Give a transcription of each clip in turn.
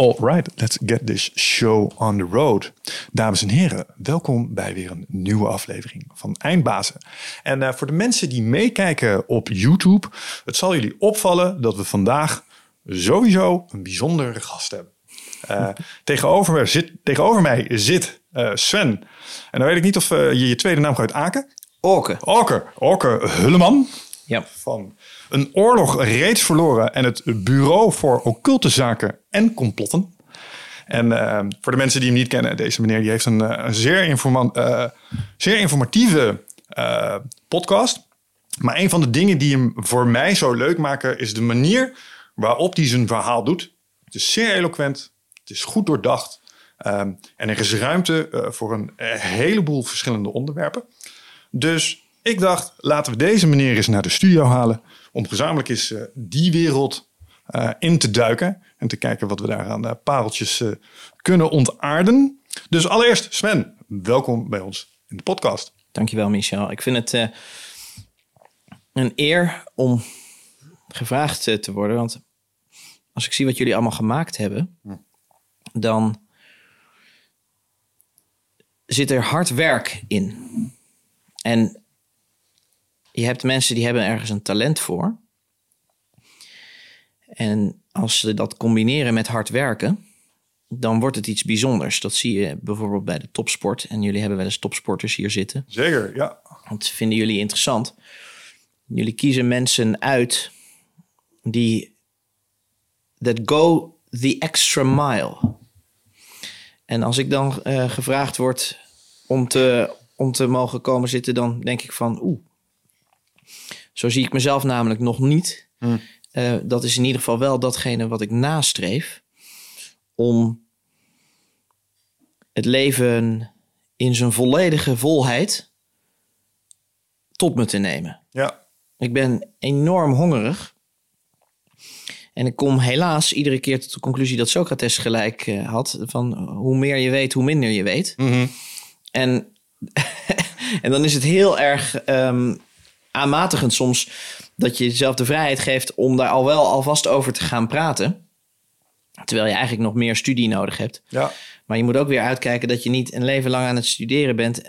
Alright, let's get this show on the road. Dames en heren, welkom bij weer een nieuwe aflevering van Eindbazen. En uh, voor de mensen die meekijken op YouTube, het zal jullie opvallen dat we vandaag sowieso een bijzondere gast hebben. Uh, tegenover, zit, tegenover mij zit uh, Sven. En dan weet ik niet of je je tweede naam gaat Aken. Orke. Orke. Orke Hulleman. Van een oorlog reeds verloren en het Bureau voor Occulte Zaken en Complotten. En uh, voor de mensen die hem niet kennen, deze meneer die heeft een, een zeer, uh, zeer informatieve uh, podcast. Maar een van de dingen die hem voor mij zo leuk maken, is de manier waarop hij zijn verhaal doet. Het is zeer eloquent, het is goed doordacht. Um, en er is ruimte voor een heleboel verschillende onderwerpen. Dus ik dacht, laten we deze meneer eens naar de studio halen. Om gezamenlijk eens uh, die wereld uh, in te duiken. En te kijken wat we daar aan uh, pareltjes kunnen ontaarden. Dus allereerst, Sven, welkom bij ons in de podcast. Dankjewel, Michel. Ik vind het een eer om gevraagd te worden. Want als ik zie wat jullie allemaal gemaakt hebben, dan zit er hard werk in. En je hebt mensen die hebben ergens een talent voor. En als ze dat combineren met hard werken, dan wordt het iets bijzonders. Dat zie je bijvoorbeeld bij de topsport. En jullie hebben wel eens topsporters hier zitten. Zeker, ja. Dat vinden jullie interessant. Jullie kiezen mensen uit die that go the extra mile. En als ik dan uh, gevraagd word om te, om te mogen komen zitten, dan denk ik van oeh, zo zie ik mezelf namelijk nog niet. Hmm. Uh, dat is in ieder geval wel datgene wat ik nastreef. Om het leven in zijn volledige volheid tot me te nemen. Ja. Ik ben enorm hongerig. En ik kom helaas iedere keer tot de conclusie dat Socrates gelijk uh, had. Van hoe meer je weet, hoe minder je weet. Mm -hmm. En, en dan is het heel erg um, aanmatigend soms dat je jezelf de vrijheid geeft om daar al wel alvast over te gaan praten. Terwijl je eigenlijk nog meer studie nodig hebt. Ja. Maar je moet ook weer uitkijken dat je niet een leven lang aan het studeren bent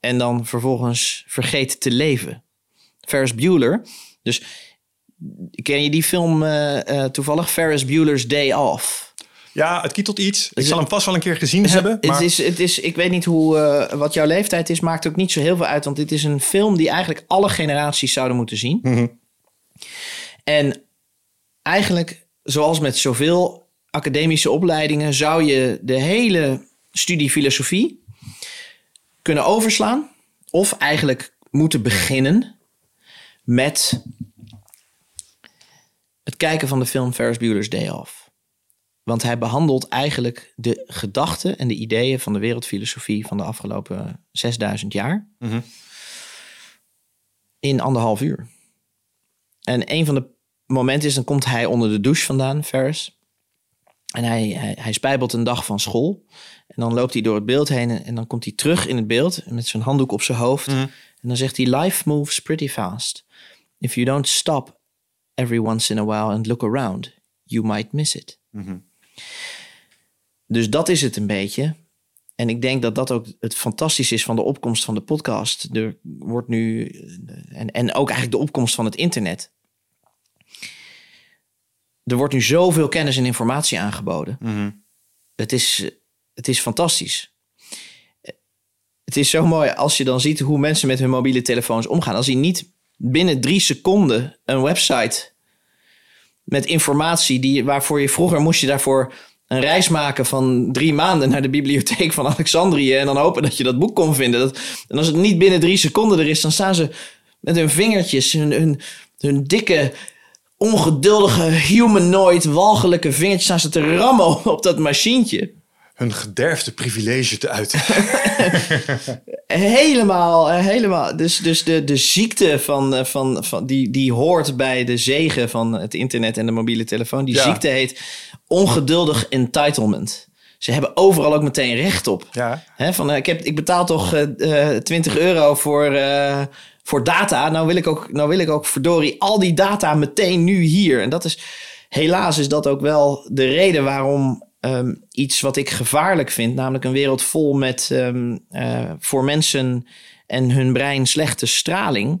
en dan vervolgens vergeet te leven. Ferris Bueller. Dus ken je die film uh, uh, toevallig? Ferris Bueller's Day Off. Ja, het kietelt iets. Ik zal hem vast wel een keer gezien hebben. Maar... Het is, het is, ik weet niet hoe, uh, wat jouw leeftijd is. Maakt ook niet zo heel veel uit. Want dit is een film die eigenlijk alle generaties zouden moeten zien. Mm -hmm. En eigenlijk, zoals met zoveel academische opleidingen... zou je de hele studie filosofie kunnen overslaan. Of eigenlijk moeten beginnen met het kijken van de film Ferris Bueller's Day Off. Want hij behandelt eigenlijk de gedachten en de ideeën van de wereldfilosofie van de afgelopen 6000 jaar mm -hmm. in anderhalf uur. En een van de momenten is, dan komt hij onder de douche vandaan, Ferris. En hij, hij, hij spijbelt een dag van school. En dan loopt hij door het beeld heen en dan komt hij terug in het beeld met zijn handdoek op zijn hoofd. Mm -hmm. En dan zegt hij, life moves pretty fast. If you don't stop every once in a while and look around, you might miss it. Mm -hmm. Dus dat is het een beetje. En ik denk dat dat ook het fantastisch is van de opkomst van de podcast. Er wordt nu, en, en ook eigenlijk de opkomst van het internet. Er wordt nu zoveel kennis en informatie aangeboden. Mm -hmm. het, is, het is fantastisch. Het is zo mooi als je dan ziet hoe mensen met hun mobiele telefoons omgaan. Als die niet binnen drie seconden een website met informatie die, waarvoor je vroeger moest je daarvoor een reis maken van drie maanden naar de bibliotheek van Alexandrië en dan hopen dat je dat boek kon vinden. Dat, en als het niet binnen drie seconden er is, dan staan ze met hun vingertjes, hun, hun, hun dikke, ongeduldige, humanoid, walgelijke vingertjes, staan ze te rammen op dat machientje. Hun gederfde privilege te uiten. helemaal, helemaal. Dus, dus de, de ziekte van, van, van die, die hoort bij de zegen van het internet en de mobiele telefoon. Die Ja. ziekte heet ongeduldig entitlement. Ze hebben overal ook meteen recht op. Ja. Hè, van, eh, ik, heb, ik betaal toch eh, eh, 20 euro voor, eh, voor data. Nou wil, ik ook, nou wil ik ook verdorie al die data meteen nu hier. En dat is, helaas is dat ook wel de reden waarom ehm, iets wat ik gevaarlijk vind, namelijk een wereld vol met ehm, eh, voor mensen en hun brein slechte straling.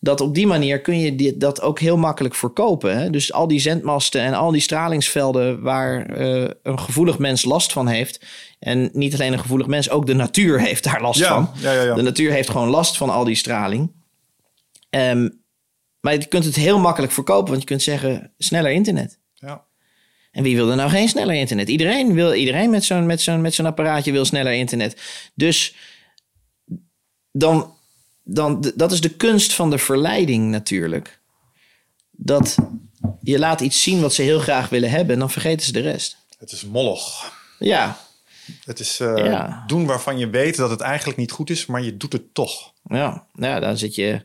Dat op die manier kun je dit, dat ook heel makkelijk verkopen. Hè? Dus al die zendmasten en al die stralingsvelden waar eh, een gevoelig mens last van heeft. En niet alleen een gevoelig mens, ook de natuur heeft daar last Ja, van. ja, ja, ja. De natuur heeft gewoon last van al die straling. Ehm, maar je kunt het heel makkelijk verkopen, want je kunt zeggen sneller internet. En wie wil er nou geen sneller internet? Iedereen wil, iedereen met zo'n met zo'n met zo'n apparaatje wil sneller internet. Dus dan, dan, dat is de kunst van de verleiding natuurlijk. Dat je laat iets zien wat ze heel graag willen hebben en dan vergeten ze de rest. Het is mollig. Ja, Het is eh, Ja. doen waarvan je weet dat het eigenlijk niet goed is, maar je doet het toch. ja, ja dan zit je.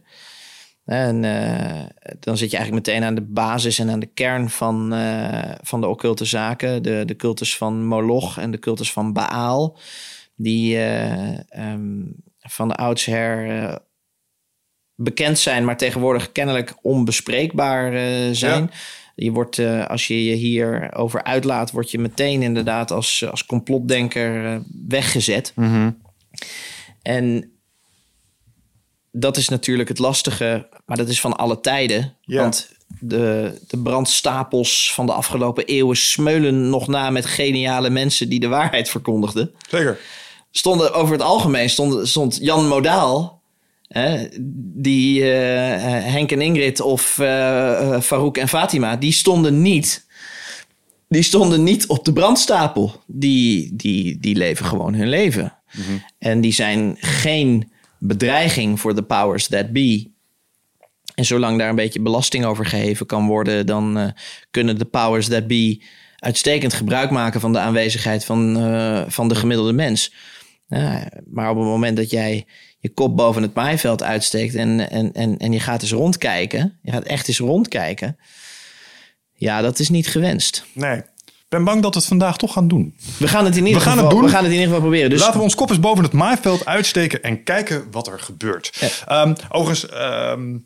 En eh, dan zit je eigenlijk meteen aan de basis en aan de kern van, eh, van de occulte zaken. De, de cultus van Moloch en de cultus van Baal. Die eh, ehm, van de oudsher bekend zijn, maar tegenwoordig kennelijk onbespreekbaar zijn. Je wordt, als je je hierover uitlaat, word je meteen inderdaad als, als complotdenker weggezet. En dat is natuurlijk het lastige, maar dat is van alle tijden. Ja. Want de, de brandstapels van de afgelopen eeuwen smeulen nog na met geniale mensen die de waarheid verkondigden. Zeker. Stonden over het algemeen stond, stond Jan Modaal, hè, die eh, Henk en Ingrid of eh, eh, Farouk en Fatima, die stonden niet. Die stonden niet op de brandstapel. Die, die, die leven gewoon hun leven. En die zijn geen bedreiging voor de powers that be. En zolang daar een beetje belasting over geheven kan worden, dan eh, kunnen de powers that be uitstekend gebruik maken van de aanwezigheid van, eh, van de gemiddelde mens. Maar op het moment dat jij je kop boven het maaiveld uitsteekt en, en, en, en je gaat eens rondkijken, je gaat echt eens rondkijken, ja, dat is niet gewenst. Nee. Ik ben bang dat we het vandaag toch gaan doen. We gaan het in ieder, We gaan geval, het doen. We gaan het in ieder geval proberen. Dus Laten we ons kop eens boven het maaiveld uitsteken en kijken wat er gebeurt. Ehm, overigens, ehm,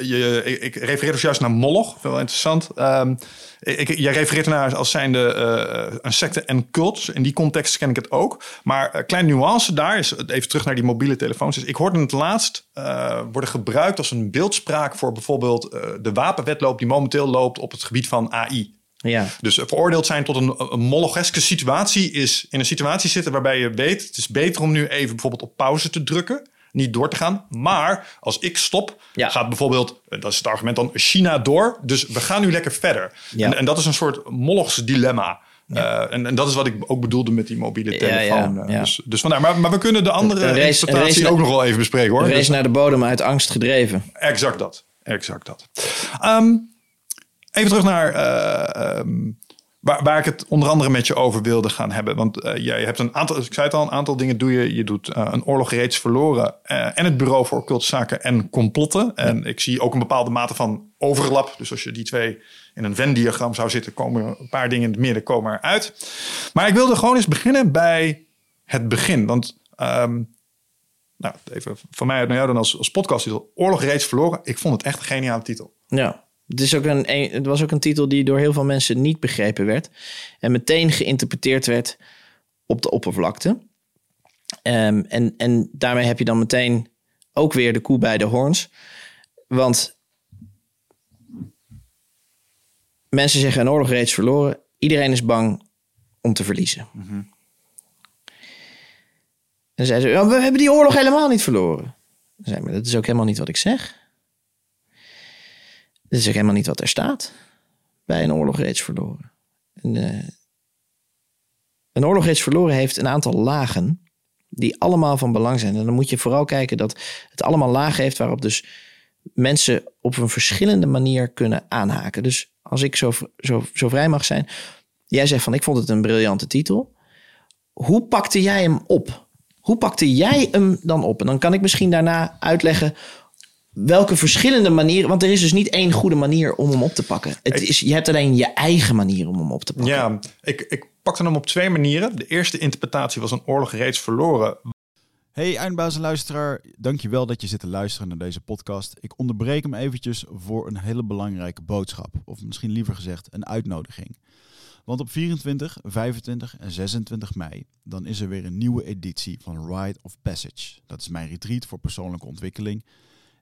je, ik, ik refereer dus juist naar Moloch. Veel interessant. Ehm, ik, jij refereert ernaar als zijnde eh, een secte en cult. In die context ken ik het ook. Maar een kleine nuance daar is, even terug naar die mobiele telefoons. Ik hoorde het laatst eh, worden gebruikt als een beeldspraak voor bijvoorbeeld eh, de wapenwetloop die momenteel loopt op het gebied van AI. Ja, Dus veroordeeld zijn tot een, een situatie is in een situatie zitten waarbij je weet, het is beter om nu even bijvoorbeeld op pauze te drukken, niet door te gaan. Maar als ik stop, Ja. gaat bijvoorbeeld, eh, dat is het argument dan, China door. Dus we gaan nu lekker verder. Ja. En, en dat is een soort molochs dilemma. Eh, en, en dat is wat ik ook bedoelde met die mobiele telefoon. Eh. Dus, dus vandaar. Maar, maar we kunnen de andere Een race- een interpretatie race ook nog wel even bespreken hoor. een race Dus- naar de bodem uit angst gedreven. Exact dat. Exact dat. Ehm, even terug naar eh, ehm, waar, waar ik het onder andere met je over wilde gaan hebben. Want eh, jij hebt een aantal, ik zei het al, een aantal dingen doe je. Je doet eh, een oorlog reeds verloren en het bureau voor occulte zaken en complotten. En ik zie ook een bepaalde mate van overlap. Dus als je die twee in een Venn-diagram zou zitten, komen een paar dingen in het midden komen eruit. Maar ik wilde gewoon eens beginnen bij het begin. Want ehm, nou, even van mij uit naar jou dan als, als podcasttitel. Oorlog reeds verloren. Ik vond het echt een geniale titel. Ja. Het, is ook een, het was ook een titel die door heel veel mensen niet begrepen werd. En meteen geïnterpreteerd werd op de oppervlakte. Ehm, en, en daarmee heb je dan meteen ook weer de koe bij de hoorns. Want mensen zeggen een oorlog reeds verloren. Iedereen is bang om te verliezen. En zeiden ze, "Ja, we hebben die oorlog helemaal niet verloren. Dan zei ik, maar dat is ook helemaal niet wat ik zeg. Dat is ook helemaal niet wat er staat bij een oorlog reeds verloren. En, eh, een oorlog reeds verloren heeft een aantal lagen die allemaal van belang zijn. En dan moet je vooral kijken dat het allemaal lagen heeft waarop dus mensen op een verschillende manier kunnen aanhaken. Dus als ik zo, zo, zo vrij mag zijn. Jij zegt van ik vond het een briljante titel. Hoe pakte jij hem op? Hoe pakte jij hem dan op? En dan kan ik misschien daarna uitleggen welke verschillende manieren. Want er is dus niet één goede manier om hem op te pakken. Het is, je hebt alleen je eigen manier om hem op te pakken. Ja, ik, ik pakte hem op twee manieren. De eerste interpretatie was een oorlog reeds verloren. Hey eindbaas en luisteraar, dankjewel dat je zit te luisteren naar deze podcast. Ik onderbreek hem eventjes voor een hele belangrijke boodschap. Of misschien liever gezegd een uitnodiging. Want op 24, 25 en 26 mei, dan is er weer een nieuwe editie van Ride of Passage. Dat is mijn retreat voor persoonlijke ontwikkeling.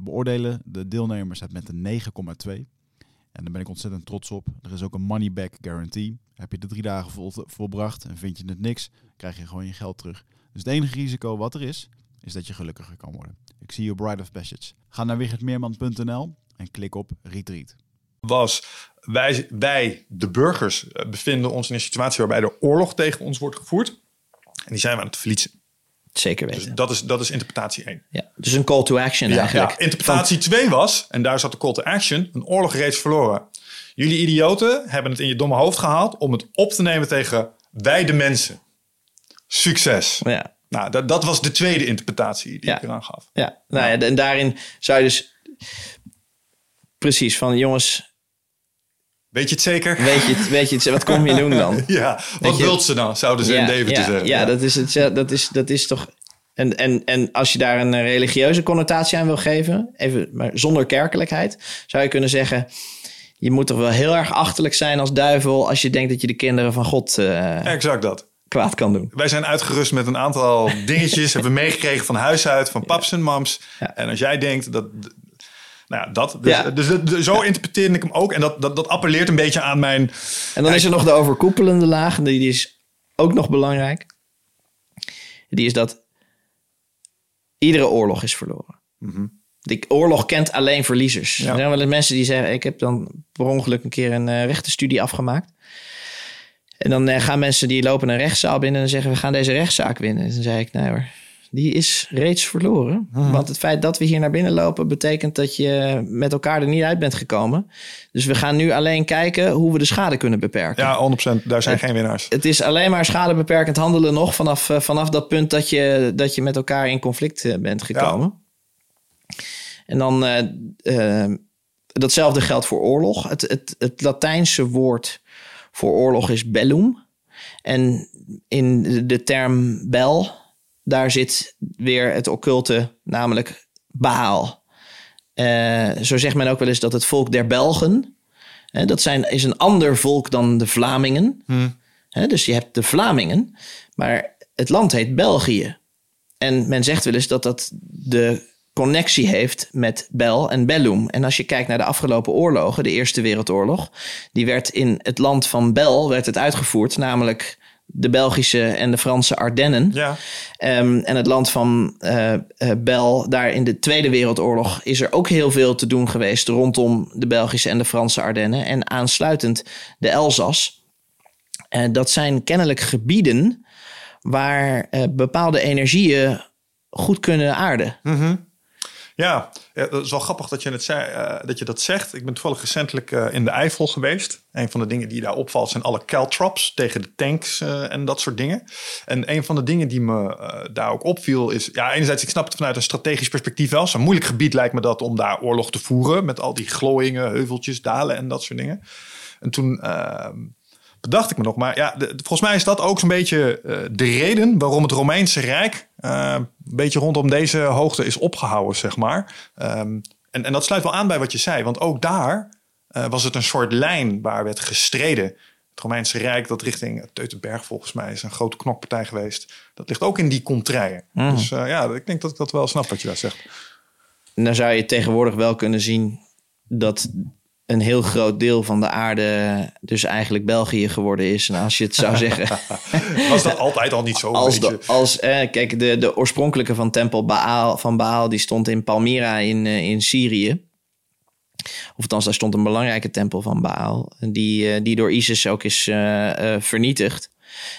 beoordelen de deelnemers het met een 9,2. En daar ben ik ontzettend trots op. Er is ook een money back guarantee. Heb je de drie dagen vol, volbracht en vind je het niks, krijg je gewoon je geld terug. Dus het enige risico wat er is, is dat je gelukkiger kan worden. Ik zie je Bride of Passage. Ga naar wichertmeerman.nl en klik op Retreat. Was wij, wij, de burgers, eh, bevinden ons in een situatie waarbij de oorlog tegen ons wordt gevoerd. En die zijn we aan het verliezen. Zeker Dus weten. dat is, dat is interpretatie 1. ja. Dus een call to action eigenlijk. Ja, interpretatie 2 was, en daar zat de call to action, een oorlog reeds verloren. Jullie idioten hebben het in je domme hoofd gehaald om het op te nemen tegen wij de mensen. Succes. ja. Nou, dat, dat was de tweede interpretatie die Ja. ik eraan gaf. Ja, nou ja, en daarin zou je dus precies van jongens, Weet je het zeker? weet je, het, weet je het, wat kom je doen dan? Ja, wat wilt ze dan, zouden ze in Deventer ja, zeggen. Ja, dat is het. Dat is, dat is toch. En, en, en als je daar een eh, religieuze connotatie aan wil geven, even maar zonder kerkelijkheid, zou je kunnen zeggen: je moet toch wel heel erg achterlijk zijn als duivel als je denkt dat je de kinderen van God eh, Exact dat. kwaad kan doen. Wij zijn uitgerust met een aantal dingetjes. hebben we meegekregen van huis uit, van paps en mams. Ja. En als jij denkt dat... Nou ja, dat. Dus, Ja. dus, dus zo interpreteerde ik hem ook. En dat, dat, dat appelleert een beetje aan mijn... En dan is er nog de overkoepelende laag, en die is ook nog belangrijk. Die is dat iedere oorlog is verloren. Die oorlog kent alleen verliezers. Ja. Er zijn wel eens mensen die zeggen: Ik heb dan per ongeluk een keer een eh, rechtenstudie afgemaakt. En dan eh, gaan mensen die lopen een rechtszaal binnen en zeggen: We gaan deze rechtszaak winnen. En dan zei ik: Nee hoor, die is reeds verloren. Want het feit dat we hier naar binnen lopen betekent dat je met elkaar er niet uit bent gekomen. Dus we gaan nu alleen kijken hoe we de schade kunnen beperken. Ja, 100%. Daar zijn geen winnaars. Het is alleen maar schadebeperkend handelen nog vanaf, eh, vanaf dat punt dat je, dat je met elkaar in conflict eh, bent gekomen. En dan eh, datzelfde geldt voor oorlog. Het, het, het Latijnse woord voor oorlog is bellum. En in de term bel, daar zit weer het occulte, namelijk Baal. Eh, zo zegt men ook wel eens dat het volk der Belgen, hè, dat zijn, is een ander volk dan de Vlamingen. Hè, dus je hebt de Vlamingen, maar het land heet België. En men zegt wel eens dat dat de connectie heeft met Bel en Bellum. En als je kijkt naar de afgelopen oorlogen, de Eerste Wereldoorlog, die werd in het land van Bel werd het uitgevoerd, namelijk de Belgische en de Franse Ardennen. Ja. Ehm, en het land van eh eh, Bel, daar in de Tweede Wereldoorlog, is er ook heel veel te doen geweest rondom de Belgische en de Franse Ardennen. En aansluitend de Elzas. En dat zijn kennelijk gebieden waar eh, bepaalde energieën goed kunnen aarden. Ja, ja, dat is wel grappig dat je, het zei, eh, dat je dat zegt. Ik ben toevallig recentelijk eh, in de Eifel geweest. Een van de dingen die daar opvalt zijn alle caltrops tegen de tanks eh, en dat soort dingen. En een van de dingen die me daar ook opviel is... Ja, enerzijds, ik snap het vanuit een strategisch perspectief wel. Zo'n moeilijk gebied lijkt me dat om daar oorlog te voeren. Met al die glooiingen, heuveltjes, dalen en dat soort dingen. En toen... bedacht ik me nog. Maar ja, de- volgens mij is dat ook zo'n beetje eh, de reden waarom het Romeinse Rijk eh, een beetje rondom deze hoogte is opgehouden, zeg maar. Ehm, en, en dat sluit wel aan bij wat je zei, want ook daar eh, was het een soort lijn waar werd gestreden. Het Romeinse Rijk, dat richting Teutenberg volgens mij is een grote knokpartij geweest. Dat ligt ook in die contraien. Dus eh, ja, ik denk dat ik dat wel snap wat je daar zegt. Dan zou je tegenwoordig wel kunnen zien dat een heel groot deel van de aarde dus eigenlijk België geworden is. En als je het zou zeggen... Was dat altijd al niet zo? Als, de, als eh, kijk, de, de oorspronkelijke van tempel Baal, van Baal, die stond in Palmyra in, eh, in Syrië. Of althans, daar stond een belangrijke tempel van Baal, die, eh, die door ISIS ook is vernietigd.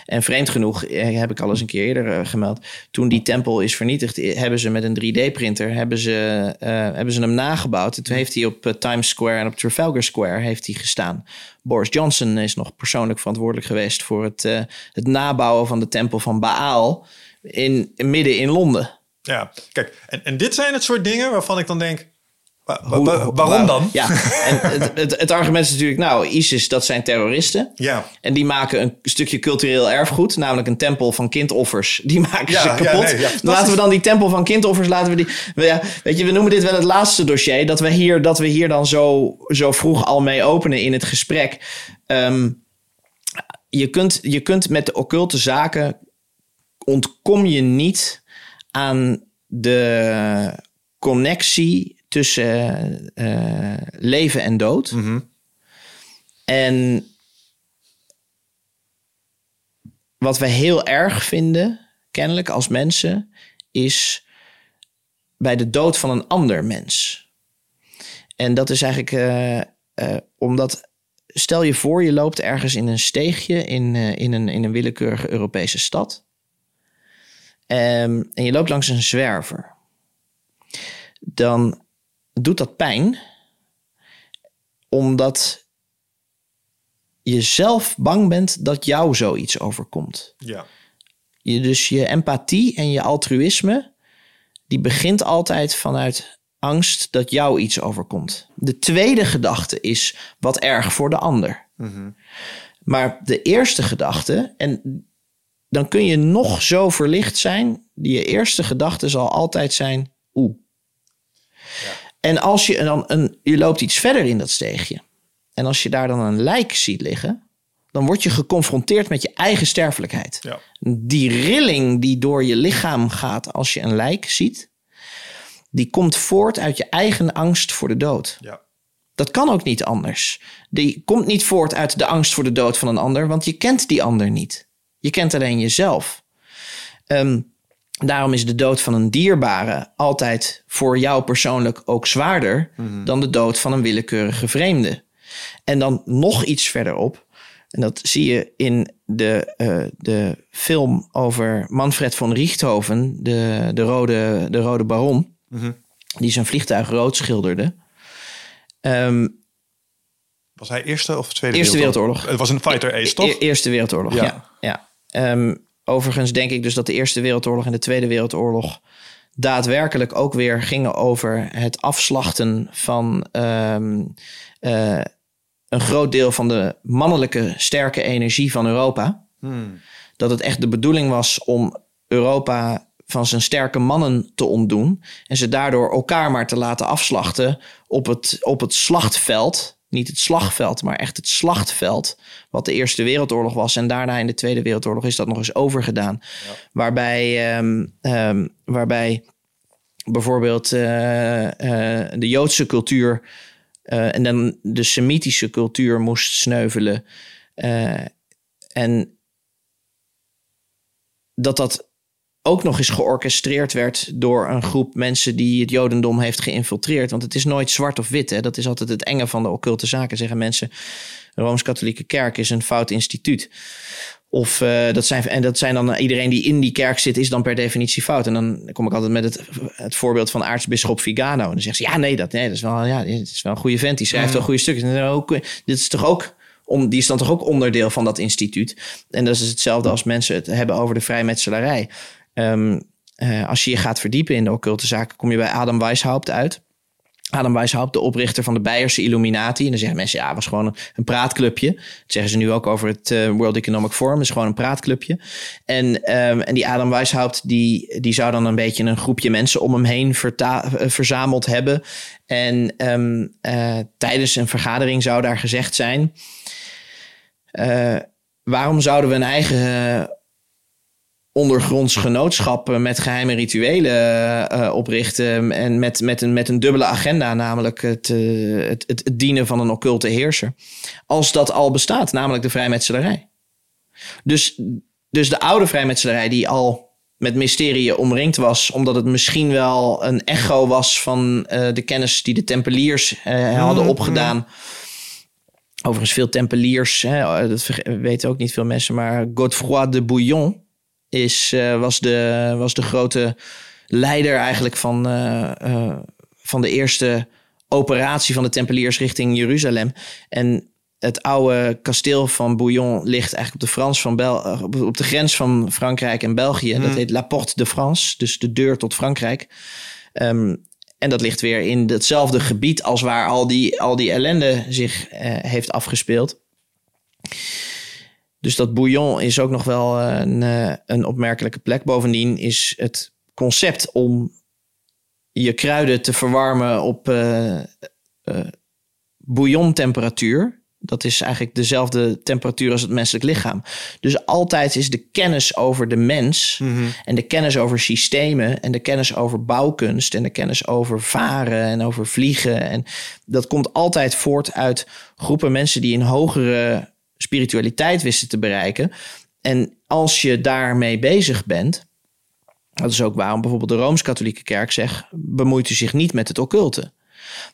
En vreemd genoeg, eh, heb ik al eens een keer eerder eh, gemeld, toen die tempel is vernietigd, eh, hebben ze met een 3D-printer hebben ze, hebben ze hem nagebouwd. En toen heeft hij op Times Square en op Trafalgar Square heeft hij gestaan. Boris Johnson is nog persoonlijk verantwoordelijk geweest voor het, het nabouwen van de tempel van Baal in, midden in Londen. Ja, kijk, en, en dit zijn het soort dingen waarvan ik dan denk, Hoe- waarom dan? Ja, en het, het, het argument is natuurlijk, nou, ISIS, dat zijn terroristen. Ja. En die maken een stukje cultureel erfgoed, namelijk een tempel van kindoffers. Die maken Ja, ze kapot. ja, laten we dan die tempel van kindoffers, laten we die... we- Ja, weet je, we noemen dit wel het laatste dossier. Dat we hier, dat we hier dan zo, zo vroeg al mee openen in het gesprek. Ehm, je, kunt, je kunt met de occulte zaken ontkom je niet aan de connectie tussen eh, leven en dood. En wat we heel erg vinden, kennelijk als mensen, is bij de dood van een ander mens. En dat is eigenlijk eh, eh, omdat, stel je voor, je loopt ergens in een steegje in, in, een, in een willekeurige Europese stad. Ehm, en je loopt langs een zwerver. Dan doet dat pijn, omdat je zelf bang bent dat jou zoiets overkomt. Ja. Je, dus je empathie en je altruïsme, die begint altijd vanuit angst dat jou iets overkomt. De tweede gedachte is wat erg voor de ander. Maar de eerste gedachte, en dan kun je nog zo verlicht zijn, die eerste gedachte zal altijd zijn, oeh. En als je dan een, je loopt iets verder in dat steegje, en als je daar dan een lijk ziet liggen, dan word je geconfronteerd met je eigen sterfelijkheid. Ja. Die rilling die door je lichaam gaat als je een lijk ziet, die komt voort uit je eigen angst voor de dood. Ja. Dat kan ook niet anders. Die komt niet voort uit de angst voor de dood van een ander, want je kent die ander niet. Je kent alleen jezelf. Ehm, daarom is de dood van een dierbare altijd voor jou persoonlijk ook zwaarder dan de dood van een willekeurige vreemde. En dan nog iets verderop, en dat zie je in de, eh, de film over Manfred von Richthofen, de, de, rode, de Rode Baron, die zijn vliegtuig rood schilderde. Ehm, Was hij Eerste of Tweede Eerste Wereldoorlog. Het was een fighter ace, toch? E- Eerste Wereldoorlog, Ja. ja. ja. Ehm, overigens denk ik dus dat de Eerste Wereldoorlog en de Tweede Wereldoorlog daadwerkelijk ook weer gingen over het afslachten van ehm, eh, een groot deel van de mannelijke sterke energie van Europa. Dat het echt de bedoeling was om Europa van zijn sterke mannen te ontdoen. En ze daardoor elkaar maar te laten afslachten op het, op het slachtveld. Niet het slagveld, maar echt het slachtveld. Wat de Eerste Wereldoorlog was. En daarna in de Tweede Wereldoorlog is dat nog eens overgedaan. Waarbij, ehm, ehm, waarbij bijvoorbeeld eh, eh, de Joodse cultuur eh, en dan de Semitische cultuur moest sneuvelen. En dat dat ook nog eens georchestreerd werd door een groep mensen die het Jodendom heeft geïnfiltreerd. Want het is nooit zwart of wit. Hè? Dat is altijd het enge van de occulte zaken, zeggen mensen. De Rooms-Katholieke Kerk is een fout instituut. Of eh, dat zijn, en dat zijn dan iedereen die in die kerk zit, is dan per definitie fout. En dan kom ik altijd met het, het voorbeeld van aartsbisschop Vigano. En dan zegt ze: Ja, nee, dat, nee, dat, is, wel, ja, dit is wel een goede vent. Die schrijft wel goede stukken. En dan ook, dit is toch ook om, die is dan toch ook onderdeel van dat instituut. En dat is hetzelfde als mensen het hebben over de vrijmetselarij. Ehm, eh, als je je gaat verdiepen in de occulte zaken, kom je bij Adam Weishaupt uit. Adam Weishaupt, de oprichter van de Beierse Illuminati. En dan zeggen mensen, ja, was gewoon een, praatclubje. Dat zeggen ze nu ook over het eh, World Economic Forum. Is gewoon een praatclubje. En, ehm, en die Adam Weishaupt, die, die zou dan een beetje een groepje mensen om hem heen eh, verzameld hebben. En ehm, eh, tijdens een vergadering zou daar gezegd zijn... waarom zouden we een eigen ondergronds genootschappen met geheime rituelen eh, oprichten. En met, met, een, met een dubbele agenda, namelijk het, eh, het, het, het dienen van een occulte heerser. Als dat al bestaat, namelijk de vrijmetselarij. Dus, dus de oude vrijmetselarij, die al met mysterie omringd was, omdat het misschien wel een echo was van eh, de kennis die de Tempeliers hadden Mhm, opgedaan. Overigens, veel Tempeliers, hè, dat weten ook niet veel mensen, maar Godefroy de Bouillon is, eh, was, de, was de grote leider eigenlijk van, eh, eh, van de eerste operatie van de Tempeliers richting Jeruzalem. En het oude kasteel van Bouillon ligt eigenlijk op de, Frans van Bel op- de grens van Frankrijk en België. Dat heet La Porte de France, dus de deur tot Frankrijk. Ehm, en dat ligt weer in hetzelfde gebied als waar al die, al die ellende zich heeft afgespeeld. Dus dat bouillon is ook nog wel een, eh, een opmerkelijke plek. Bovendien is het concept om je kruiden te verwarmen op eh eh, bouillontemperatuur. Dat is eigenlijk dezelfde temperatuur als het menselijk lichaam. Dus altijd is de kennis over de mens en de kennis over systemen en de kennis over bouwkunst en de kennis over varen en over vliegen. En dat komt altijd voort uit groepen mensen die een hogere spiritualiteit wisten te bereiken. En als je daarmee bezig bent, dat is ook waarom bijvoorbeeld de Rooms-Katholieke Kerk zegt: bemoeit u zich niet met het occulte.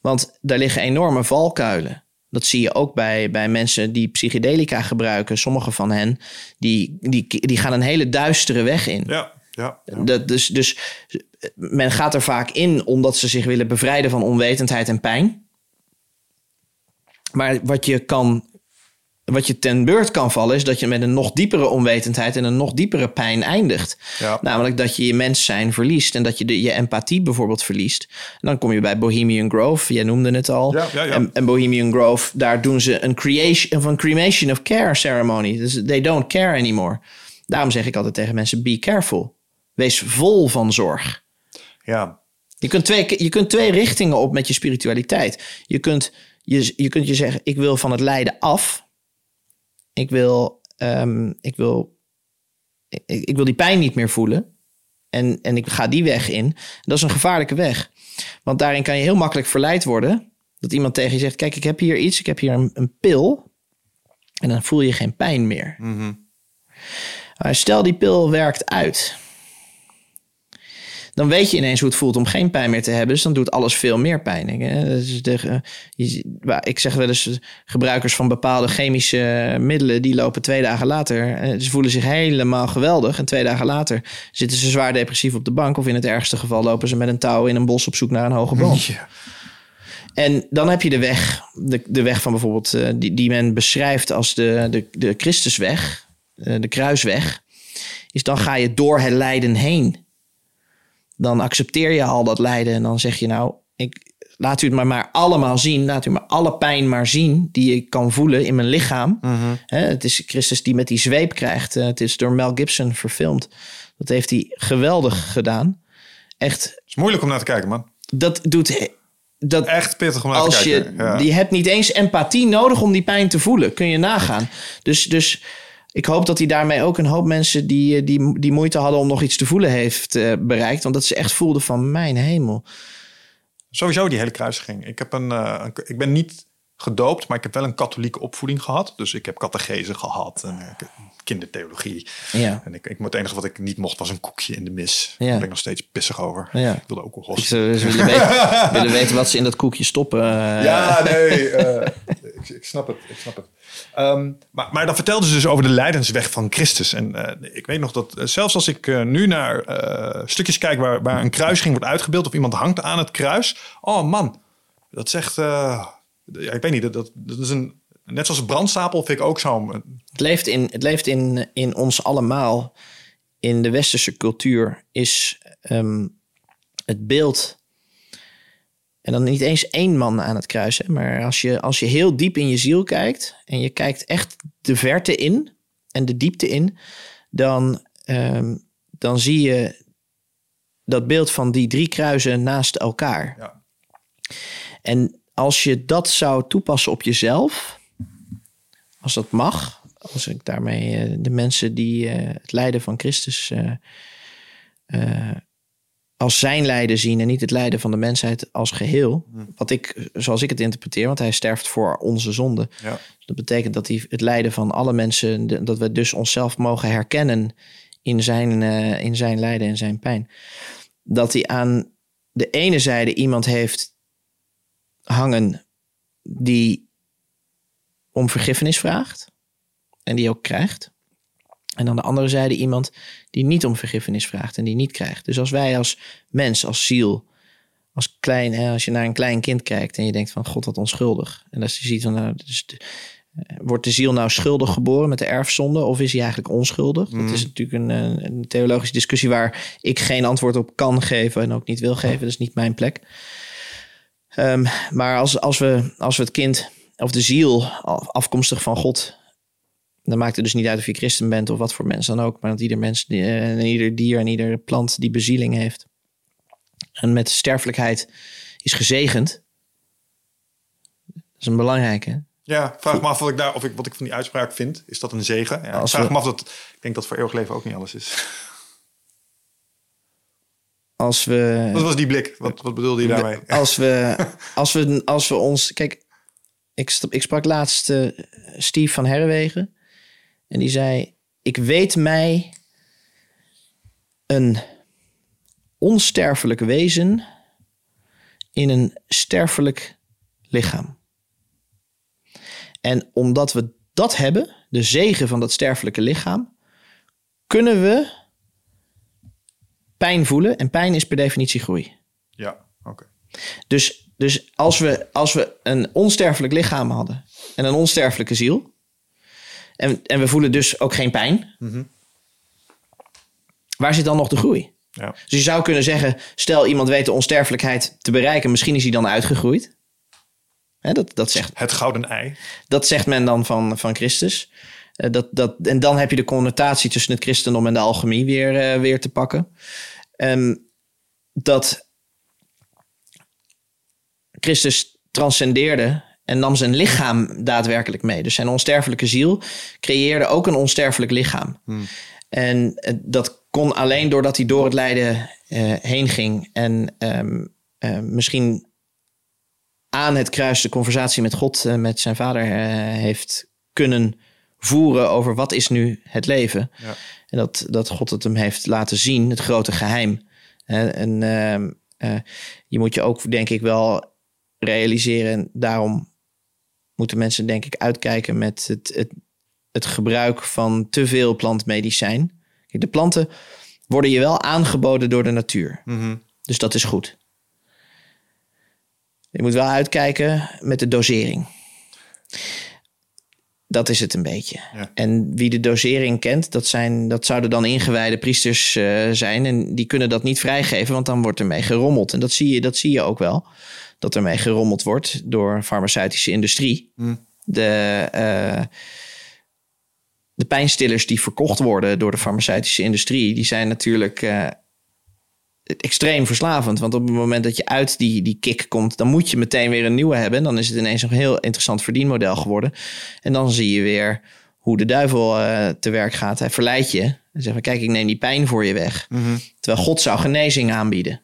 Want daar liggen enorme valkuilen. Dat zie je ook bij, bij mensen die psychedelica gebruiken. Sommige van hen die, die, die gaan een hele duistere weg in. Ja, ja. ja. Dat, dus, dus men gaat er vaak in omdat ze zich willen bevrijden van onwetendheid en pijn. Maar wat je, kan, wat je ten beurt kan vallen, is dat je met een nog diepere onwetendheid en een nog diepere pijn eindigt. Ja. Namelijk dat je je mens zijn verliest en dat je de, je empathie bijvoorbeeld verliest. En dan kom je bij Bohemian Grove, jij noemde het al. Ja, ja, ja. En, en Bohemian Grove, daar doen ze een, creation, of een cremation of care ceremony. Dus they don't care anymore. Daarom zeg ik altijd tegen mensen, be careful. Wees vol van zorg. ja. Je kunt, twee, je kunt twee richtingen op met je spiritualiteit. Je kunt je, je kunt je zeggen, ik wil van het lijden af. Ik wil, ehm, ik wil, ik, ik wil die pijn niet meer voelen. En, en ik ga die weg in. Dat is een gevaarlijke weg. Want daarin kan je heel makkelijk verleid worden. Dat iemand tegen je zegt, kijk, ik heb hier iets. Ik heb hier een, een pil. En dan voel je geen pijn meer. Maar stel die pil werkt uit dan weet je ineens hoe het voelt om geen pijn meer te hebben. Dus dan doet alles veel meer pijn. Ik, de, eh, ik zeg wel eens, eh, gebruikers van bepaalde chemische middelen... die lopen twee dagen later, eh, ze voelen zich helemaal geweldig... en twee dagen later zitten ze zwaar depressief op de bank... of in het ergste geval lopen ze met een touw in een bos op zoek naar een hoge boom. Ja. En dan heb je de weg, de, de weg van bijvoorbeeld, die, die men beschrijft als de, de, de Christusweg, de kruisweg, is dan ga je door het lijden heen. Dan accepteer je al dat lijden en dan zeg je nou, ik, laat u het maar, maar allemaal zien, laat u maar alle pijn maar zien die ik kan voelen in mijn lichaam. Hè, het is Christus die met die zweep krijgt. Eh, het is door Mel Gibson verfilmd. Dat heeft hij geweldig gedaan. Echt, Het is moeilijk om naar te kijken, man. dat doet... Dat, Echt pittig om naar als te je, kijken. ja. je hebt niet eens empathie nodig om die pijn te voelen. Kun je nagaan. Dus, dus ik hoop dat hij daarmee ook een hoop mensen die, eh, die, die moeite hadden om nog iets te voelen heeft eh, bereikt. Want dat ze echt voelden van mijn hemel. Sowieso die hele kruisiging. Ik, heb een, eh, een- ik ben niet gedoopt, maar ik heb wel een katholieke opvoeding gehad. Dus ik heb catechese gehad en kindertheologie. Ja. En ik, ik, het enige wat ik niet mocht was een koekje in de mis. Ja. Daar ben ik nog steeds pissig over. Ja. Ik wilde ook hosten. ze, ze willen, weten, willen weten wat ze in dat koekje stoppen. Ja, nee, ik, snap het. Ik snap het. Ehm, maar, maar dan vertelden ze dus over de lijdensweg van Christus. En eh, ik weet nog dat eh, zelfs als ik eh, nu naar stukjes kijk waar, waar een kruising wordt uitgebeeld of iemand hangt aan het kruis. Oh man, dat zegt. ik weet niet, dat, dat, dat is een. Net zoals een brandstapel vind ik ook zo'n. Het leeft, in, het leeft in, in ons allemaal. In de westerse cultuur is ehm, het beeld. En dan niet eens één man aan het kruis. Hè, maar als je, als je heel diep in je ziel kijkt. En je kijkt echt de verte in. En de diepte in. Dan, ehm, dan zie je dat beeld van die drie kruisen naast elkaar. Ja. En als je dat zou toepassen op jezelf, als dat mag, als ik daarmee eh, de mensen die eh, het lijden van Christus eh, als zijn lijden zien en niet het lijden van de mensheid als geheel. Wat ik, zoals ik het interpreteer, want hij sterft voor onze zonde. Ja. Dus dat betekent dat hij het lijden van alle mensen, dat we dus onszelf mogen herkennen in zijn, eh, in zijn lijden en zijn pijn. Dat hij aan de ene zijde iemand heeft hangen die om vergiffenis vraagt en die ook krijgt. En aan de andere zijde iemand die niet om vergiffenis vraagt en die niet krijgt. Dus als wij als mens, als ziel, als klein, hè, als je naar een klein kind kijkt en je denkt van God wat onschuldig. En als je ziet van nou, dus de- eh, wordt de ziel nou schuldig geboren met de erfzonde of is hij eigenlijk onschuldig? Dat is natuurlijk een, eh, een theologische discussie waar ik geen antwoord op kan geven en ook niet wil geven. Dat is niet mijn plek. Ehm, maar als, als, we, als we het kind of de ziel af- afkomstig van God dan maakt het dus niet uit of je christen bent of wat voor mens dan ook. Maar dat ieder mens, eh, en ieder dier en iedere plant die bezieling heeft. En met sterfelijkheid is gezegend. Dat is een belangrijke. Ja, vraag me af wat ik, daar, of ik, wat ik van die uitspraak vind. Is dat een zegen? Ja, Als vraag we- me af dat... Ik denk dat voor eeuwig leven ook niet alles is. Als we, Wat was die blik? Wat, wat bedoelde je daarmee? als we, als we, als we ons. Kijk, ik, ik sprak laatst eh, Steve van Herrewegen. En die zei: Ik weet mij een onsterfelijk wezen in een sterfelijk lichaam. En omdat we dat hebben, de zegen van dat sterfelijke lichaam, kunnen we pijn voelen. En pijn is per definitie groei. Ja, oké. Dus, dus als, we, als we een onsterfelijk lichaam hadden en een onsterfelijke ziel. En, en we voelen dus ook geen pijn. Waar zit dan nog de groei? Ja. Dus je zou kunnen zeggen, stel iemand weet de onsterfelijkheid te bereiken, misschien is hij dan uitgegroeid. Hè, dat, dat, zegt, Het gouden ei. dat zegt men dan van, van Christus. Eh, dat, dat, en dan heb je de connotatie tussen het christendom en de alchemie weer, eh, weer te pakken. Ehm, dat Christus transcendeerde en nam zijn lichaam daadwerkelijk mee. Dus zijn onsterfelijke ziel creëerde ook een onsterfelijk lichaam. En eh, dat kon alleen doordat hij door het lijden eh, heen ging. En ehm, eh, misschien aan het kruis de conversatie met God, met zijn vader, heeft kunnen voeren over wat is nu het leven. Ja. En dat, dat God het hem heeft laten zien, het grote geheim. En ehm, eh, je moet je ook, denk ik, wel realiseren. En daarom moeten mensen, denk ik, uitkijken met het, het, het gebruik van te veel plantmedicijn. Kijk, de planten worden je wel aangeboden door de natuur. Mhm. Dus dat is goed. Je moet wel uitkijken met de dosering. Dat is het een beetje. Ja. En wie de dosering kent, dat, zijn, dat zouden dan ingewijde priesters eh, zijn. En die kunnen dat niet vrijgeven, want dan wordt ermee gerommeld. En dat zie je, dat zie je ook wel. Dat ermee gerommeld wordt door farmaceutische industrie. De, eh, de pijnstillers die verkocht worden door de farmaceutische industrie, die zijn natuurlijk eh, extreem verslavend. Want op het moment dat je uit die, die kick komt, dan moet je meteen weer een nieuwe hebben. En dan is het ineens een heel interessant verdienmodel geworden. En dan zie je weer hoe de duivel eh, te werk gaat. Hij verleidt je. En zegt van, kijk, ik neem die pijn voor je weg. Terwijl God zou genezing aanbieden.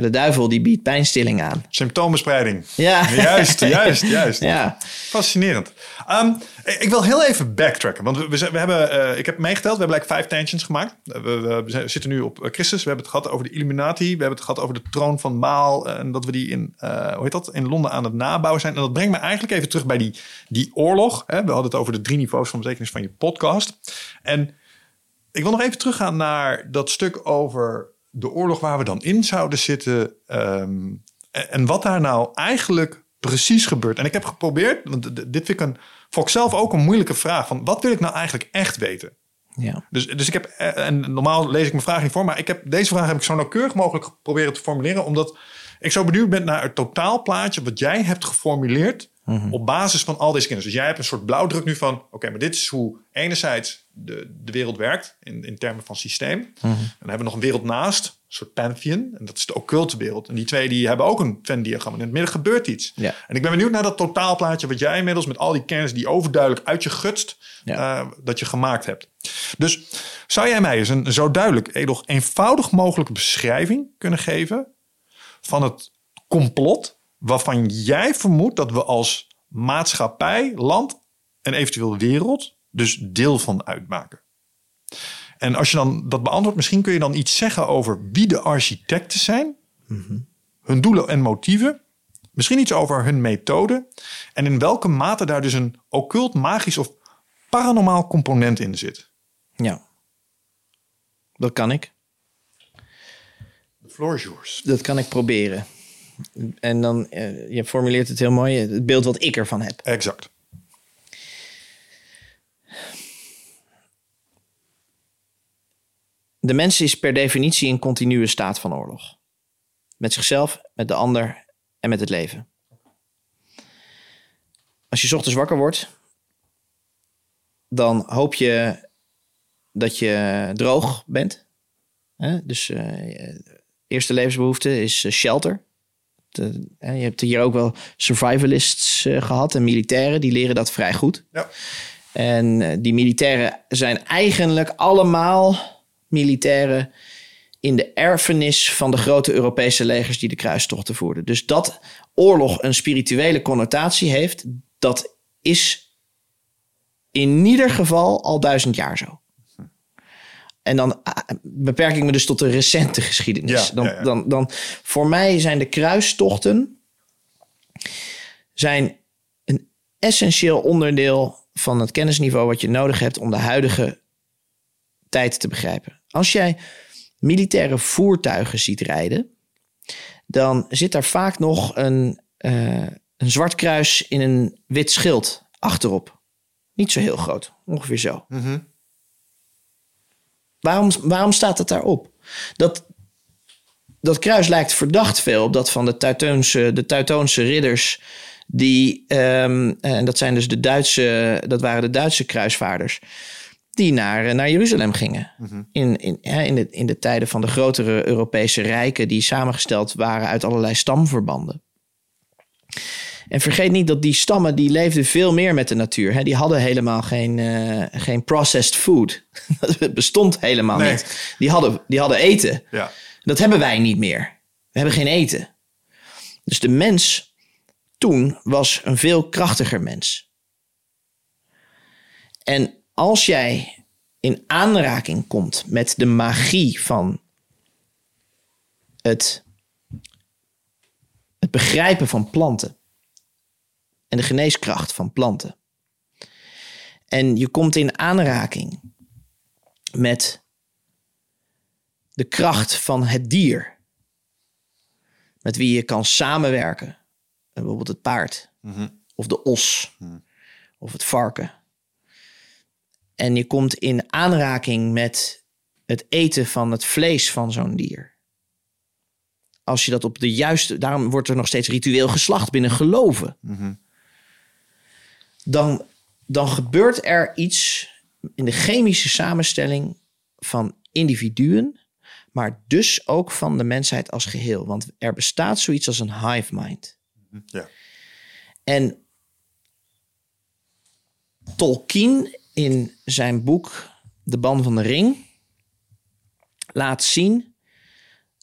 De duivel die biedt pijnstilling aan. Symptoombespreiding. Ja, Juist, juist, juist. ja. Fascinerend. Ehm, ik wil heel even backtracken. Want we, we, hebben, eh, ik heb meegeteld, we hebben like vijf tensions gemaakt. We, we, zitten nu op eh, Christus. We hebben het gehad over de Illuminati. We hebben het gehad over de troon van Maal. eh, En dat we die in, eh, hoe heet dat, in Londen aan het nabouwen zijn. En dat brengt me eigenlijk even terug bij die, die oorlog. Hè? We hadden het over de drie niveaus van betekenis van je podcast. En ik wil nog even teruggaan naar dat stuk over de oorlog waar we dan in zouden zitten. ehm, en, wat daar nou eigenlijk precies gebeurt. En ik heb geprobeerd, want dit vind ik een, voor ikzelf ook een moeilijke vraag. Van wat wil ik nou eigenlijk echt weten? ja. Dus, dus ik heb, eh, en normaal lees ik mijn vraag niet voor, maar ik heb, deze vraag heb ik zo nauwkeurig mogelijk proberen te formuleren, omdat ik zo benieuwd ben naar het totaalplaatje wat jij hebt geformuleerd Op basis van al deze kennis. Dus jij hebt een soort blauwdruk nu van... oké, maar dit is hoe enerzijds de, de wereld werkt... in, in termen van systeem. En dan hebben we nog een wereld naast, een soort pantheon. En dat is de occulte wereld. En die twee die hebben ook een Venn-diagram. En in het midden gebeurt iets. En ik ben benieuwd naar dat totaalplaatje... wat jij inmiddels met al die kennis die overduidelijk uit je gutst... Eh, dat je gemaakt hebt. Dus zou jij mij eens een zo duidelijk, edoch eenvoudig mogelijke beschrijving kunnen geven van het complot waarvan jij vermoedt dat we als maatschappij, land en eventueel wereld dus deel van uitmaken? En als je dan dat beantwoordt, misschien kun je dan iets zeggen over wie de architecten zijn, hun doelen en motieven, misschien iets over hun methode en in welke mate daar dus een occult, magisch of paranormaal component in zit. Ja. Dat kan ik. The floor is yours. Dat kan ik proberen. En dan, eh, je formuleert het heel mooi, het beeld wat ik ervan heb. Exact. De mens is per definitie in continue staat van oorlog. Met zichzelf, met de ander en met het leven. Als je ochtends wakker wordt, dan hoop je dat je droog bent. Dus eh, eerste levensbehoefte is eh, shelter. De- hè, je hebt hier ook wel survivalists eh, gehad en militairen, die leren dat vrij goed. Ja. En eh, die militairen zijn eigenlijk allemaal militairen in de erfenis van de grote Europese legers die de kruistochten voerden. Dus dat oorlog een spirituele connotatie heeft, dat is in ieder geval al duizend jaar zo. En dan ah, beperk ik me dus tot de recente geschiedenis. Ja, dan, ja, ja. Dan, dan, voor mij zijn de kruistochten zijn een essentieel onderdeel van het kennisniveau wat je nodig hebt om de huidige tijd te begrijpen. Als jij militaire voertuigen ziet rijden, dan zit daar vaak nog een, eh, een zwart kruis in een wit schild achterop. Niet zo heel groot, ongeveer zo. Waarom, waarom staat dat daarop? Dat, dat kruis lijkt verdacht veel op dat van de Teutoonse, de Teutoonse ridders. Die, ehm, en dat zijn dus de Duitse, dat waren de Duitse kruisvaarders. Die naar, eh, naar Jeruzalem gingen. In, in, hè, in, de, in de tijden van de grotere Europese rijken. die samengesteld waren uit allerlei stamverbanden. En vergeet niet dat die stammen die leefden veel meer met de natuur. Hè. Die hadden helemaal geen, eh, geen processed food. Dat bestond helemaal Nee. niet. Die hadden, die hadden eten. Ja. Dat hebben wij niet meer. We hebben geen eten. Dus de mens toen was een veel krachtiger mens. En als jij in aanraking komt met de magie van het, het begrijpen van planten en de geneeskracht van planten. En je komt in aanraking met de kracht van het dier. Met wie je kan samenwerken. Bijvoorbeeld het paard. Of de os. Of het varken. En je komt in aanraking met het eten van het vlees van zo'n dier. Als je dat op de juiste... Daarom wordt er nog steeds ritueel geslacht binnen geloven. Dan, dan gebeurt er iets in de chemische samenstelling van individuen, maar dus ook van de mensheid als geheel. Want er bestaat zoiets als een hive mind. Ja. En Tolkien in zijn boek De Ban van de Ring laat zien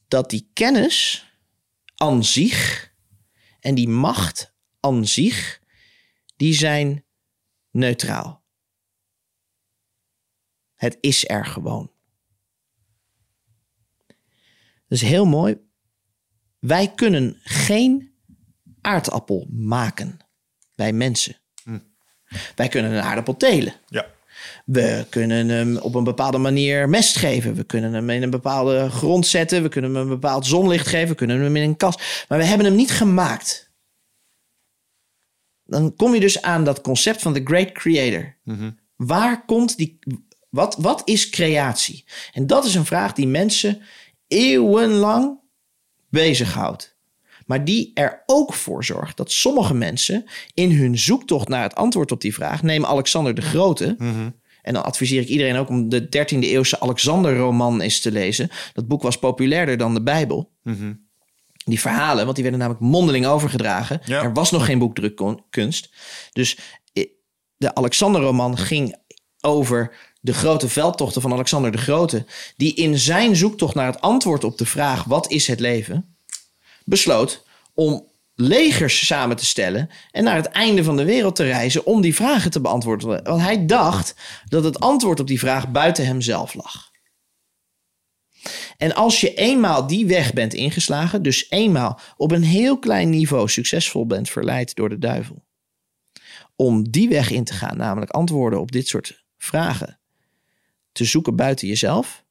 dat die kennis aan zich en die macht aan zich, die zijn neutraal. Het is er gewoon. Dat is heel mooi. Wij kunnen geen aardappel maken. Wij mensen. Wij kunnen een aardappel telen. Ja. We kunnen hem op een bepaalde manier mest geven. We kunnen hem in een bepaalde grond zetten. We kunnen hem een bepaald zonlicht geven. We kunnen hem in een kast. Maar we hebben hem niet gemaakt. Dan kom je dus aan dat concept van de Great Creator. Waar komt die. Wat, wat is creatie? En dat is een vraag die mensen eeuwenlang bezighoudt. Maar die er ook voor zorgt dat sommige mensen in hun zoektocht naar het antwoord op die vraag, neem Alexander de Grote. En dan adviseer ik iedereen ook om de 13e eeuwse Alexander-roman eens te lezen. Dat boek was populairder dan de Bijbel. Die verhalen, want die werden namelijk mondeling overgedragen. Ja. Er was nog geen boekdrukkunst. Dus eh, de Alexander-roman ging over de grote veldtochten van Alexander de Grote. Die in zijn zoektocht naar het antwoord op de vraag: wat is het leven? besloot om legers samen te stellen en naar het einde van de wereld te reizen om die vragen te beantwoorden. Want hij dacht dat het antwoord op die vraag buiten hemzelf lag. En als je eenmaal die weg bent ingeslagen, dus eenmaal op een heel klein niveau succesvol bent verleid door de duivel, om die weg in te gaan, namelijk antwoorden op dit soort vragen te zoeken buiten jezelf.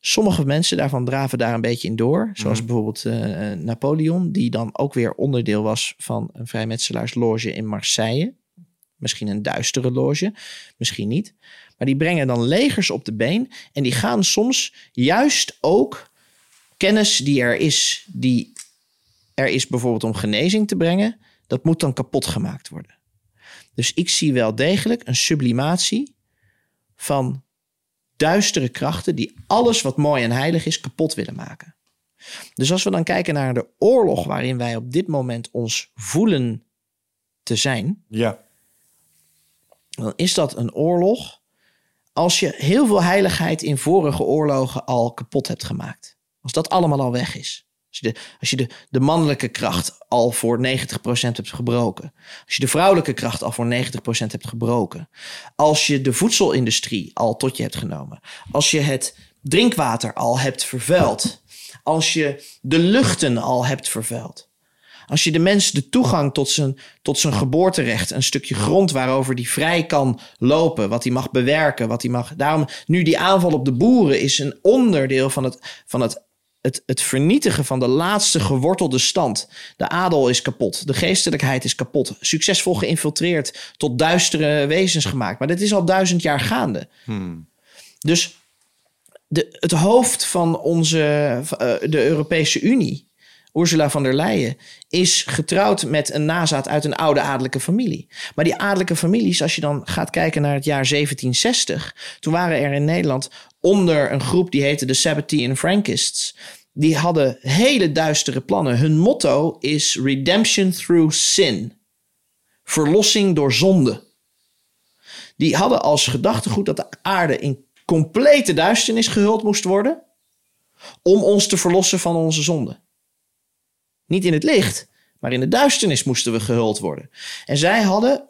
Sommige mensen daarvan draven daar een beetje in door. Zoals bijvoorbeeld eh, Napoleon, die dan ook weer onderdeel was van een vrijmetselaarsloge in Marseille. Misschien een duistere loge, misschien niet. Maar die brengen dan legers op de been en die gaan soms juist ook kennis die er is, die er is bijvoorbeeld om genezing te brengen, dat moet dan kapot gemaakt worden. Dus ik zie wel degelijk een sublimatie van duistere krachten die alles wat mooi en heilig is kapot willen maken. Dus als we dan kijken naar de oorlog waarin wij op dit moment ons voelen te zijn, Ja. Dan is dat een oorlog als je heel veel heiligheid in vorige oorlogen al kapot hebt gemaakt. Als dat allemaal al weg is. Als je de, als je de, de mannelijke kracht al voor 90% hebt gebroken. Als je de vrouwelijke kracht al voor 90% hebt gebroken. Als je de voedselindustrie al tot je hebt genomen. Als je het drinkwater al hebt vervuild. Als je de luchten al hebt vervuild. Als je de mens de toegang tot zijn, tot zijn geboorterecht, een stukje grond waarover die vrij kan lopen, wat hij mag bewerken, wat hij mag. Daarom, nu die aanval op de boeren is een onderdeel van het, van het, het, het vernietigen van de laatste gewortelde stand. De adel is kapot, de geestelijkheid is kapot, succesvol geïnfiltreerd, tot duistere wezens gemaakt. Maar dit is al duizend jaar gaande. Dus de, het hoofd van onze, eh, de Europese Unie, Ursula von der Leyen, is getrouwd met een nazaat uit een oude adellijke familie. Maar die adellijke families, als je dan gaat kijken naar het jaar 1760, toen waren er in Nederland onder een groep die heette de Sabbatean Frankists. Die hadden hele duistere plannen. Hun motto is redemption through sin. Verlossing door zonde. Die hadden als gedachtegoed dat de aarde in complete duisternis gehuld moest worden. om ons te verlossen van onze zonde. Niet in het licht, maar in de duisternis moesten we gehuld worden. En zij hadden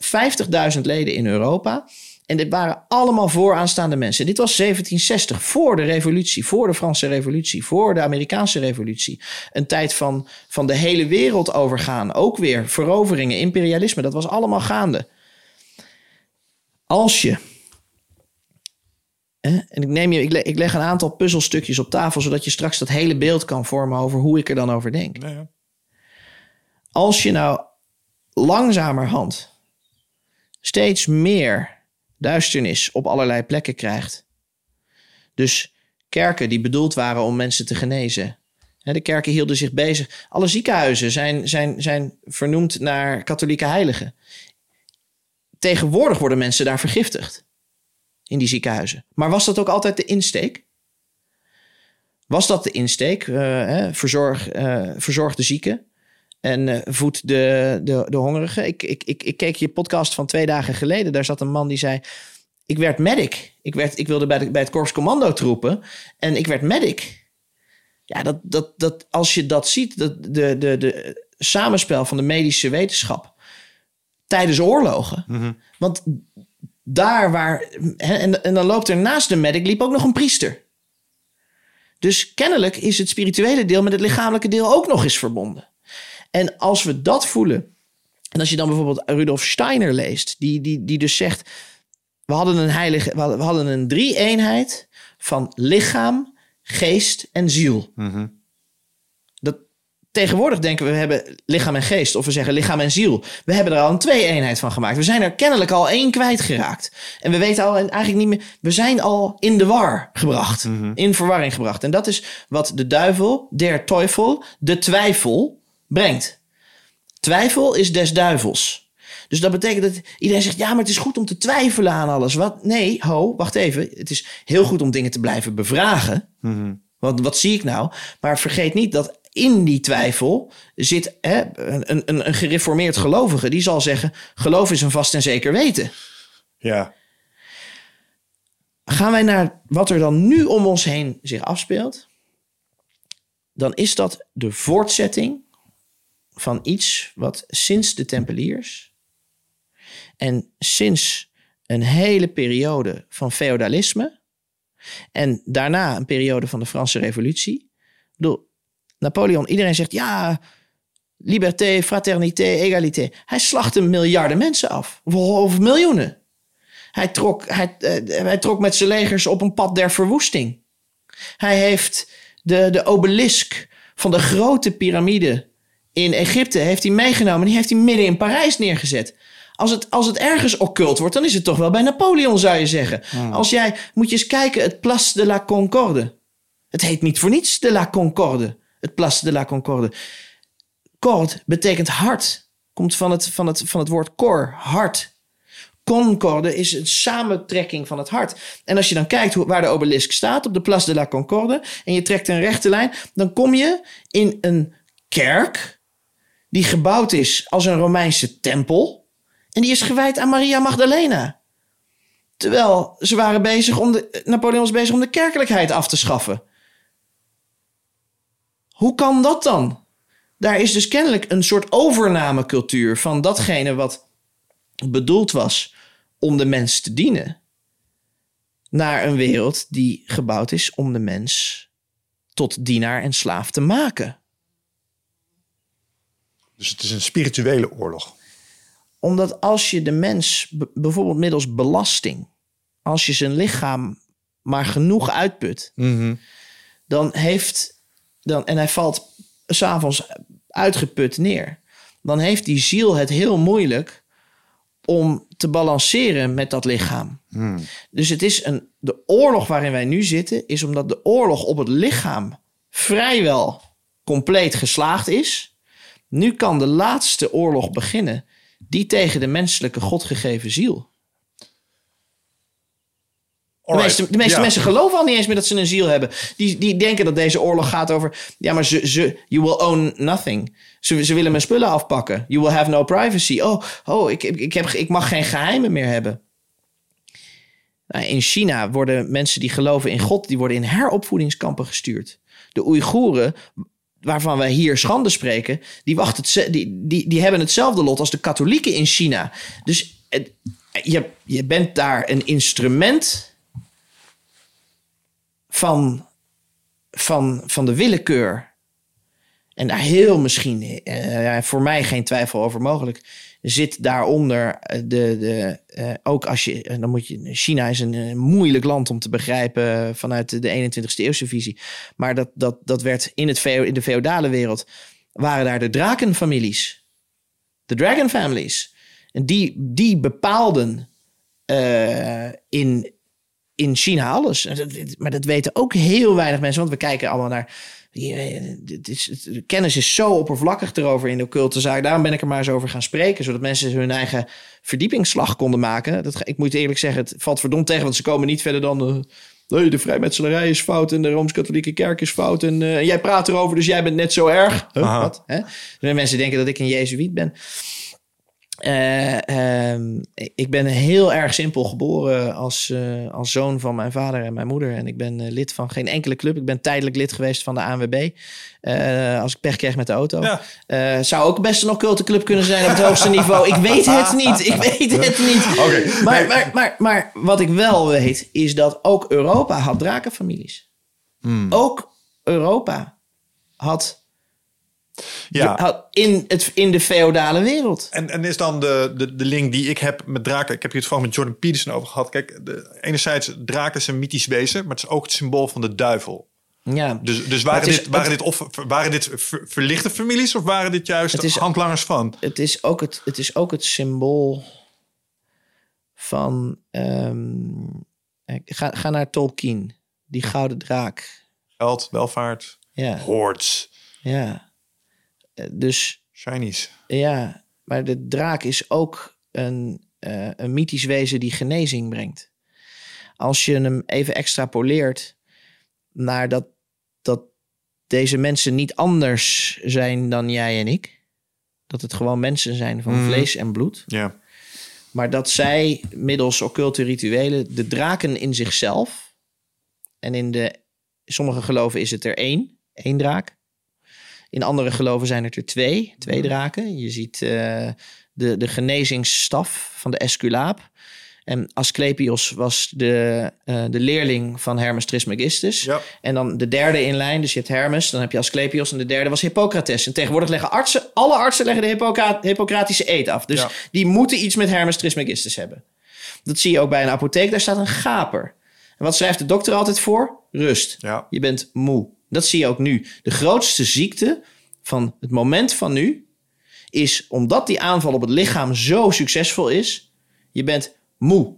50.000 leden in Europa. En dit waren allemaal vooraanstaande mensen. Dit was 1760, voor de revolutie, voor de Franse revolutie, voor de Amerikaanse revolutie. Een tijd van, van de hele wereld overgaan. Ook weer veroveringen, imperialisme, dat was allemaal gaande. Als je? En ik, neem je, ik, leg, een aantal puzzelstukjes op tafel, zodat je straks dat hele beeld kan vormen over hoe ik er dan over denk. Ja. Als je nou langzamerhand steeds meer duisternis op allerlei plekken krijgt. Dus kerken die bedoeld waren om mensen te genezen. De kerken hielden zich bezig. Alle ziekenhuizen zijn, zijn, zijn vernoemd naar katholieke heiligen. Tegenwoordig worden mensen daar vergiftigd in die ziekenhuizen. Maar was dat ook altijd de insteek? Was dat de insteek? Hè, verzorg, eh, verzorg de zieken en eh, voed de, de, de hongerigen. Ik, ik, ik, ik keek je podcast van twee dagen geleden. Daar zat een man die zei... Ik werd medic. Ik, werd, ik wilde bij, de, bij het Korps Commando troepen. En ik werd medic. Ja, dat, dat, dat, als je dat ziet, dat, de, de, de samenspel van de medische wetenschap tijdens oorlogen. Want daar waar. hè, En, en dan loopt er naast de medic liep ook nog een priester. Dus kennelijk is het spirituele deel met het lichamelijke deel ook nog eens verbonden. En als we dat voelen. En als je dan bijvoorbeeld Rudolf Steiner leest, die, die, die dus zegt. We hadden een heilige. We hadden, een drie-eenheid van lichaam, geest en ziel. Dat, tegenwoordig denken we, we hebben lichaam en geest. Of we zeggen lichaam en ziel. We hebben er al een twee-eenheid van gemaakt. We zijn er kennelijk al één kwijtgeraakt. En we weten al eigenlijk niet meer... We zijn al in de war gebracht. In verwarring gebracht. En dat is wat de duivel, der teufel, de twijfel brengt. Twijfel is des duivels. Dus dat betekent dat iedereen zegt: ja, maar het is goed om te twijfelen aan alles. Wat? Nee, ho, wacht even. Het is heel goed om dingen te blijven bevragen. Want wat zie ik nou? Maar vergeet niet dat in die twijfel zit hè, een, een, een gereformeerd gelovige. Die zal zeggen: geloof is een vast en zeker weten. Ja. Gaan wij naar wat er dan nu om ons heen zich afspeelt, dan is dat de voortzetting van iets wat sinds de Tempeliers en sinds een hele periode van feodalisme en daarna een periode van de Franse Revolutie. Napoleon, iedereen zegt ja, liberté, fraternité, égalité. Hij slachtte miljarden mensen af, of miljoenen. Hij trok, hij, eh, hij trok met zijn legers op een pad der verwoesting. Hij heeft de, de obelisk van de grote piramide in Egypte heeft hij meegenomen. Die heeft hij midden in Parijs neergezet. Als het, als het ergens occult wordt, dan is het toch wel bij Napoleon, zou je zeggen. Als jij, moet je eens kijken, het Place de la Concorde. Het heet niet voor niets de la Concorde. Het Place de la Concorde. Corde betekent hart. Komt van het, van het, van het woord cor, hart. Concorde is een samentrekking van het hart. En als je dan kijkt hoe, waar de obelisk staat op de Place de la Concorde en je trekt een rechte lijn, dan kom je in een kerk die gebouwd is als een Romeinse tempel en die is gewijd aan Maria Magdalena. Terwijl ze waren bezig om de, Napoleon bezig om de kerkelijkheid af te schaffen. Hoe kan dat dan? Daar is dus kennelijk een soort overnamecultuur van datgene wat bedoeld was om de mens te dienen, naar een wereld die gebouwd is om de mens tot dienaar en slaaf te maken. Dus het is een spirituele oorlog. Omdat als je de mens bijvoorbeeld middels belasting, als je zijn lichaam maar genoeg uitput, dan heeft, dan, en hij valt s'avonds uitgeput neer, dan heeft die ziel het heel moeilijk om te balanceren met dat lichaam. Dus het is een, de oorlog waarin wij nu zitten, is omdat de oorlog op het lichaam vrijwel compleet geslaagd is. Nu kan de laatste oorlog beginnen, die tegen de menselijke godgegeven ziel. De meeste, de meeste Ja. mensen geloven al niet eens meer dat ze een ziel hebben. Die, die denken dat deze oorlog gaat over... Ja, maar ze, ze, you will own nothing. Ze, ze willen mijn spullen afpakken. You will have no privacy. Oh, oh ik, ik, heb, ik mag geen geheimen meer hebben. Nou, in China worden mensen die geloven in God... die worden in heropvoedingskampen gestuurd. De Oeigoeren, waarvan wij hier schande spreken... die, wachten het, die, die, die hebben hetzelfde lot als de katholieken in China. Dus je, je bent daar een instrument van, van, van de willekeur. En daar heel misschien, eh, voor mij geen twijfel over mogelijk, zit daaronder eh, de, de eh, ook als je, eh, dan moet je, China is een moeilijk land om te begrijpen vanuit de, de 21ste eeuwse visie. Maar dat, dat, dat werd in, het, in de feodale wereld, waren daar de drakenfamilies. De dragon families. En die, die bepaalden in, in China alles. Maar dat weten ook heel weinig mensen, want we kijken allemaal naar. Is, het- kennis is zo oppervlakkig erover in de occulte zaak. Daarom ben ik er maar eens over gaan spreken, zodat mensen hun eigen verdiepingsslag konden maken. Dat, ik moet eerlijk zeggen, het valt verdomd tegen, want ze komen niet verder dan. Nee, de vrijmetselarij is fout en de Rooms-Katholieke Kerk is fout. En eh, jij praat erover, dus jij bent net zo erg. Huh, wat? Hè? Dus mensen denken dat ik een Jezuïet ben. Eh, ehm, ik ben heel erg simpel geboren als, eh, als zoon van mijn vader en mijn moeder. En ik ben eh, lid van geen enkele club. Ik ben tijdelijk lid geweest van de ANWB. Als ik pech kreeg met de auto. Ja. Zou ook best een occulte club kunnen zijn op het hoogste niveau. Ik weet het niet. Ik weet het niet. Maar, maar, maar, maar wat ik wel weet, is dat ook Europa had drakenfamilies. Ook Europa had, Ja. in, het, in de feodale wereld. En, en is dan de, de, de link die ik heb met draken... Ik heb hier het gewoon met Jordan Peterson over gehad. Kijk, de, enerzijds, draken is een mythisch wezen... maar het is ook het symbool van de duivel. Ja, Dus, dus waren, is- dit, waren, dit, of, waren dit ver- verlichte families... of waren dit juist Het is- handlangers van? het is ook het, het is ook het symbool van. ehm, ga, ga naar Tolkien, die gouden draak. Geld, welvaart, Ja, hordes. ja. Dus Chinese. ja, maar de draak is ook een, eh, een mythisch wezen die genezing brengt. Als je hem even extrapoleert naar dat, dat deze mensen niet anders zijn dan jij en ik. Dat het gewoon mensen zijn van Mhm. vlees en bloed. Ja. Maar dat zij middels occulte rituelen de draken in zichzelf. En in de sommige geloven is het er één, één draak. In andere geloven zijn het er twee, twee draken. Je ziet eh, de, de genezingsstaf van de Esculaap. En Asclepios was de, eh, de leerling van Hermes Trismegistus. Ja. En dan de derde in lijn, dus je hebt Hermes, dan heb je Asclepios en de derde was Hippocrates. En tegenwoordig leggen artsen, alle artsen leggen de Hippocra- Hippocratische eed af. Dus Ja. die moeten iets met Hermes Trismegistus hebben. Dat zie je ook bij een apotheek, daar staat een gaper. En wat schrijft de dokter altijd voor? Rust. Ja. Je bent moe. Dat zie je ook nu. De grootste ziekte van het moment van nu is omdat die aanval op het lichaam zo succesvol is, je bent moe.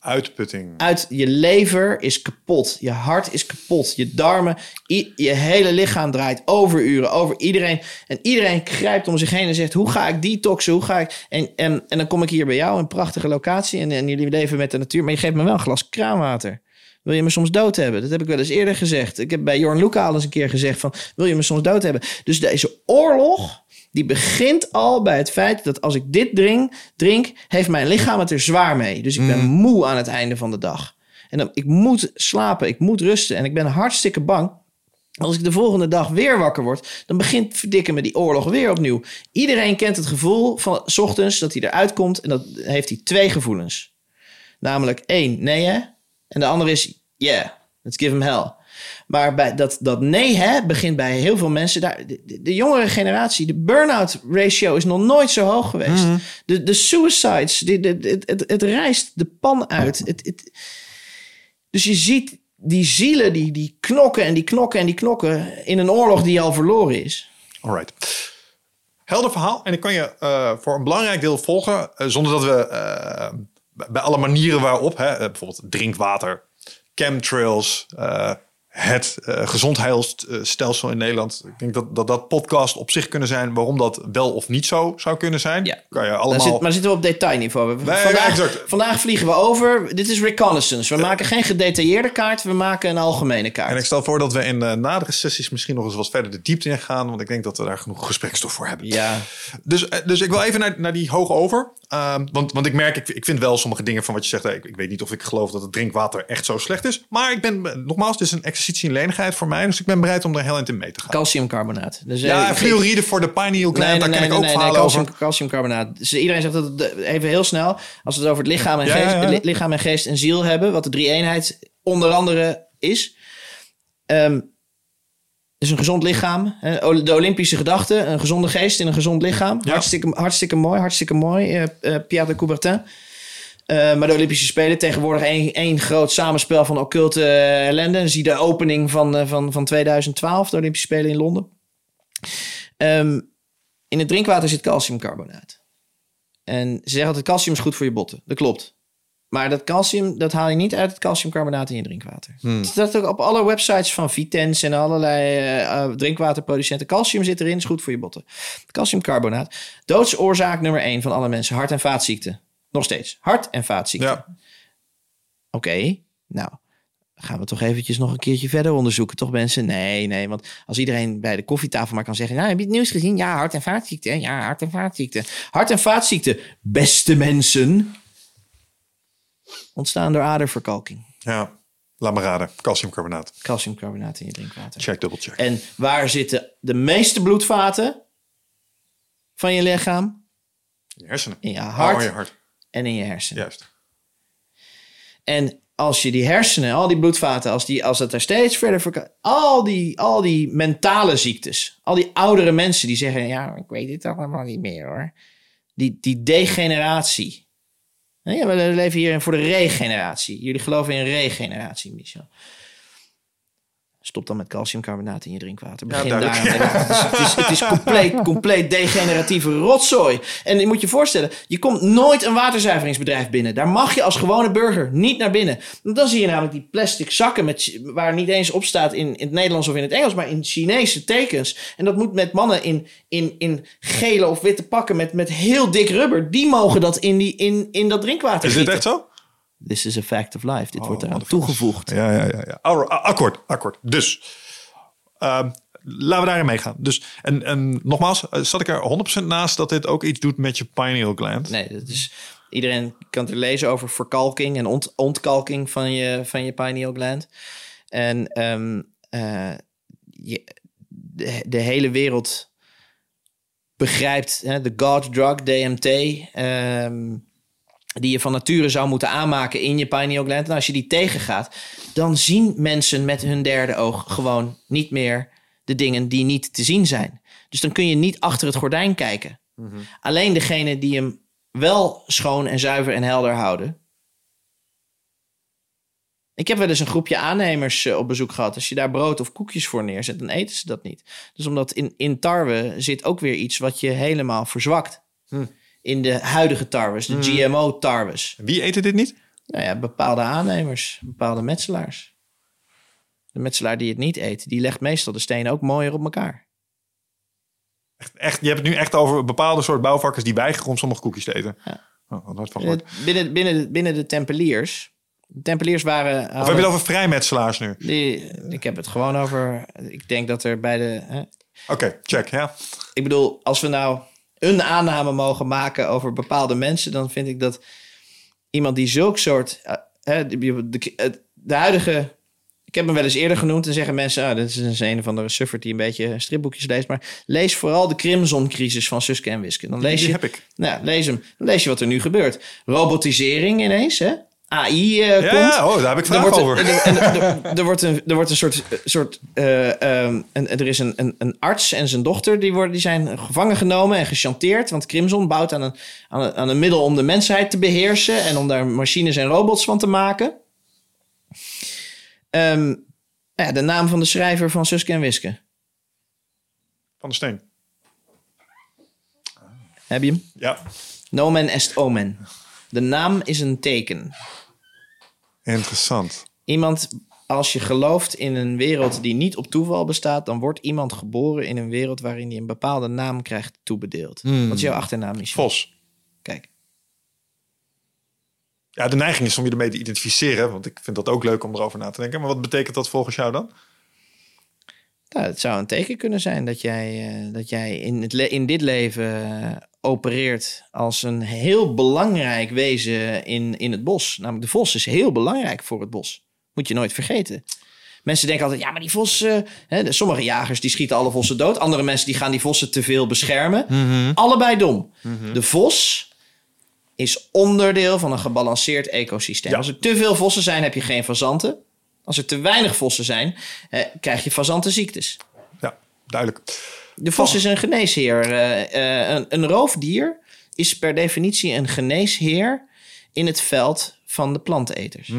Uitputting. Uit je lever is kapot, je hart is kapot, je darmen, je hele lichaam draait overuren over iedereen. En iedereen grijpt om zich heen en zegt: Hoe ga ik detoxen? Hoe ga ik. En, en, en dan kom ik hier bij jou, een prachtige locatie. En, en jullie leven met de natuur, maar je geeft me wel een glas kraanwater. Wil je me soms dood hebben? Dat heb ik wel eens eerder gezegd. Ik heb bij Jorn Luca al eens een keer gezegd van... wil je me soms dood hebben? Dus deze oorlog, die begint al bij het feit... dat als ik dit drink, drink heeft mijn lichaam het er zwaar mee. Dus ik ben moe aan het einde van de dag. En dan, ik moet slapen, ik moet rusten. En ik ben hartstikke bang... Als ik de volgende dag weer wakker word, dan begint verdikken me die oorlog weer opnieuw. Iedereen kent het gevoel van 's ochtends dat hij eruit komt en dat heeft hij twee gevoelens. Namelijk één, nee hè? En de andere is, yeah, let's give him hell. Maar bij dat, dat nee hè begint bij heel veel mensen. Daar, de, de- de jongere generatie, de burn-out ratio is nog nooit zo hoog geweest. De, de suicides, de, de, de- het, het rijst de pan uit. Het, het, dus je ziet die zielen die, die knokken en die knokken en die knokken in een oorlog die al verloren is. Alright. Helder verhaal. En ik kan je eh, voor een belangrijk deel volgen. eh, zonder dat we eh, bij alle manieren waarop, hè, eh, bijvoorbeeld drinkwater, chemtrails, eh, het eh gezondheidsstelsel in Nederland. Ik denk dat, dat dat podcast op zich kunnen zijn waarom dat wel of niet zo zou kunnen zijn. Ja. Kan je allemaal. zit, maar zitten we op detailniveau. We- Nee, vandaag, vandaag vliegen we over. Dit is reconnaissance. We maken geen gedetailleerde kaart. We maken een algemene kaart. En ik stel voor dat we in eh, nadere sessies misschien nog eens wat verder de diepte in gaan. Want ik denk dat we daar genoeg gesprekstof voor hebben. Ja, Dus, eh, dus ik wil even naar, naar die hoog over. Ehm, want, want ik merk, ik, ik vind wel sommige dingen van wat je zegt. Ik, ik weet niet of ik geloof dat het drinkwater echt zo slecht is. Maar ik ben, nogmaals, het is een exercitie in lenigheid voor mij. Dus ik ben bereid om er heel eind in mee te gaan. calciumcarbonaat. Dus, ja, eh, fluoride voor de pineal gland, Nee, daar nee, ken ik ook nee, verhalen calcium, over. calciumcarbonaat. Dus iedereen zegt dat het, de- even heel snel, als we het over het lichaam en, Ja, geest, ja, ja. li- lichaam en geest en ziel hebben, wat de drie eenheid onder andere is. Ehm dus een gezond lichaam, de Olympische gedachte, een gezonde geest in een gezond lichaam. Hartstikke, hartstikke mooi, hartstikke mooi. eh, eh, Pierre de Coubertin. Eh, maar de Olympische Spelen tegenwoordig één, één groot samenspel van occulte eh, ellende. Zie de opening van, eh, van, van 2012, de Olympische Spelen in Londen. Ehm, in het drinkwater zit calciumcarbonaat. En ze zeggen dat calcium is goed voor je botten. Dat klopt. Maar dat calcium, dat haal je niet uit het calciumcarbonaat in je drinkwater. Hmm. Staat ook op alle websites van Vitens en allerlei drinkwaterproducenten. Calcium zit erin, is goed voor je botten. Calciumcarbonaat. Doodsoorzaak nummer 1 van alle mensen. Hart- en vaatziekten. Nog steeds. Hart- en vaatziekten. Ja. Oké, nou, gaan we toch eventjes nog een keertje verder onderzoeken, toch mensen? Nee, nee, want als iedereen bij de koffietafel maar kan zeggen... nou, heb je het nieuws gezien? Ja, hart- en vaatziekten. Ja, hart- en vaatziekten. Hart- en vaatziekten, beste mensen, ontstaan door aderverkalking. Ja, laat me raden. Calciumcarbonaat. Calciumcarbonaat in je drinkwater. Check, double check. En waar zitten de meeste bloedvaten van je lichaam? Je hersenen. In je Oh, hart je hart. En in je hersenen. Juist. En als je die hersenen, al die bloedvaten, als, die, als het er steeds verder verka- al die, al die mentale ziektes, al die oudere mensen die zeggen, ja, ik weet het allemaal niet meer hoor. Die, die degeneratie. Ja, we leven hier voor de regeneratie. Jullie geloven in regeneratie, Michel. Stop dan met calciumcarbonaat in je drinkwater. Ja, Begin daar. duidelijk. Het is, het is, het is compleet, compleet degeneratieve rotzooi. En je moet je voorstellen, je komt nooit een waterzuiveringsbedrijf binnen. Daar mag je als gewone burger niet naar binnen. Want dan zie je namelijk die plastic zakken met, waar niet eens op staat in, in het Nederlands of in het Engels, maar in Chinese tekens. En dat moet met mannen in, in, in gele of witte pakken met, met heel dik rubber. Die mogen dat in, die, in, in dat drinkwater Is dit gieten. echt zo? This is a fact of life. Dit wordt Oh, eraan motherfuckers. toegevoegd. Ja, ja, ja. ja. Akkoord, akkoord. Dus, ehm, laten we daarin meegaan. Dus, en, en nogmaals, eh, zat ik er 100% naast dat dit ook iets doet met je pineal gland? Nee, dat is, iedereen kan het er lezen over verkalking en ont, ontkalking van je, van je pineal gland. En ehm, eh, je, de, de hele wereld begrijpt hè, de God drug, DMT, ehm, die je van nature zou moeten aanmaken in je pineal gland. En als je die tegengaat, dan zien mensen met hun derde oog gewoon niet meer de dingen die niet te zien zijn. Dus dan kun je niet achter het gordijn kijken. Alleen degene die hem wel schoon en zuiver en helder houden. Ik heb wel eens een groepje aannemers eh, op bezoek gehad. Als je daar brood of koekjes voor neerzet, dan eten ze dat niet. Dus omdat in, in tarwe zit ook weer iets wat je helemaal verzwakt. In de huidige tarwes, de GMO-tarwes. Wie eten dit niet? Nou ja, bepaalde aannemers, bepaalde metselaars. De metselaar die het niet eet, die legt meestal de stenen ook mooier op elkaar. Echt, je hebt het nu echt over bepaalde soort bouwvakkers die weigeren om sommige koekjes te eten. Ja. Oh, van. Binnen, binnen, de, binnen de tempeliers. De tempeliers waren... Of heb je het over vrijmetselaars nu? Die, ik heb het gewoon over. Ik denk dat er bij de. Oké, check, ja. ik bedoel, als we nou een aanname mogen maken over bepaalde mensen, dan vind ik dat iemand die zulk soort. eh, hè, de, de, de huidige. Ik heb hem wel eens eerder genoemd en zeggen mensen, ah, dit is een een of andere suffert die een beetje stripboekjes leest. Maar lees vooral de Crimson-crisis van Suske en Wiske. Dan lees Die je, heb ik. Nou, lees hem. Dan lees je wat er nu gebeurt. Robotisering ineens, hè? AI eh, Ja, komt. oh, daar heb ik vragen over. en- en- er, wordt een, er wordt een soort. soort eh, ehm, een, er is een, een, een arts en zijn dochter die, worden, die zijn gevangen genomen en gechanteerd. Want Crimson bouwt aan een, aan, een, aan een middel om de mensheid te beheersen en om daar machines en robots van te maken. Ehm, ja, de naam van de schrijver van Suske en Wiske. Van de steen. Heb je hem? Ja, Nomen est omen. De naam is een teken. Interessant. Iemand, als je gelooft in een wereld die niet op toeval bestaat, dan wordt iemand geboren in een wereld waarin hij een bepaalde naam krijgt toebedeeld. Wat is jouw achternaam, Michel? Vos. Kijk. Ja, de neiging is om je ermee te identificeren, want ik vind dat ook leuk om erover na te denken. Maar wat betekent dat volgens jou dan? Nou, het zou een teken kunnen zijn dat jij, eh, dat jij in, het in dit leven eh, opereert als een heel belangrijk wezen in, in het bos. Namelijk de vos is heel belangrijk voor het bos. Moet je nooit vergeten. Mensen denken altijd, ja, maar die vos... eh, hè, sommige jagers die schieten alle vossen dood. Andere mensen die gaan die vossen te veel beschermen. Allebei dom. De vos is onderdeel van een gebalanceerd ecosysteem. Ja. Als er te veel vossen zijn, heb je geen fazanten. Als er te weinig vossen zijn, eh, krijg je fazantenziektes. Ja, duidelijk. De vos is een geneesheer. Eh, eh, een, een roofdier is per definitie een geneesheer in het veld van de planteneters.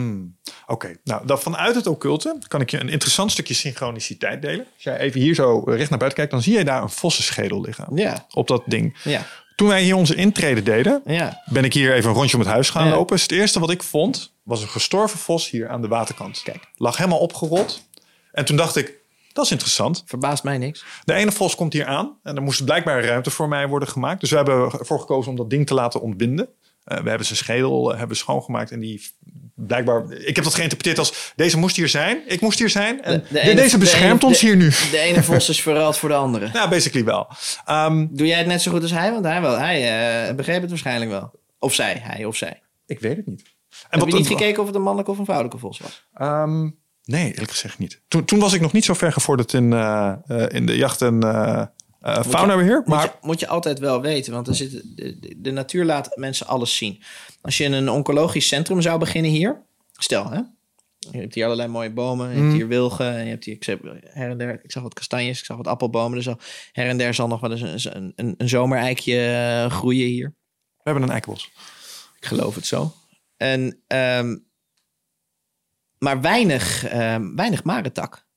Oké, nou dan vanuit het occulte kan ik je een interessant stukje synchroniciteit delen. Als jij even hier zo recht naar buiten kijkt, dan zie je daar een vossenschedel liggen. Ja, Op dat ding. ja, Toen wij hier onze intrede deden, ja. ben ik hier even een rondje om het huis gaan Ja. lopen. Dus het eerste wat ik vond, was een gestorven vos hier aan de waterkant. Kijk. Lag helemaal opgerold. En toen dacht ik, dat is interessant. Verbaast mij niks. De ene vos komt hier aan en er moest blijkbaar ruimte voor mij worden gemaakt. Dus we hebben ervoor gekozen om dat ding te laten ontbinden. Eh, we hebben zijn schedel eh, hebben schoongemaakt en die blijkbaar. Ik heb dat geïnterpreteerd als deze moest hier zijn, ik moest hier zijn en De- de de- ene- deze de beschermt ene- ons hier nu. De ene vos is verruild voor de andere. Ja, basically wel. Ehm, Doe jij het net zo goed als hij? Want hij, wel, hij eh, begreep het waarschijnlijk wel. Of zij, hij of zij. ik weet het niet. En Heb je niet gekeken of het een mannelijke of een vrouwelijke vos was? Ehm, nee, eerlijk gezegd niet. Toen, toen was ik nog niet zo ver gevorderd in, in de jacht en eh, faunabeheer. Moet, Maar je, moet je altijd wel weten, want er zit, de, natuur laat mensen alles zien. Als je in een oncologisch centrum zou beginnen hier, stel hè, je hebt hier allerlei mooie bomen, je hebt hier wilgen, en je hebt hier, ik, zeg, her en der, ik zag wat kastanjes, ik zag wat appelbomen, dus al, her en der zal nog wel eens een, een, een, zomereikje eh, groeien hier. we hebben een eikenbos. Ik geloof het zo. En, ehm, maar weinig, ehm weinig marentak.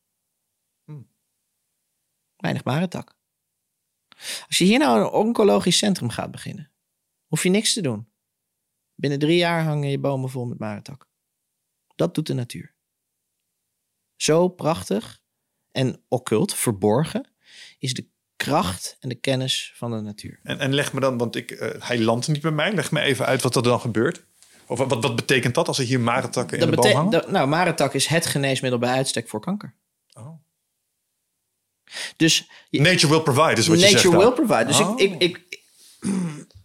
Weinig marentak. Als je hier nou een oncologisch centrum gaat beginnen, hoef je niks te doen. Binnen drie jaar hangen je bomen vol met marentak. Dat doet de natuur. Zo prachtig en occult, verborgen, is de kracht en de kennis van de natuur. En, en leg me dan, want ik, eh, hij landt niet bij mij. Leg me even uit wat er dan gebeurt. Of wat, wat betekent dat als er hier marentakken in Dat de boom hangen? dat- nou, marentak is het geneesmiddel bij uitstek voor kanker. Oh. Dus Nature will provide, is wat je Nature zegt. dan. will provide. Dus Oh. ik, ik, ik,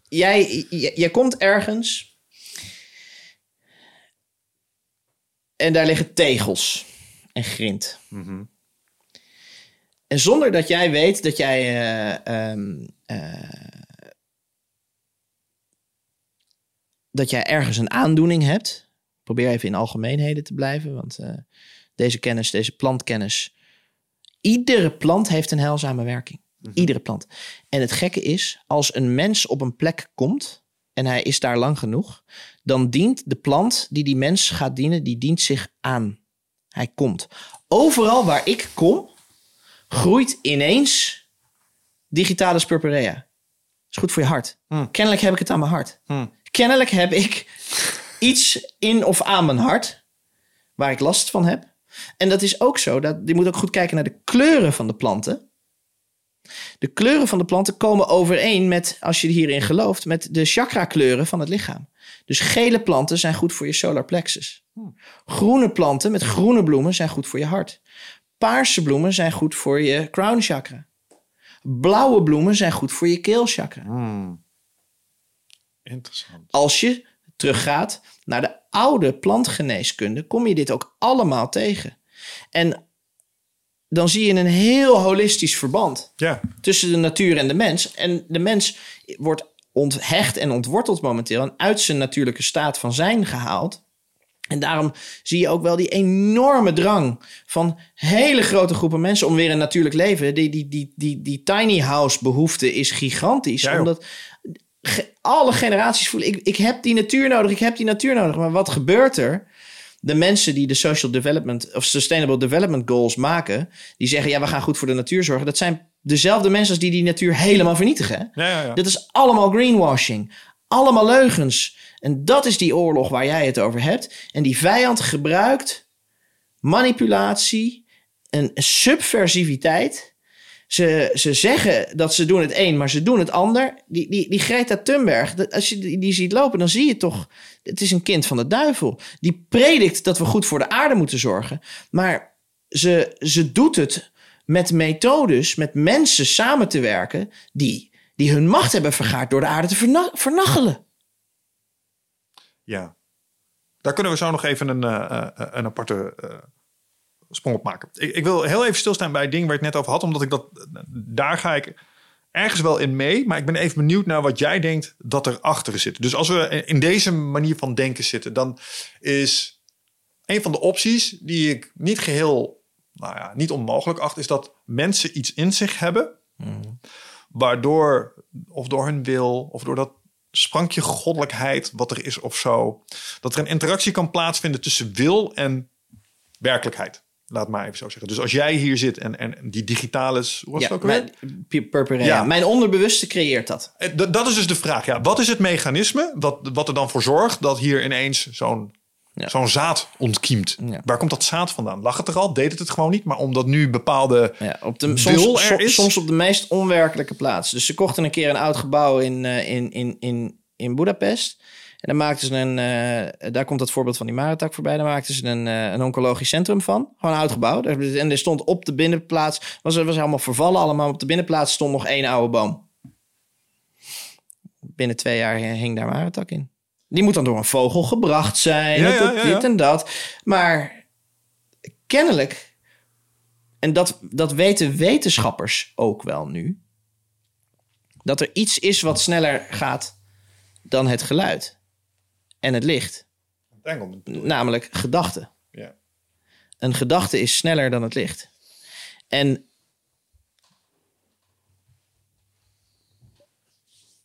jij, jij, jij komt ergens en daar liggen tegels en grind. Mhm. En zonder dat jij weet dat jij eh, ehm, eh, dat jij ergens een aandoening hebt. Probeer even in algemeenheden te blijven, want eh, deze kennis, deze plantkennis. Iedere plant heeft een heilzame werking. Iedere plant. En het gekke is, als een mens op een plek komt en hij is daar lang genoeg, dan dient de plant die die mens gaat dienen, die dient zich aan. Hij komt. Overal waar ik kom, groeit ineens digitale purpurea. is goed voor je hart. Kennelijk heb ik het aan mijn hart. Kennelijk heb ik iets in of aan mijn hart waar ik last van heb. En dat is ook zo. Dat, je moet ook goed kijken naar de kleuren van de planten. De kleuren van de planten komen overeen met, als je hierin gelooft, met de chakra-kleuren van het lichaam. Dus gele planten zijn goed voor je solar plexus. Groene planten met groene bloemen zijn goed voor je hart. Paarse bloemen zijn goed voor je crown chakra. Blauwe bloemen zijn goed voor je keelchakra. Interessant. Als je teruggaat naar de oude plantgeneeskunde, kom je dit ook allemaal tegen. En dan zie je een heel holistisch verband Ja, tussen de natuur en de mens. En de mens wordt onthecht en ontworteld momenteel en uit zijn natuurlijke staat van zijn gehaald. En daarom zie je ook wel die enorme drang van hele grote groepen mensen om weer een natuurlijk leven. Die, die, die, die, die tiny house behoefte is gigantisch. Ja, omdat alle generaties voelen, ik, ik heb die natuur nodig, ik heb die natuur nodig. Maar wat gebeurt er? De mensen die de social development of sustainable development goals maken, die zeggen ja, we gaan goed voor de natuur zorgen. Dat zijn dezelfde mensen als die die natuur helemaal vernietigen. hè? ja, ja. ja. Dit is allemaal greenwashing. Allemaal leugens. En dat is die oorlog waar jij het over hebt. En die vijand gebruikt manipulatie en subversiviteit. Ze, ze zeggen dat ze doen het een, maar ze doen het ander. Die, die, die Greta Thunberg, als je die, die ziet lopen, dan zie je toch... Het is een kind van de duivel. Die predikt dat we goed voor de aarde moeten zorgen. Maar ze, ze doet het met methodes, met mensen samen te werken... die, die hun macht hebben vergaard door de aarde te verna- vernachelen. Ja. Daar kunnen we zo nog even een, eh, eh, een aparte eh, sprong op maken. Ik, ik wil heel even stilstaan bij het ding waar ik het net over had, omdat ik dat, daar ga ik ergens wel in mee, maar ik ben even benieuwd naar wat jij denkt dat er achter zit. Dus als we in deze manier van denken zitten, dan is een van de opties die ik niet geheel, nou ja, niet onmogelijk acht, is dat mensen iets in zich hebben, waardoor, of door hun wil, of door dat sprankje goddelijkheid wat er is of zo, dat er een interactie kan plaatsvinden tussen wil en werkelijkheid. Laat maar even zo zeggen. Dus als jij hier zit en, en die digitale, hoe was het ook alweer? mijn, pu- purpurea. Ja. Mijn onderbewuste creëert dat. Eh, Dat is dus de vraag. Ja, wat is het mechanisme wat, wat er dan voor zorgt dat hier ineens zo'n Ja. zo'n zaad ontkiemt? Ja. Waar komt dat zaad vandaan? Lag het er al? Deed het het gewoon niet? Maar omdat nu bepaalde... Ja, op de, soms, er is? soms op de meest onwerkelijke plaats. Dus ze kochten een keer een oud gebouw in, eh, in, in, in, in Budapest. En dan maakten ze een, eh, daar komt dat voorbeeld van die Maritak voorbij. Daar maakten ze een, eh, een oncologisch centrum van. Gewoon een oud gebouw. Daar- En er stond op de binnenplaats, was, was helemaal vervallen allemaal. Op de binnenplaats stond nog één oude boom. Binnen twee jaar hing daar Maritak in. Die moet dan door een vogel gebracht zijn. Ja. Dit en dat. Maar kennelijk en dat, dat weten wetenschappers ook wel nu. Dat er iets is wat sneller gaat dan het geluid en het licht. Namelijk gedachten. Ja. Een gedachte is sneller dan het licht. En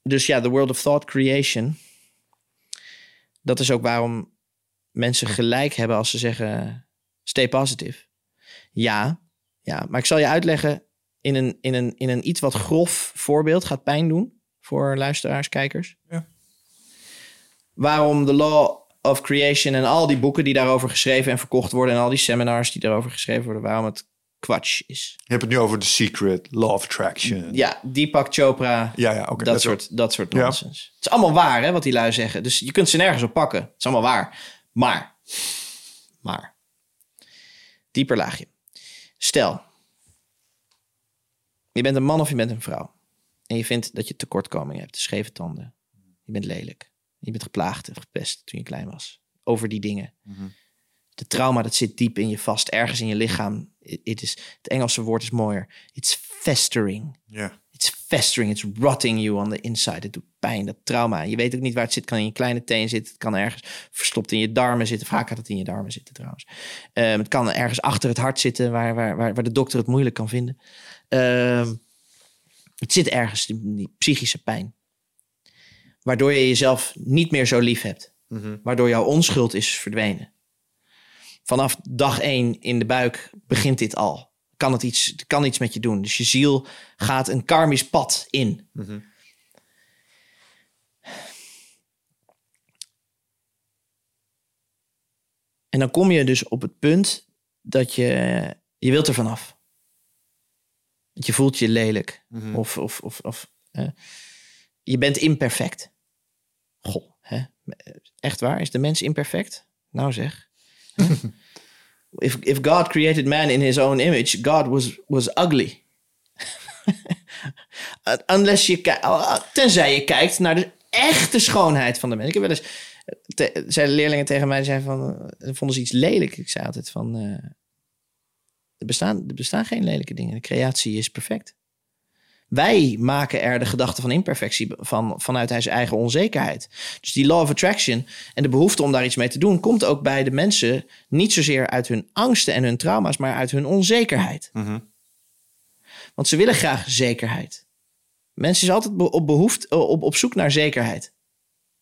dus ja, the world of thought creation. Dat is ook waarom mensen gelijk hebben als ze zeggen stay positive. Ja, ja, maar ik zal je uitleggen in een, in, een, in een iets wat grof voorbeeld gaat pijn doen voor luisteraars, kijkers. Ja. Waarom de Law of Creation en al die boeken die daarover geschreven en verkocht worden en al die seminars die daarover geschreven worden, waarom het kwatsch is. Je hebt het nu over The Secret, Law of Attraction. Ja, Deepak Chopra, ja, ja oké. dat, soort, dat soort Ja. nonsens. Het is allemaal waar, hè, wat die lui zeggen. Dus je kunt ze nergens op pakken. Het is allemaal waar. Maar, maar, dieper laagje. Stel, je bent een man of je bent een vrouw. En je vindt dat je tekortkomingen hebt, scheve tanden. Je bent lelijk. Je bent geplaagd en gepest toen je klein was. Over die dingen. De trauma, dat zit diep in je vast, ergens in je lichaam. It- it is, het Engelse woord is mooier. It's festering. Ja. It's festering, it's rotting you on the inside. Het doet pijn, dat trauma. Je weet ook niet waar het zit. Kan in je kleine teen zitten. Het kan ergens verstopt in je darmen zitten. Vaak gaat het in je darmen zitten trouwens. Ehm, het kan ergens achter het hart zitten waar, waar, waar, waar de dokter het moeilijk kan vinden. Ehm, het zit ergens, die, die psychische pijn. Waardoor je jezelf niet meer zo lief hebt. Waardoor jouw onschuld is verdwenen. Vanaf dag één in de buik begint dit al. Kan het iets, kan iets met je doen. Dus je ziel gaat een karmisch pad in. En dan kom je dus op het punt dat je, je wilt er vanaf. Want je voelt je lelijk. Of, of, of, of eh, je bent imperfect. Goh, hè? echt waar? Is de mens imperfect? Nou zeg. if, if God created man in his own image, God was, was ugly. Unless je ki- tenzij je kijkt naar de echte schoonheid van de mens. Ik heb wel eens, te, zeiden leerlingen tegen mij, zeiden van, eh, vonden ze iets lelijk? Ik zei altijd van, eh, er, bestaan, er bestaan geen lelijke dingen. De creatie is perfect. Wij maken er de gedachte van imperfectie van, vanuit zijn eigen onzekerheid. Dus die law of attraction en de behoefte om daar iets mee te doen, komt ook bij de mensen niet zozeer uit hun angsten en hun trauma's, maar uit hun onzekerheid. Want ze willen graag zekerheid. Mensen zijn altijd op, behoefte, op, op zoek naar zekerheid.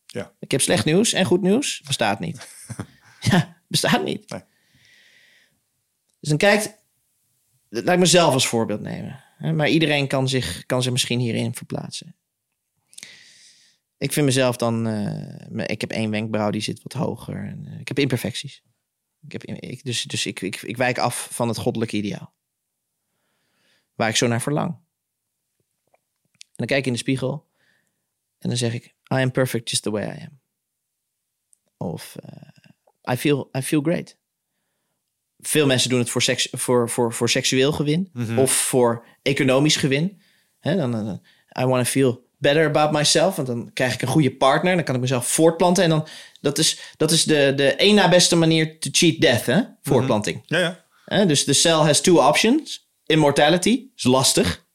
Ja. Ik heb slecht nieuws en goed nieuws. Bestaat niet. ja, bestaat niet. Nee. Dus dan kijkt... Laat ik mezelf als voorbeeld nemen. Maar iedereen kan zich, kan zich misschien hierin verplaatsen. Ik vind mezelf dan... eh, ik heb één wenkbrauw, die zit wat hoger. En, eh, ik heb imperfecties. Ik heb, dus dus ik, ik, ik wijk af van het goddelijke ideaal. Waar ik zo naar verlang. En dan kijk ik in de spiegel. En dan zeg ik, I am perfect just the way I am. Of eh, I, feel, I feel great. Veel mensen doen het voor, seks, voor, voor, voor seksueel gewin. Of voor economisch gewin. Hè, dan, dan, I want to feel better about myself. Want dan krijg ik een goede partner. Dan kan ik mezelf voortplanten. En dan, dat is, dat is de, de één na beste manier to cheat death. Hè? Voortplanting. Ja, ja. Dus de cell has two options. Immortality is lastig.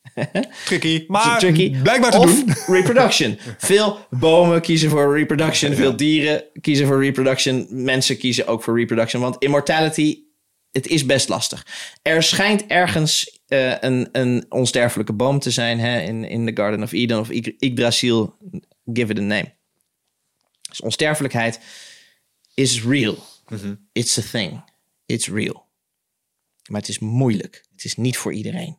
Tricky. Maar tricky. blijkbaar te of doen. reproduction. Veel bomen kiezen voor reproduction. Veel dieren kiezen voor reproduction. Mensen kiezen ook voor reproduction. Want immortality, het is best lastig. Er schijnt ergens eh, een, een onsterfelijke boom te zijn. Hè, in, in the Garden of Eden of Yg- Yggdrasil. Give it a name. Dus onsterfelijkheid is real. It's a thing. It's real. Maar het is moeilijk. Het is niet voor iedereen.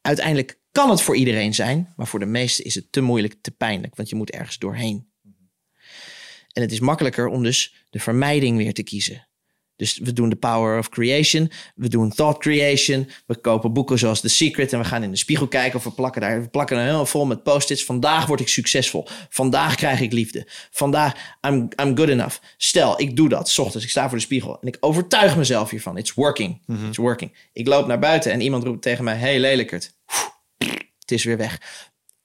Uiteindelijk kan het voor iedereen zijn, maar voor de meesten is het te moeilijk, te pijnlijk, want je moet ergens doorheen. En het is makkelijker om dus de vermijding weer te kiezen. Dus we doen de power of creation, we doen thought creation, we kopen boeken zoals The Secret en we gaan in de spiegel kijken of we plakken daar, we plakken er helemaal vol met post-its. Vandaag word ik succesvol, vandaag krijg ik liefde, vandaag I'm, I'm good enough. Stel, ik doe dat, 's ochtends, ik sta voor de spiegel en ik overtuig mezelf hiervan. It's working, it's working. Ik loop naar buiten en iemand roept tegen mij, hey lelijkert, het is weer weg.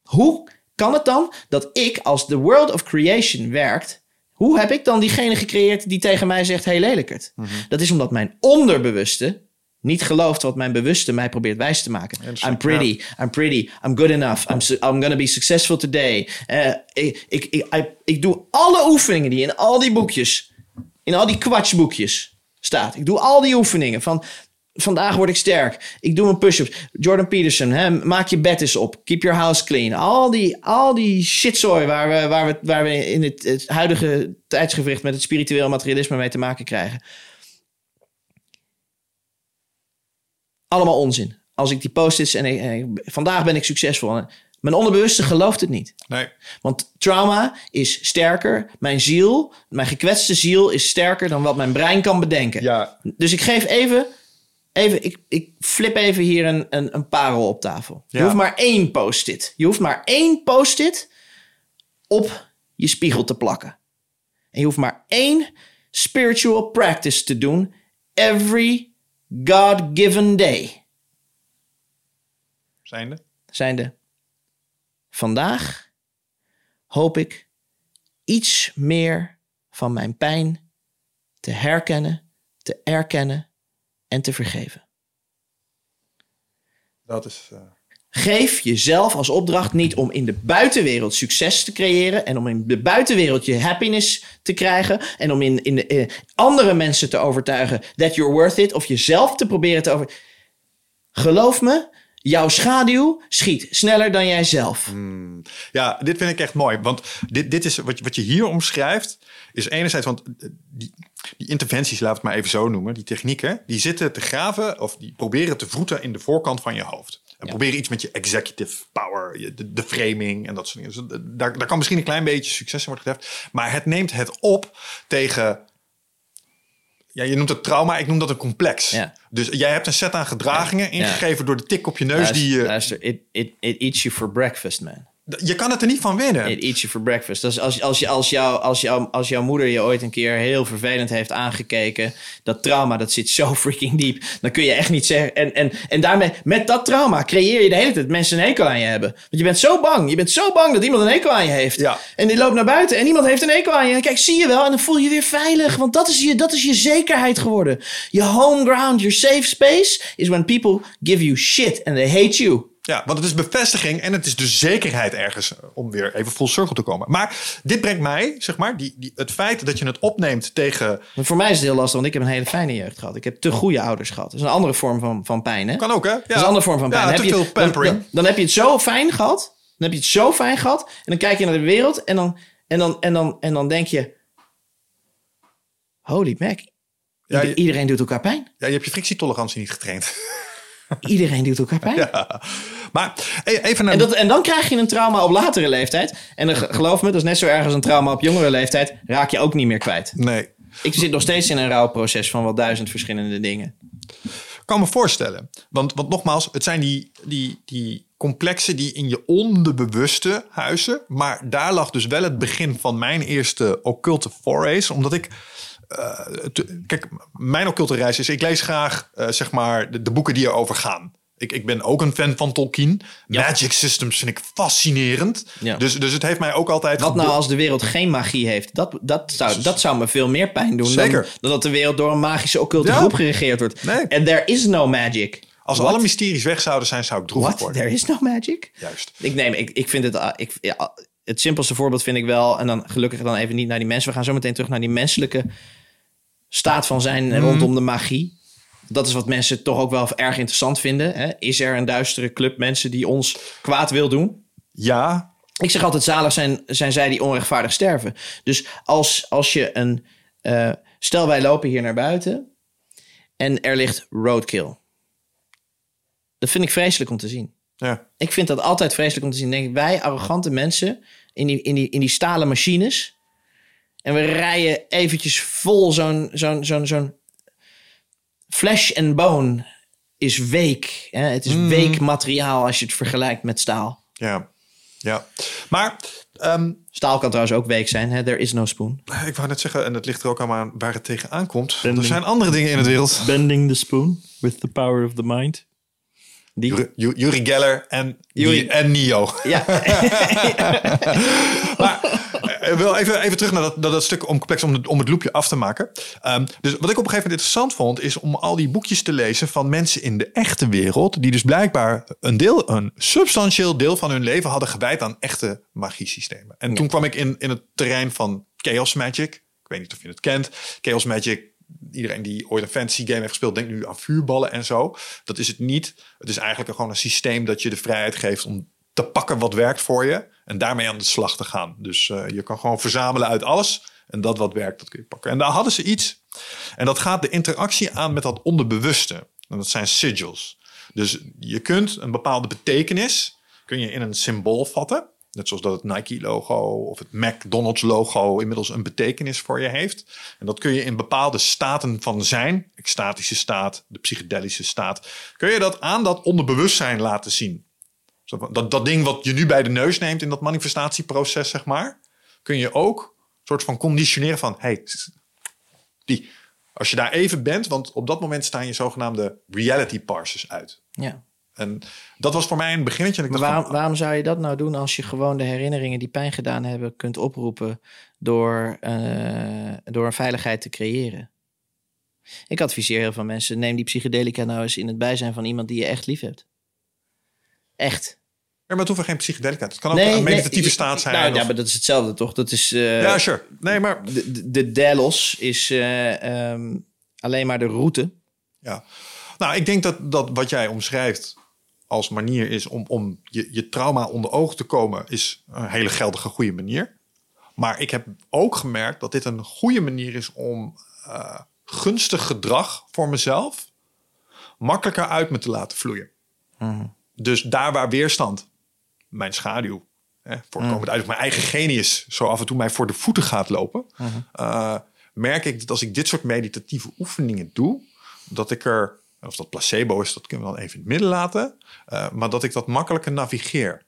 Hoe kan het dan dat ik, als de world of creation werkt, hoe heb ik dan diegene gecreëerd die tegen mij zegt: hey lelijkert? Dat is omdat mijn onderbewuste niet gelooft wat mijn bewuste mij probeert wijs te maken. I'm pretty, I'm pretty, I'm good enough, I'm, I'm gonna be successful today. Eh, ik, ik, ik, ik, ik doe alle oefeningen die in al die boekjes, in al die kwatschboekjes staat. Ik doe al die oefeningen van vandaag word ik sterk. Ik doe mijn push-ups. Jordan Peterson, hè, maak je bed eens op. Keep your house clean. Al die, al die shitzooi waar we, waar we, waar we in het, het huidige tijdsgevricht met het spiritueel materialisme mee te maken krijgen. Allemaal onzin. als ik die post-its en, ik- en ik- vandaag ben ik succesvol. Mijn onderbewuste gelooft het niet. Nee. Want trauma is sterker. Mijn ziel, mijn gekwetste ziel is sterker dan wat mijn brein kan bedenken. Ja. Dus ik geef even, even ik, ik flip even hier een, een, een parel op tafel. Je hoeft maar één post-it. Je hoeft maar één post-it op je spiegel te plakken. En je hoeft maar één spiritual practice te doen every God-given day. Zijnde? Zijnde, vandaag hoop ik iets meer van mijn pijn te herkennen, te erkennen en te vergeven. Dat is... eh, Geef jezelf als opdracht niet om in de buitenwereld succes te creëren en om in de buitenwereld je happiness te krijgen en om in, in de, eh, andere mensen te overtuigen that you're worth it of jezelf te proberen te over. Geloof me, jouw schaduw schiet sneller dan jijzelf. Ja, dit vind ik echt mooi. Want dit, dit is wat je, wat je hier omschrijft. Is enerzijds, want eh, die, die interventies, laat het maar even zo noemen. Die technieken, die zitten te graven of die proberen te vroeten in de voorkant van je hoofd. En proberen iets met je executive power, je- de, de framing en dat soort dingen. Dus daar, daar kan misschien een klein beetje succes in worden gedeft. Maar het neemt het op tegen ja, je noemt het trauma, ik noem dat een complex. Ja. Dus jij hebt een set aan gedragingen ingegeven door de tik op je neus. die je, Luister, it, it, it eats you for breakfast, man. Je kan het er niet van winnen. It eats you for breakfast. Dus als, als, je, als, jou, als, jou, als jouw moeder je ooit een keer heel vervelend heeft aangekeken, dat trauma, dat zit zo freaking diep. Dan kun je echt niet zeggen. En, en, en daarmee, met dat trauma, creëer je de hele tijd mensen een hekel aan je hebben. Want je bent zo bang. Je bent zo bang dat iemand een hekel aan je heeft. Ja. En die loopt naar buiten en iemand heeft een hekel aan je. En kijk, zie je wel. En dan voel je je weer veilig. Want dat is je, dat is je zekerheid geworden. Je home ground, your safe space, is when people give you shit and they hate you. Ja, want het is bevestiging en het is de zekerheid ergens om weer even full circle te komen. Maar dit brengt mij, zeg maar, die, die, het feit dat je het opneemt tegen. Voor mij is het heel lastig, want ik heb een hele fijne jeugd gehad. Ik heb te goede ouders gehad. Dat is een andere vorm van, van pijn, hè? Kan ook, hè? Ja. Dat is een andere vorm van pijn. Ja, Dan te heb je, veel pampering. Dan, heb je het zo fijn gehad. Dan heb je het zo fijn gehad. En dan kijk je naar de wereld en dan, en dan, en dan, en dan denk je... Holy mac. Ja, je- iedereen doet elkaar pijn. ja, je hebt je frictietolerantie niet getraind. Iedereen doet elkaar pijn. Maar e- even naar. En, dat, en dan krijg je een trauma op latere leeftijd. En dan, ge- geloof me, dat is net zo erg als een trauma op jongere leeftijd. Raak je ook niet meer kwijt. Nee. Ik zit nog steeds in een rouwproces van wel duizend verschillende dingen. kan me voorstellen. Want, want nogmaals, het zijn die, die, die complexen die in je onderbewuste huizen. Maar daar lag dus wel het begin van mijn eerste occulte forays. Omdat ik... eh, te- kijk, mijn occulte reis is... Ik lees graag, eh, zeg maar, de, de boeken die erover gaan. Ik, ik ben ook een fan van Tolkien. Magic systems vind ik fascinerend. Ja. Dus, dus het heeft mij ook altijd... Wat nou als de wereld geen magie heeft? Dat, dat, zou, dat zou me veel meer pijn doen Zeker. Dan, dan dat de wereld door een magische occulte Ja. groep geregeerd wordt. Nee. En there is no magic. Als What? alle mysteries weg zouden zijn, zou ik droevig What? worden. There is no magic? Juist. Ik neem, ik, ik vind het, ah, ik, ja, het simpelste voorbeeld vind ik wel, en dan gelukkig dan even niet naar die mensen. We gaan zo meteen terug naar die menselijke staat van zijn Mhm. rondom de magie. Dat is wat mensen toch ook wel erg interessant vinden. Hè? Is er een duistere club mensen die ons kwaad wil doen? Ja, Ik zeg altijd, zalig zijn, zijn zij die onrechtvaardig sterven. Dus als, als je een... eh, stel, wij lopen hier naar buiten en er ligt roadkill. Dat vind ik vreselijk om te zien. ja. Ik vind dat altijd vreselijk om te zien. Denk ik, wij arrogante mensen in die, in die, in die stalen machines. En we rijden eventjes vol zo'n zo'n zo'n zo'n flesh and bone is week. Hè? Het is week materiaal als je het vergelijkt met staal. Ja, ja. Maar ehm, Staal kan trouwens ook week zijn. Hè? There is no spoon. ik wou net zeggen, en het ligt er ook aan waar het tegenaan komt. Er zijn andere dingen in de wereld. Bending the spoon with the power of the mind. Die? Yuri- Yu- Yuri Geller en, Yuri- en Nio. Ja. Maar eh, wil even, even terug naar dat, dat, dat stuk om complex om, het- om het loopje af te maken. Ehm, dus wat ik op een gegeven moment interessant vond, is om al die boekjes te lezen van mensen in de echte wereld, die dus blijkbaar een deel, een substantieel deel van hun leven hadden gewijd aan echte magiesystemen. En toen kwam ik in, in het terrein van Chaos Magic. Ik weet niet of je het kent. Chaos Magic, iedereen die ooit een fantasy game heeft gespeeld, denkt nu aan vuurballen en zo. Dat is het niet. Het is eigenlijk gewoon een systeem dat je de vrijheid geeft om te pakken wat werkt voor je en daarmee aan de slag te gaan. Dus eh, je kan gewoon verzamelen uit alles en dat wat werkt, dat kun je pakken. En daar hadden ze iets. En dat gaat de interactie aan met dat onderbewuste. En dat zijn sigils. Dus je kunt een bepaalde betekenis kun je in een symbool vatten. Net zoals dat het Nike-logo of het McDonald's-logo inmiddels een betekenis voor je heeft. En dat kun je in bepaalde staten van zijn, extatische staat, de psychedelische staat, kun je dat aan dat onderbewustzijn laten zien. Dat, dat ding wat je nu bij de neus neemt in dat manifestatieproces, zeg maar, kun je ook een soort van conditioneren van, hey, die, als je daar even bent, want op dat moment staan je zogenaamde reality parsers uit. Ja. En dat was voor mij een beginnetje. En ik Maar dacht van, waarom, waarom zou je dat nou doen als je gewoon de herinneringen die pijn gedaan hebben kunt oproepen door, eh, door een veiligheid te creëren? Ik adviseer heel veel mensen, neem die psychedelica nou eens in het bijzijn van iemand die je echt lief hebt. Echt. Ja, maar het hoeft geen psychedelica. Het kan ook een meditatieve nee, staat zijn. Nou, of- ja, maar dat is hetzelfde toch? Dat is, eh, ja, sure. Nee, maar de, de, de Delos is eh, ehm, alleen maar de route. ja. Nou, ik denk dat, dat wat jij omschrijft als manier is om, om je, je trauma onder ogen te komen, is een hele geldige goede manier. Maar ik heb ook gemerkt dat dit een goede manier is om eh, gunstig gedrag voor mezelf makkelijker uit me te laten vloeien. Dus daar waar weerstand, mijn schaduw, hè, voorkomend uit mijn eigen genius, zo af en toe mij voor de voeten gaat lopen, eh, merk ik dat als ik dit soort meditatieve oefeningen doe, dat ik er, of dat placebo is, dat kunnen we dan even in het midden laten, eh, maar dat ik dat makkelijker navigeer.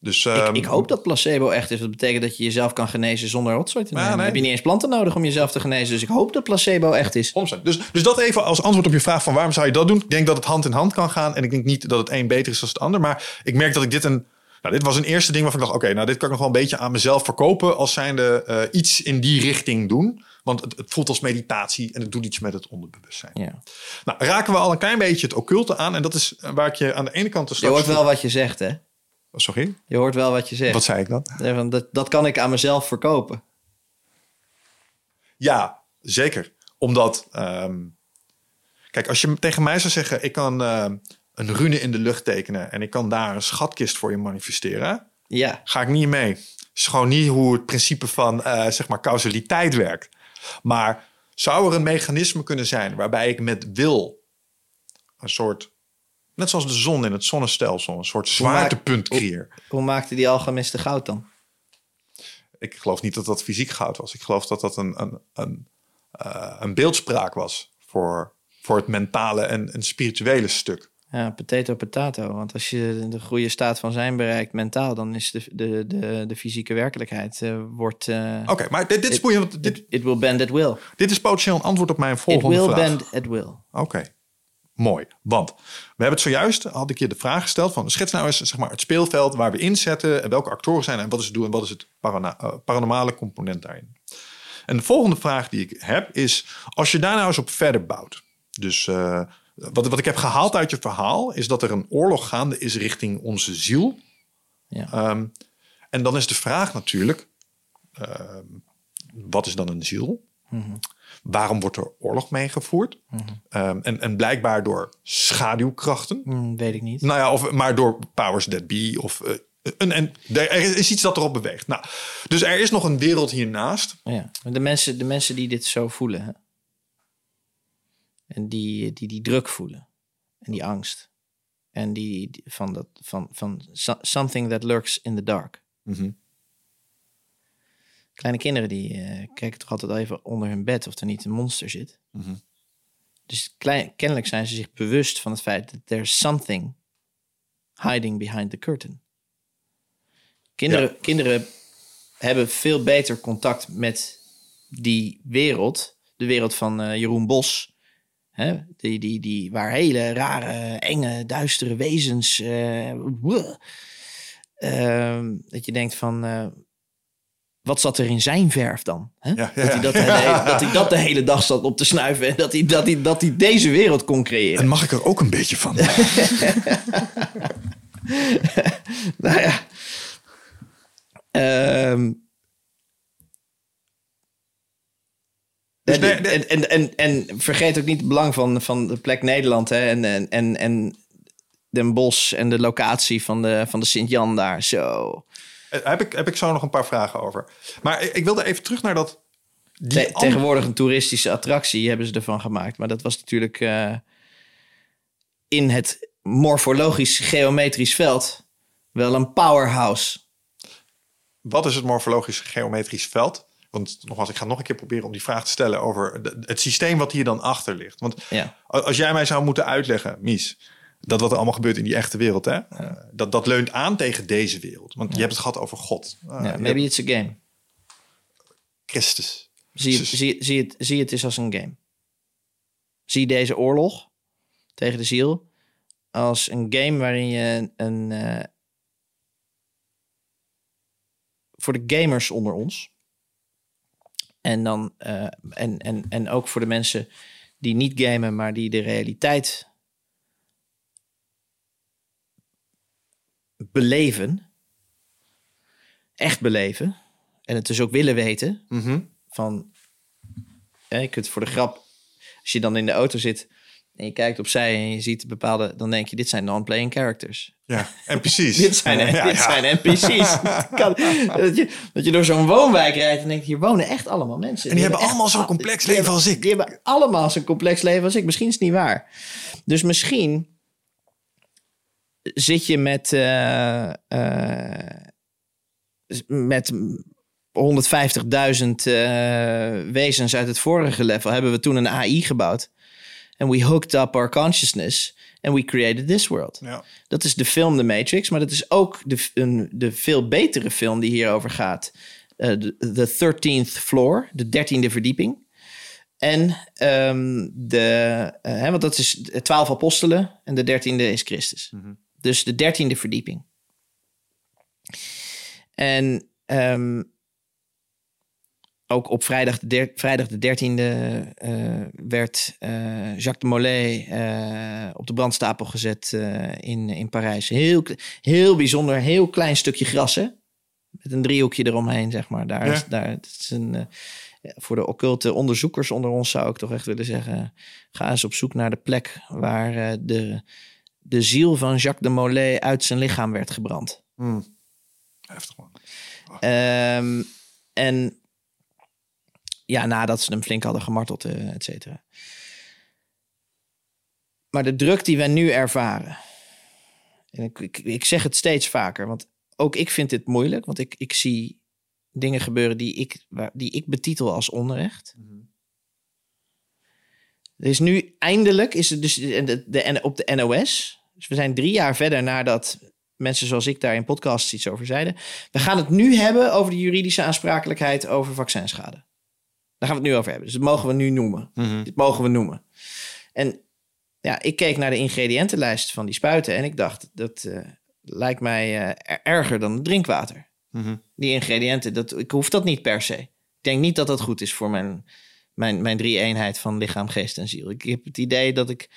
Dus, Ik, ehm, ik hoop dat placebo echt is. Dat betekent dat je jezelf kan genezen zonder rotzooi te Ja, nemen. nee. heb je niet eens planten nodig om jezelf te genezen. Dus ik hoop dat placebo echt is. 100%. Dus, dus dat even als antwoord op je vraag van waarom zou je dat doen? Ik denk dat het hand in hand kan gaan. En ik denk niet dat het een beter is dan het ander. Maar ik merk dat ik dit een... Nou, dit was een eerste ding waarvan ik dacht... oké, nou dit kan ik nog wel een beetje aan mezelf verkopen... als zijnde eh iets in die richting doen. Want het, het voelt als meditatie en het doet iets met het onderbewustzijn. Ja. Nou, raken we al een klein beetje het occulte aan. En dat is waar ik je aan de ene kant... Je hoort wel wat je zegt, hè? Sorry, Je hoort wel wat je zegt. wat zei ik dan? Eh, Dat, dat kan ik aan mezelf verkopen. Ja, zeker. Omdat, ehm, kijk, als je tegen mij zou zeggen: ik kan ehm, een rune in de lucht tekenen en ik kan daar een schatkist voor je manifesteren, Ja, ga ik niet mee. is gewoon niet hoe het principe van eh, zeg maar causaliteit werkt. Maar zou er een mechanisme kunnen zijn waarbij ik met wil een soort, net zoals de zon in het zonnestelsel, een soort zwaartepunt creëer? hoe maakte die alchemisten goud dan? Ik geloof niet dat dat fysiek goud was. Ik geloof dat dat een, een, een, eh, een beeldspraak was voor, voor het mentale en, en spirituele stuk. Ja, potato potato. Want als je de goede staat van zijn bereikt mentaal... dan is de, de, de, de fysieke werkelijkheid eh, wordt... eh, Oké, maar dit, dit is boeiend. Dit, it, it will bend at will. dit is potentieel een antwoord op mijn It volgende will vraag. bend at will. Oké, mooi. Want we hebben het zojuist, had ik je de vraag gesteld van schets nou eens zeg maar, het speelveld waar we inzetten en welke actoren zijn en wat is het doel en wat is het eh, paranormale component daarin. En de volgende vraag die ik heb is, als je daar nou eens op verder bouwt. Dus eh, wat, wat ik heb gehaald uit je verhaal is dat er een oorlog gaande is richting onze ziel. Ja. Ehm, en dan is de vraag natuurlijk, ehm, wat is dan een ziel? Waarom wordt er oorlog meegevoerd? Ehm, en, en blijkbaar door schaduwkrachten. Hm, weet ik niet. Nou ja, of maar door powers that be. Of, eh, een, en er is iets dat erop beweegt. Nou, dus er is nog een wereld hiernaast. Ja. De, mensen, de mensen die dit zo voelen... Hè? en die, die die druk voelen... en die angst... en die, van, dat, van, van so- something that lurks in the dark... Mhm. Kleine kinderen die eh, kijken toch altijd even onder hun bed of er niet een monster zit. Mhm. Dus klein, kennelijk zijn ze zich bewust van het feit dat there's something hiding behind the curtain. Kinderen, kinderen hebben veel beter contact met die wereld, de wereld van eh, Jeroen Bos. Hè? Die, die, die, waar hele rare, enge, duistere wezens. eh. Ehm, dat je denkt van. Wat zat er in zijn verf dan? Hè? Ja, ja, dat, hij dat, de hele- dat hij dat de hele dag zat op te snuiven en dat hij, dat hij, dat hij deze wereld kon creëren. En mag ik er ook een beetje van? Nou ja. Ehm. Dus en, en, en, en vergeet ook niet het belang van, van de plek Nederland. Hè? En, en, en, en Den Bosch en de locatie van de, van de Sint-Jan daar. Zo. Eh, heb, ik, heb ik zo nog een paar vragen over. Maar ik, ik wilde even terug naar dat... Die Te- tegenwoordig een toeristische attractie hebben ze ervan gemaakt. Maar dat was natuurlijk... eh, in het morfologisch geometrisch veld wel een powerhouse. Wat is het morfologisch geometrisch veld? Want nogmaals, ik ga nog een keer proberen om die vraag te stellen over de- het systeem wat hier dan achter ligt. Want Ja. als jij mij zou moeten uitleggen, Mies, dat wat er allemaal gebeurt in die echte wereld, hè, eh, dat, dat leunt aan tegen deze wereld. Want je hebt het gehad over God, Ja, je maybe hebt it's a game. Christus. Zie, het- zie, zie, het, zie het eens als een game. Zie deze oorlog tegen de ziel als een game waarin je een. eh, voor de gamers onder ons. En, dan, eh, en, en, en ook voor de mensen die niet gamen, maar die de realiteit beleven. Echt beleven. En het dus ook willen weten Mhm. van hè, je kunt voor de grap als je dan in de auto zit en je kijkt opzij en je ziet bepaalde dan denk je dit zijn non-playing characters Ja, en precies. dit zijn, Ja, dit ja. zijn NPC's Kan- dat, je, dat je door zo'n woonwijk rijdt en denkt hier wonen echt allemaal mensen En die hebben allemaal zo'n complex leven hebben- als ik. die hebben allemaal zo'n complex leven als ik misschien is het niet waar dus misschien zit je met eh, eh, met 150.000 eh, wezens uit het vorige level hebben we toen een AI gebouwd. En we hooked up our consciousness and we created this world. Ja. Dat is de film The Matrix, maar dat is ook de, een, de veel betere film die hierover gaat. De The 13th Floor, de dertiende verdieping. En ehm, de, hè, want dat is twaalf apostelen en de dertiende is Christus. Dus de dertiende verdieping. En ehm, ook op vrijdag de, vrijdag de 13e eh, werd eh, Jacques de Molay eh, op de brandstapel gezet in, in Parijs. Heel, heel bijzonder, heel klein stukje gras, hè? Met een driehoekje eromheen, zeg maar. Daar Ja. is, daar, het is een, voor de occulte onderzoekers onder ons zou ik toch echt willen zeggen... ga eens op zoek naar de plek waar de, de ziel van Jacques de Molay uit zijn lichaam werd gebrand. Hmm. Heftig man. Ehm, en ja, nadat ze hem flink hadden gemarteld, eh, et cetera. Maar de druk die wij nu ervaren. En ik, ik, ik zeg het steeds vaker, want ook ik vind dit moeilijk. Want ik, ik zie dingen gebeuren die ik, waar, die ik betitel als onrecht. Er is nu eindelijk, is het dus de, de, de, op de NOS. Dus we zijn drie jaar verder nadat mensen zoals ik daar in podcasts iets over zeiden. We gaan het nu hebben over de juridische aansprakelijkheid over vaccinschade. Daar gaan we het nu over hebben. Dus dat mogen we nu noemen. Dit mogen we noemen. En ja, ik keek naar de ingrediëntenlijst van die spuiten en ik dacht, dat eh, lijkt mij eh, er- erger dan het drinkwater. Die ingrediënten, dat, ik hoef dat niet per se. Ik denk niet dat dat goed is voor mijn, mijn, mijn drie eenheid van lichaam, geest en ziel. Ik heb het idee dat ik,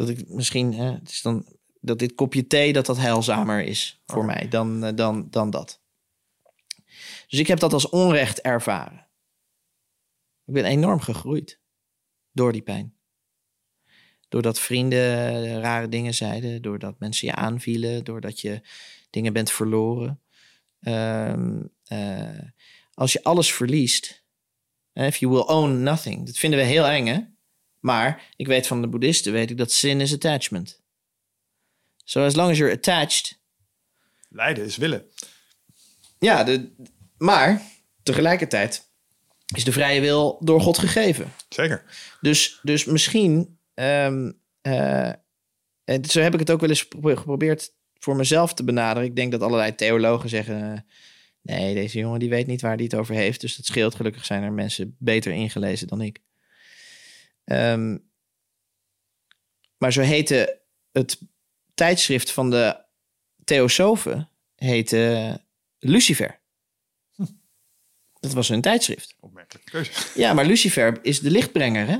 dat ik misschien, hè, het is dan, dat dit kopje thee, dat dat heilzamer is voor mij dan, eh, dan, dan dat. Dus ik heb dat als onrecht ervaren. Ik ben enorm gegroeid door die pijn. Doordat vrienden rare dingen zeiden, doordat mensen je aanvielen, doordat je dingen bent verloren. Ehm, eh, als je alles verliest, eh, if you will own nothing, dat vinden we heel eng, hè? Maar ik weet van de boeddhisten, weet ik dat sin is attachment. So as long as you're attached, Lijden is willen. ja, de, maar tegelijkertijd is de vrije wil door God gegeven. Zeker. Dus, dus misschien, ehm, eh, en zo heb ik het ook wel eens gepro- geprobeerd voor mezelf te benaderen. Ik denk dat allerlei theologen zeggen, nee, deze jongen die weet niet waar hij het over heeft. Dus dat scheelt. Gelukkig zijn er mensen beter ingelezen dan ik. Ehm, maar zo heette het tijdschrift van de theosofen, heette Lucifer. Dat was hun tijdschrift. Opmerkelijke keuze. Ja, maar Lucifer is de lichtbrenger, hè?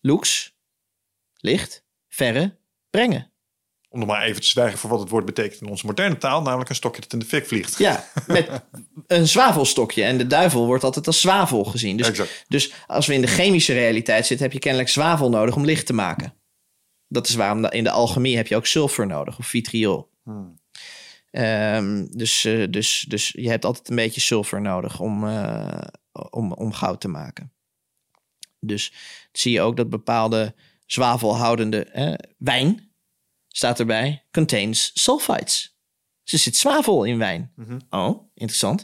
Lux, licht, verre, brengen. Om nog maar even te zwijgen voor wat het woord betekent in onze moderne taal, namelijk een stokje dat in de fik vliegt. Ja, met een zwavelstokje. En de duivel wordt altijd als zwavel gezien. Dus, Exact. dus als we in de chemische realiteit zitten, heb je kennelijk zwavel nodig om licht te maken. Dat is waarom in de alchemie heb je ook sulfur nodig of vitriol. Ehm, dus, eh, dus, dus je hebt altijd een beetje sulfur nodig om, eh, om, om goud te maken. Dus zie je ook dat bepaalde zwavelhoudende wijn, staat erbij, contains sulfites. Dus er zit zwavel in wijn. Oh, interessant.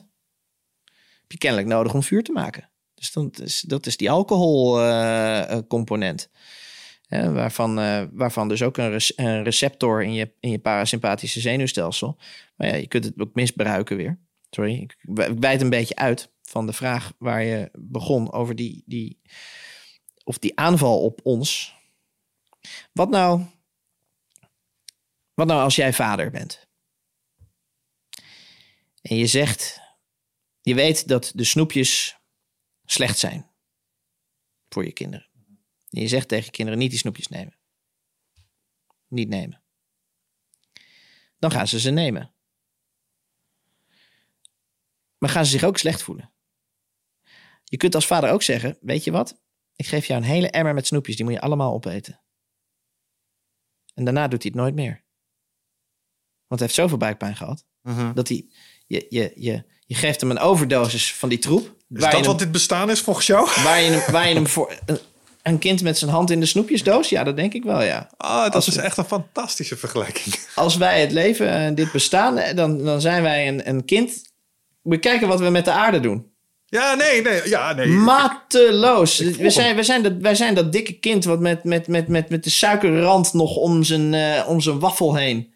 Heb je kennelijk nodig om vuur te maken. Dus dat is, dat is die alcoholcomponent. waarvan, eh, waarvan dus ook een, een receptor in je, in je parasympathische zenuwstelsel. Maar ja, je kunt het ook misbruiken weer. Sorry, ik, ik wijd een beetje uit van de vraag waar je begon over die, die, of die aanval op ons. Wat nou, wat nou als jij vader bent? En je zegt, je weet dat de snoepjes slecht zijn voor je kinderen. En je zegt tegen kinderen niet die snoepjes nemen. Niet nemen. Dan gaan ze ze nemen. Maar gaan ze zich ook slecht voelen. Je kunt als vader ook zeggen, weet je wat? Ik geef jou een hele emmer met snoepjes, die moet je allemaal opeten. En daarna doet hij het nooit meer. Want hij heeft zoveel buikpijn gehad. Dat hij, je, je, je, je geeft hem een overdosis van die troep. Is dat hem, wat dit bestaan is volgens jou? waar, je hem, waar je hem voor... Een, een kind met zijn hand in de snoepjesdoos? Ja, dat denk ik wel, ja. Ah, dat Als is we- echt een fantastische vergelijking. Als wij het leven en dit bestaan, eh, dan, dan zijn wij een, een kind. We kijken wat we met de aarde doen. Ja, nee, nee. Ja, nee. Mateloos. We zijn, we zijn dat, wij zijn dat dikke kind wat met, met, met, met, met de suikerrand nog om zijn, eh, om zijn waffel heen.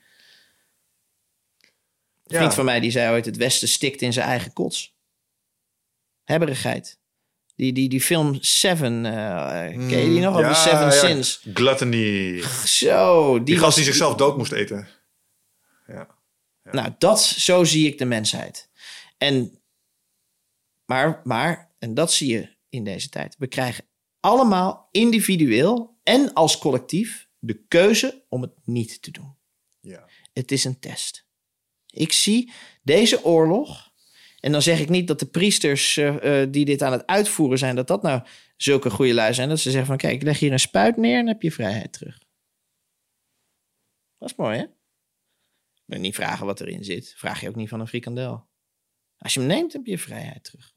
Een Ja. vriend van mij die zei ooit: het Westen stikt in zijn eigen kots. Hebberigheid. Die, die, die film Seven, eh ken je die nog? Ja, Seven ja. Sins. Gluttony. Zo, die, Die was gast die zichzelf dood moest eten. Ja. Nou, dat, zo zie ik de mensheid. En, maar, maar, en dat zie je in deze tijd. We krijgen allemaal individueel en als collectief de keuze om het niet te doen. ja. Het is een test. Ik zie deze oorlog. En dan zeg ik niet dat de priesters eh, eh, die dit aan het uitvoeren zijn, dat dat nou zulke goede lui zijn. Dat ze zeggen van kijk, ik leg hier een spuit neer en heb je vrijheid terug. Dat is mooi, hè? Je niet vragen wat erin zit. Vraag je ook niet van een frikandel. Als je hem neemt, heb je je vrijheid terug.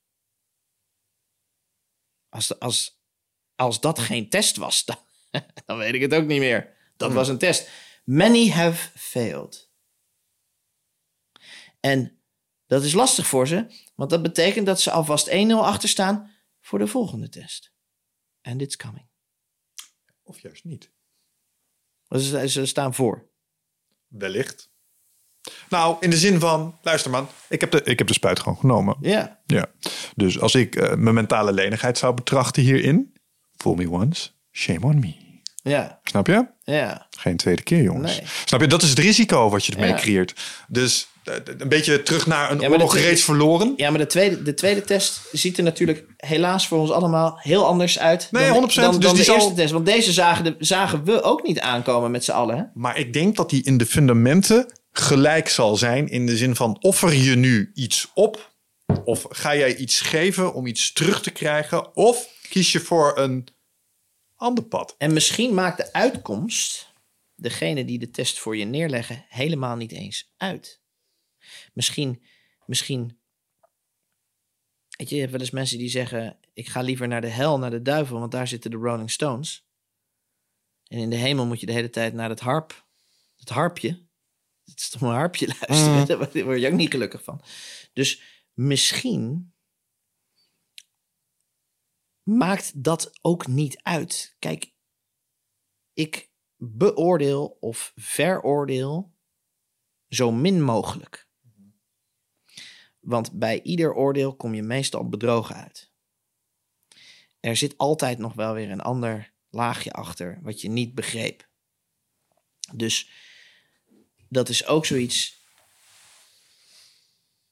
Als, als, als dat geen test was, dan, dan weet ik het ook niet meer. Dat was een test. Many have failed. En dat is lastig voor ze, want dat betekent dat ze alvast 1-0 achter staan voor de volgende test. And it's coming. Of juist niet. Ze, ze staan voor. Wellicht. Nou, in de zin van, luister man, ik heb de, ik heb de spuit gewoon genomen. Ja. Ja. Dus als ik eh, mijn mentale lenigheid zou betrachten hierin, fool me once, shame on me. Ja. Snap je? Ja. Geen tweede keer, jongens. Nee. Snap je? Dat is het risico wat je ermee Ja. creëert. Dus een beetje terug naar een Ja, oorlog reeds verloren. Ja, maar de tweede, de tweede test ziet er natuurlijk helaas voor ons allemaal heel anders uit. Nee, dan, 100%. Dan, dan Dus de zal- eerste test. Want deze zagen, de, zagen we ook niet aankomen met z'n allen. Hè? Maar ik denk dat die in de fundamenten gelijk zal zijn. In de zin van offer je nu iets op. Of ga jij iets geven om iets terug te krijgen. Of kies je voor een ander pad. En misschien maakt de uitkomst degene die de test voor je neerleggen helemaal niet eens uit. Misschien, misschien. Weet je, je hebt wel eens mensen die zeggen: Ik ga liever naar de hel, naar de duivel, want daar zitten de Rolling Stones. En in de hemel moet je de hele tijd naar het harp, het harpje. Het is toch een harpje luisteren? Daar word- Daar word je ook niet gelukkig van. Dus misschien maakt dat ook niet uit. Kijk, ik beoordeel of veroordeel zo min mogelijk. Want bij ieder oordeel kom je meestal bedrogen uit. Er zit altijd nog wel weer een ander laagje achter wat je niet begreep. Dus dat is ook zoiets.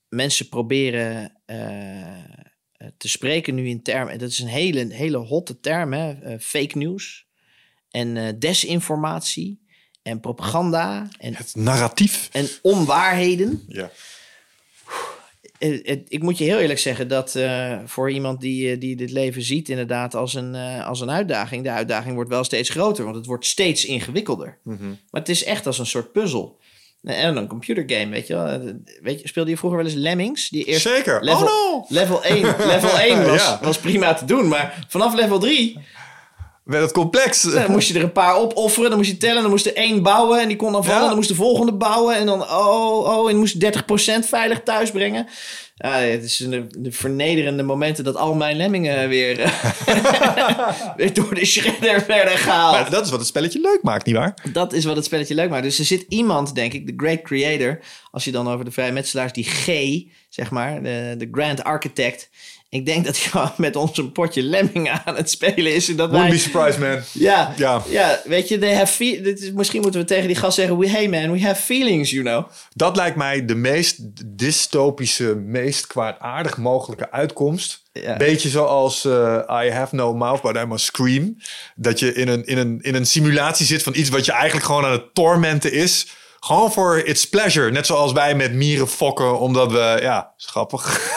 Mensen proberen eh, te spreken nu in termen. Dat is een hele, hele hotte term, hè? eh, fake news en eh, desinformatie en propaganda en, Het narratief. en onwaarheden. Ja. Ik moet je heel eerlijk zeggen dat eh, voor iemand die, eh, die dit leven ziet inderdaad als een, eh, als een uitdaging, de uitdaging wordt wel steeds groter, want het wordt steeds ingewikkelder. Maar het is echt als een soort puzzel. En een computergame, weet je wel. Weet je, speelde je vroeger wel eens Lemmings? Die eerst Zeker. Level, Oh no! level 1, level 1 was, Ja. was prima te doen, maar vanaf level 3 werd het complex. Dan moest je er een paar opofferen, dan moest je tellen, dan moest er één bouwen en die kon dan vallen. Ja. Dan moest de volgende bouwen en dan oh, oh, en moest 30% veilig thuis brengen. Ja, het is de vernederende momenten dat al mijn lemmingen weer, weer door de shredder werden gehaald. Maar dat is wat het spelletje leuk maakt, nietwaar? Dat is wat het spelletje leuk maakt. Dus er zit iemand, denk ik, de great creator, als je dan over de vrije metselaars, die G, zeg maar, de, de grand architect. Ik denk dat hij gewoon met ons een potje lemmingen aan het spelen is. En dat Wouldn't wij, be surprised, man. ja, Ja. ja. weet je, they have fe- dit is, misschien moeten we tegen die gast zeggen, we, hey man, we have feelings, you know. Dat lijkt mij de meest dystopische, meest kwaadaardig mogelijke uitkomst. Ja. Beetje zoals eh, I have no mouth, but I must scream. Dat je in een, in, een, in een simulatie zit van iets wat je eigenlijk gewoon aan het tormenten is. Gewoon voor its pleasure. Net zoals wij met mieren fokken, omdat we... Ja, is grappig.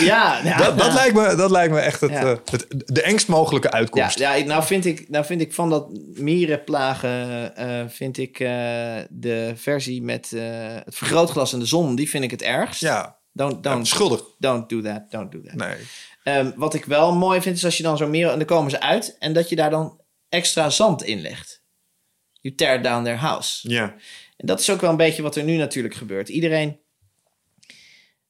Ja, ja. dat, dat, lijkt me, dat lijkt me echt het, Ja. eh, het, de engst mogelijke uitkomst. ja, nou vind ik, nou vind ik van dat mierenplagen, eh, vind ik eh, de versie met het vergrootglas en de zon, die vind ik het ergst. Ja, Don't, don't, schuldig. don't do that, don't do that. Nee. Ehm, wat ik wel mooi vind, is als je dan zo meer... En dan komen ze uit en dat je daar dan extra zand in legt. You tear down their house. Ja. En dat is ook wel een beetje wat er nu natuurlijk gebeurt. Iedereen...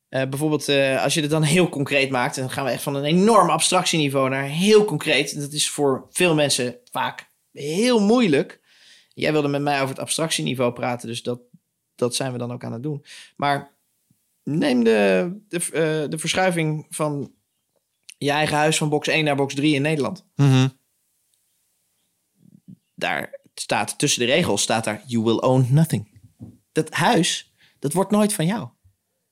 eh, bijvoorbeeld, eh, als je het dan heel concreet maakt... dan gaan we echt van een enorm abstractieniveau naar heel concreet. En dat is voor veel mensen vaak heel moeilijk. Jij wilde met mij over het abstractieniveau praten... dus dat, dat zijn we dan ook aan het doen. Maar neem de, de, eh, de verschuiving van je eigen huis van box 1 naar box 3 in Nederland. Mhm. Daar staat tussen de regels staat daar you will own nothing. Dat huis, dat wordt nooit van jou.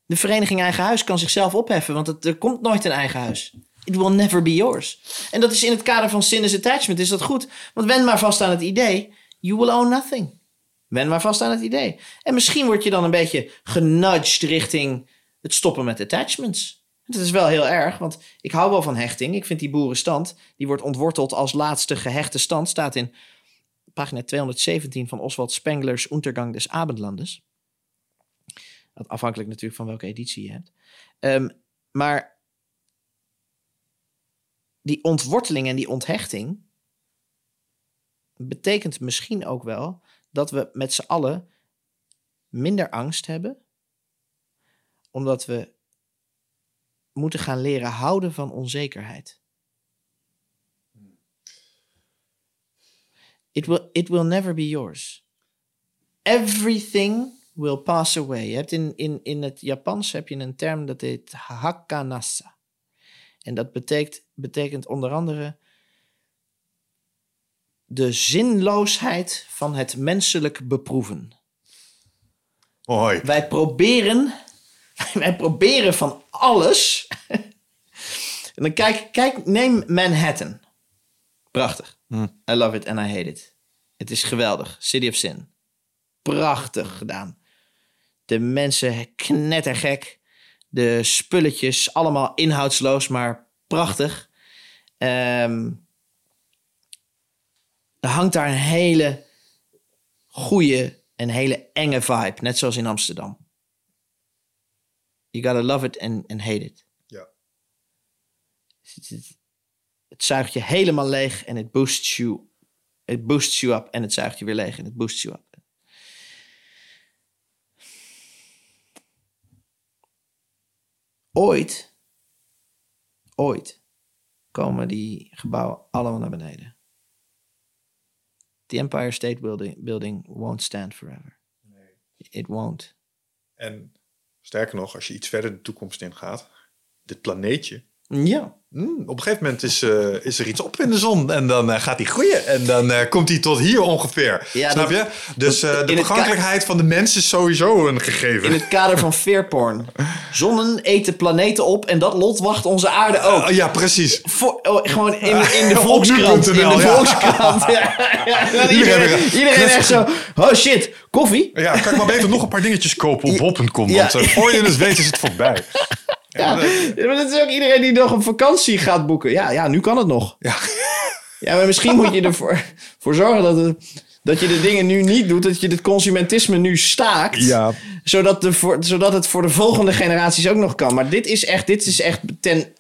De vereniging eigen huis kan zichzelf opheffen, want er komt nooit een eigen huis. It will never be yours. En dat is in het kader van sinus attachment is dat goed. Want wen maar vast aan het idee, you will own nothing. Wen maar vast aan het idee. En misschien word je dan een beetje genudged richting het stoppen met attachments. Dat is wel heel erg, want ik hou wel van hechting. Ik vind die boerenstand, die wordt ontworteld als laatste gehechte stand, staat in pagina 217 van Oswald Spengler's Untergang des Abendlandes. Afhankelijk natuurlijk van welke editie je hebt. Ehm, maar die ontworteling en die onthechting betekent misschien ook wel dat we met z'n allen minder angst hebben, omdat we moeten gaan leren houden van onzekerheid. It will, it will never be yours. Everything will pass away. Je hebt in, in, in het Japans heb je een term dat heet hakanasa. En dat betekent, betekent onder andere de zinloosheid van het menselijk beproeven. Mooi. Wij proberen, wij proberen van alles. en dan kijk, kijk, neem Manhattan. Prachtig. I love it and I hate it. Het is geweldig. City of Sin. Prachtig gedaan. De mensen knettergek. De spulletjes allemaal inhoudsloos, maar prachtig. Ehm, er hangt daar een hele goede en hele enge vibe, net zoals in Amsterdam. You gotta love it and, and hate it. Ja. Het, zuigt je helemaal leeg en het boosts you. Het boosts you up en het zuigt je weer leeg en het boosts you up. Ooit, ooit komen die gebouwen allemaal naar beneden. The Empire State Building, building won't stand forever. It won't. En sterker nog, als je iets verder de toekomst in gaat, dit planeetje. Ja. hmm, op een gegeven moment is, eh, is er iets op in de zon en dan eh, gaat hij groeien. En dan eh, komt hij tot hier ongeveer. Ja, Snap dat- je? Dus de vergankelijkheid van de mens is sowieso een gegeven. In het kader van veerporn. Zonnen eten planeten op en dat lot wacht onze aarde ook. Ja, precies. Oh, gewoon in, in de Volkskrant. In de ja. Volkskrant. Ja, iedereen, iedereen echt zo. Oh shit, koffie? Ja, kan ik maar beter nog een paar dingetjes kopen op bol.com. Want voor je het weet is het voorbij. Ja, maar dat is ook iedereen die nog een vakantie gaat boeken. Ja, ja nu kan het nog. Ja. Ja, maar misschien moet je ervoor voor zorgen dat, het, dat je de dingen nu niet doet. Dat je het consumentisme nu staakt. Ja. Zodat, de, voor, zodat het voor de volgende generaties ook nog kan. Maar dit is echt, dit is echt ten,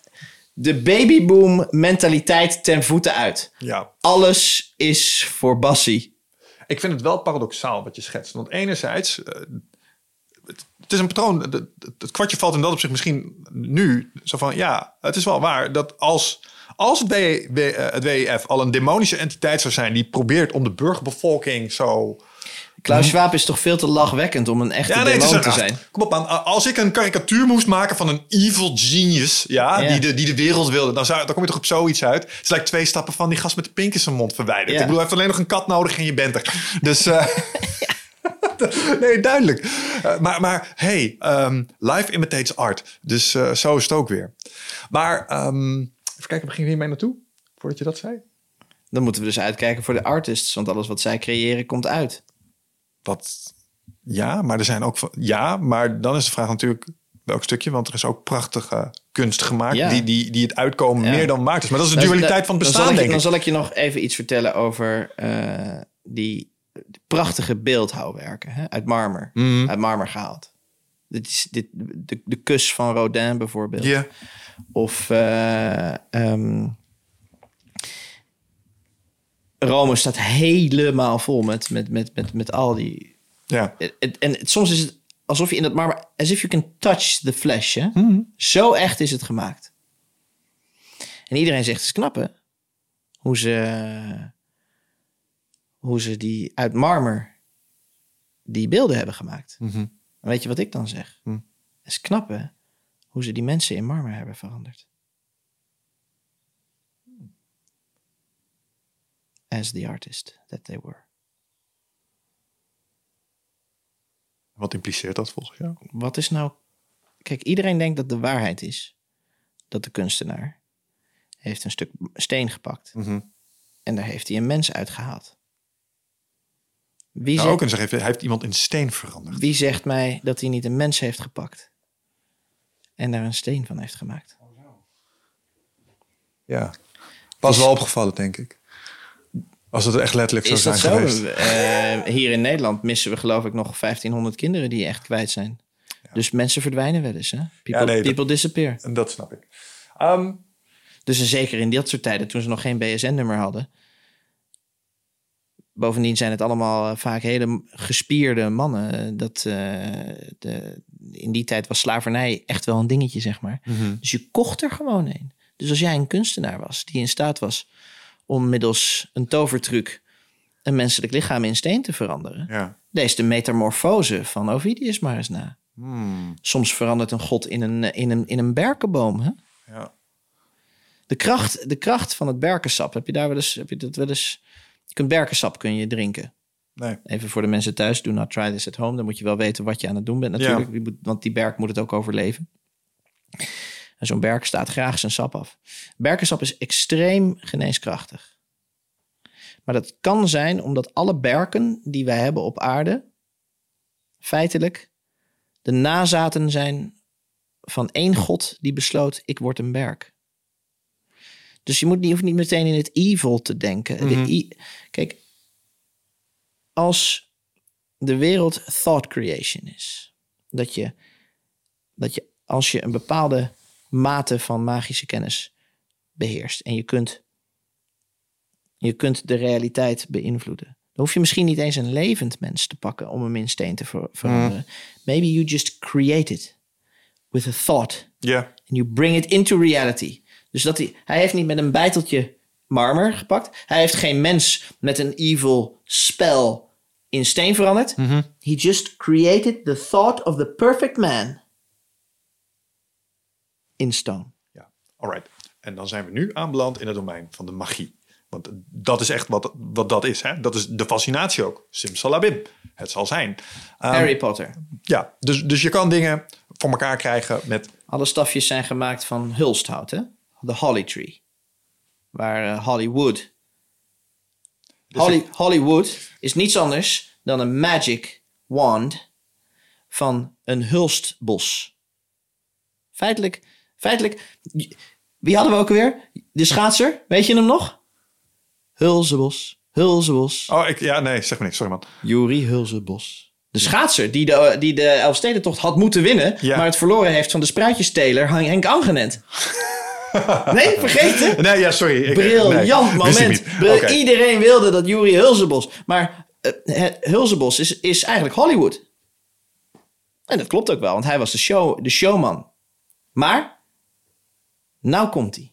de babyboom mentaliteit ten voeten uit. Ja. Alles is voor Bassie. Ik vind het wel paradoxaal wat je schetst. Want enerzijds, eh, het, is een patroon. Het, kwartje valt in dat opzicht misschien nu. Zo van, ja, het is wel waar dat als, als het, W- W- eh, het WEF al een demonische entiteit zou zijn... die probeert om de burgerbevolking zo... Klaus Schwab is toch veel te lachwekkend om een echte Ja, nee, demon te zijn. Kom op, man. Als ik een karikatuur moest maken van een evil genius, ja. Die, de, die de wereld wilde, dan, zou, dan kom je toch op zoiets uit. Het is like twee stappen van die gast met de pink in zijn mond verwijderd. Ik bedoel, hij heeft alleen nog een kat nodig en je bent er. Dus, eh, nee, duidelijk. Eh, maar, maar hey, ehm, life imitates art. Dus eh, zo is het ook weer. Maar ehm, even kijken, waar ging je hiermee naartoe? Voordat je dat zei? Dan moeten we dus uitkijken voor de artists. Want alles wat zij creëren komt uit. Dat ja, maar er zijn ook van- ja, maar dan is de vraag natuurlijk welk stukje, want er is ook prachtige kunst gemaakt Ja. die, die, die het uitkomen Ja. meer dan maakt is. Maar dat is de Dan- dualiteit van het dan bestaan, zal ik, je- denk Dan ik. zal ik je nog even iets vertellen over eh, die prachtige beeldhouwwerken hè, uit marmer. Mhm. Uit marmer gehaald. Dit is dit, de, de kus van Rodin bijvoorbeeld. Ja, Of eh, ehm, Rome staat helemaal vol met, met, met, met, met al die... ja. En, en, en soms is het alsof je in dat marmer... As if you can touch the flesh. Hè? Mhm. Zo echt is het gemaakt. En iedereen zegt, het is knap hè? Hoe ze, hoe ze die uit marmer die beelden hebben gemaakt. Mhm. En weet je wat ik dan zeg? Hm. Het is knap hè? Hoe ze die mensen in marmer hebben veranderd. As the artist that they were. Wat impliceert dat volgens jou? Wat is nou... Kijk, iedereen denkt dat de waarheid is. Dat de kunstenaar heeft een stuk steen gepakt. Mhm. En daar heeft hij een mens uitgehaald. Wie, Nou, zegt, ook kunnen zeggen, hij heeft iemand in steen veranderd. wie zegt mij dat hij niet een mens heeft gepakt? En daar een steen van heeft gemaakt. Ja, was wel opgevallen, denk ik. Als het echt letterlijk zou Is dat zijn zo? geweest. Eh, hier in Nederland missen we geloof ik nog 1500 kinderen die echt kwijt zijn. Dus mensen verdwijnen wel eens. Hè? People, nee, dat- people disappear. En dat snap ik. Ehm, Dus zeker in dat soort tijden, toen ze nog geen BSN-nummer hadden. Bovendien zijn het allemaal eh, vaak hele gespierde mannen. Dat, eh, de, in die tijd was slavernij echt wel een dingetje, zeg maar. Dus je kocht er gewoon een. Dus als jij een kunstenaar was die in staat was om middels een tovertruc een menselijk lichaam in steen te veranderen. ja. Lees de metamorfose van Ovidius maar eens na. Hmm, Soms verandert een god in een, in een, in een berkenboom. Hè? ja. De kracht, de kracht van het berkensap. Heb je daar wel eens, heb je dat wel eens? Je kunt berkensap kun je drinken. Nee. Even voor de mensen thuis, do not try this at home. Dan moet je wel weten wat je aan het doen bent natuurlijk. Want die berk moet het ook overleven. En zo'n berk staat graag zijn sap af. Berkensap is extreem geneeskrachtig. Maar dat kan zijn omdat alle berken die wij hebben op aarde... feitelijk de nazaten zijn van één god die besloot... ik word een berk. Dus je, moet niet, hoeft niet meteen in het evil te denken. De e- Kijk, als de wereld thought creation is, dat je, dat je als je een bepaalde mate van magische kennis beheerst en je kunt, je kunt de realiteit beïnvloeden, dan hoef je misschien niet eens een levend mens te pakken om hem in steen te ver- veranderen. Maybe you just create it with a thought Ja. and you bring it into reality. Dus dat hij, hij heeft niet met een bijteltje marmer gepakt. Hij heeft geen mens met een evil spel in steen veranderd. He just created the thought of the perfect man in stone. Ja, alright. En dan zijn we nu aanbeland in het domein van de magie. Want dat is echt wat, wat dat is. Hè? Dat is de fascinatie ook. Simsalabim. Het zal zijn. Ehm, Harry Potter. ja, dus, dus je kan dingen voor elkaar krijgen met... Alle stafjes zijn gemaakt van hulsthout, hè? De holly tree. Waar eh, Hollywood. Holly, Hollywood is niets anders dan een magic wand van een hulstbos. Feitelijk, feitelijk. Wie hadden we ook weer? De schaatser, weet je hem nog? Hulzebos, Hulzebos. Oh, ik, ja, nee, zeg maar niks. Sorry man. Juri Hulzebos. De schaatser die de, die de Elfstedentocht had moeten winnen... Ja. maar het verloren heeft van de spruitjesteler Henk Angenent. Nee, vergeten? Nee, ja, sorry. Briljant nee, moment. Iedereen wilde dat Yuri Hulzenbos. Maar het- Hulzenbos is, is eigenlijk Hollywood. En dat klopt ook wel, want hij was de, show, de showman. Maar, nou komt hij.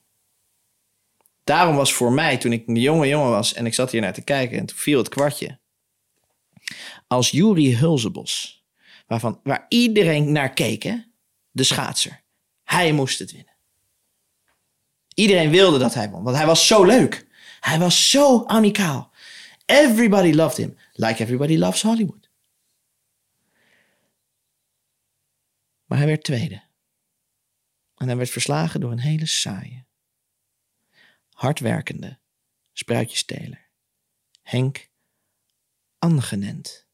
Daarom was voor mij, toen ik een jonge jongen was en ik zat hier naar te kijken en toen viel het kwartje. Als Yuri Hulzenbos, waarvan, waar iedereen naar keek, hè? de schaatser, hij moest het winnen. Iedereen wilde dat hij won, want hij was zo leuk. Hij was zo amicaal. Everybody loved him, like everybody loves Hollywood. Maar hij werd tweede. En hij werd verslagen door een hele saaie, hardwerkende spruitjesteler. Henk Angenent.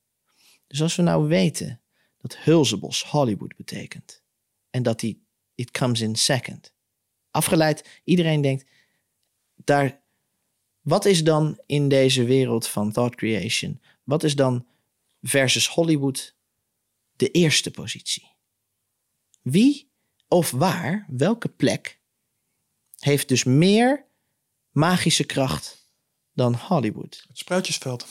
Dus als we nou weten dat Hulzebos Hollywood betekent en dat die it comes in second. Afgeleid, iedereen denkt daar wat is dan in deze wereld van thought creation? Wat is dan versus Hollywood de eerste positie? Wie of waar, welke plek heeft dus meer magische kracht dan Hollywood? Het spruitjesveld.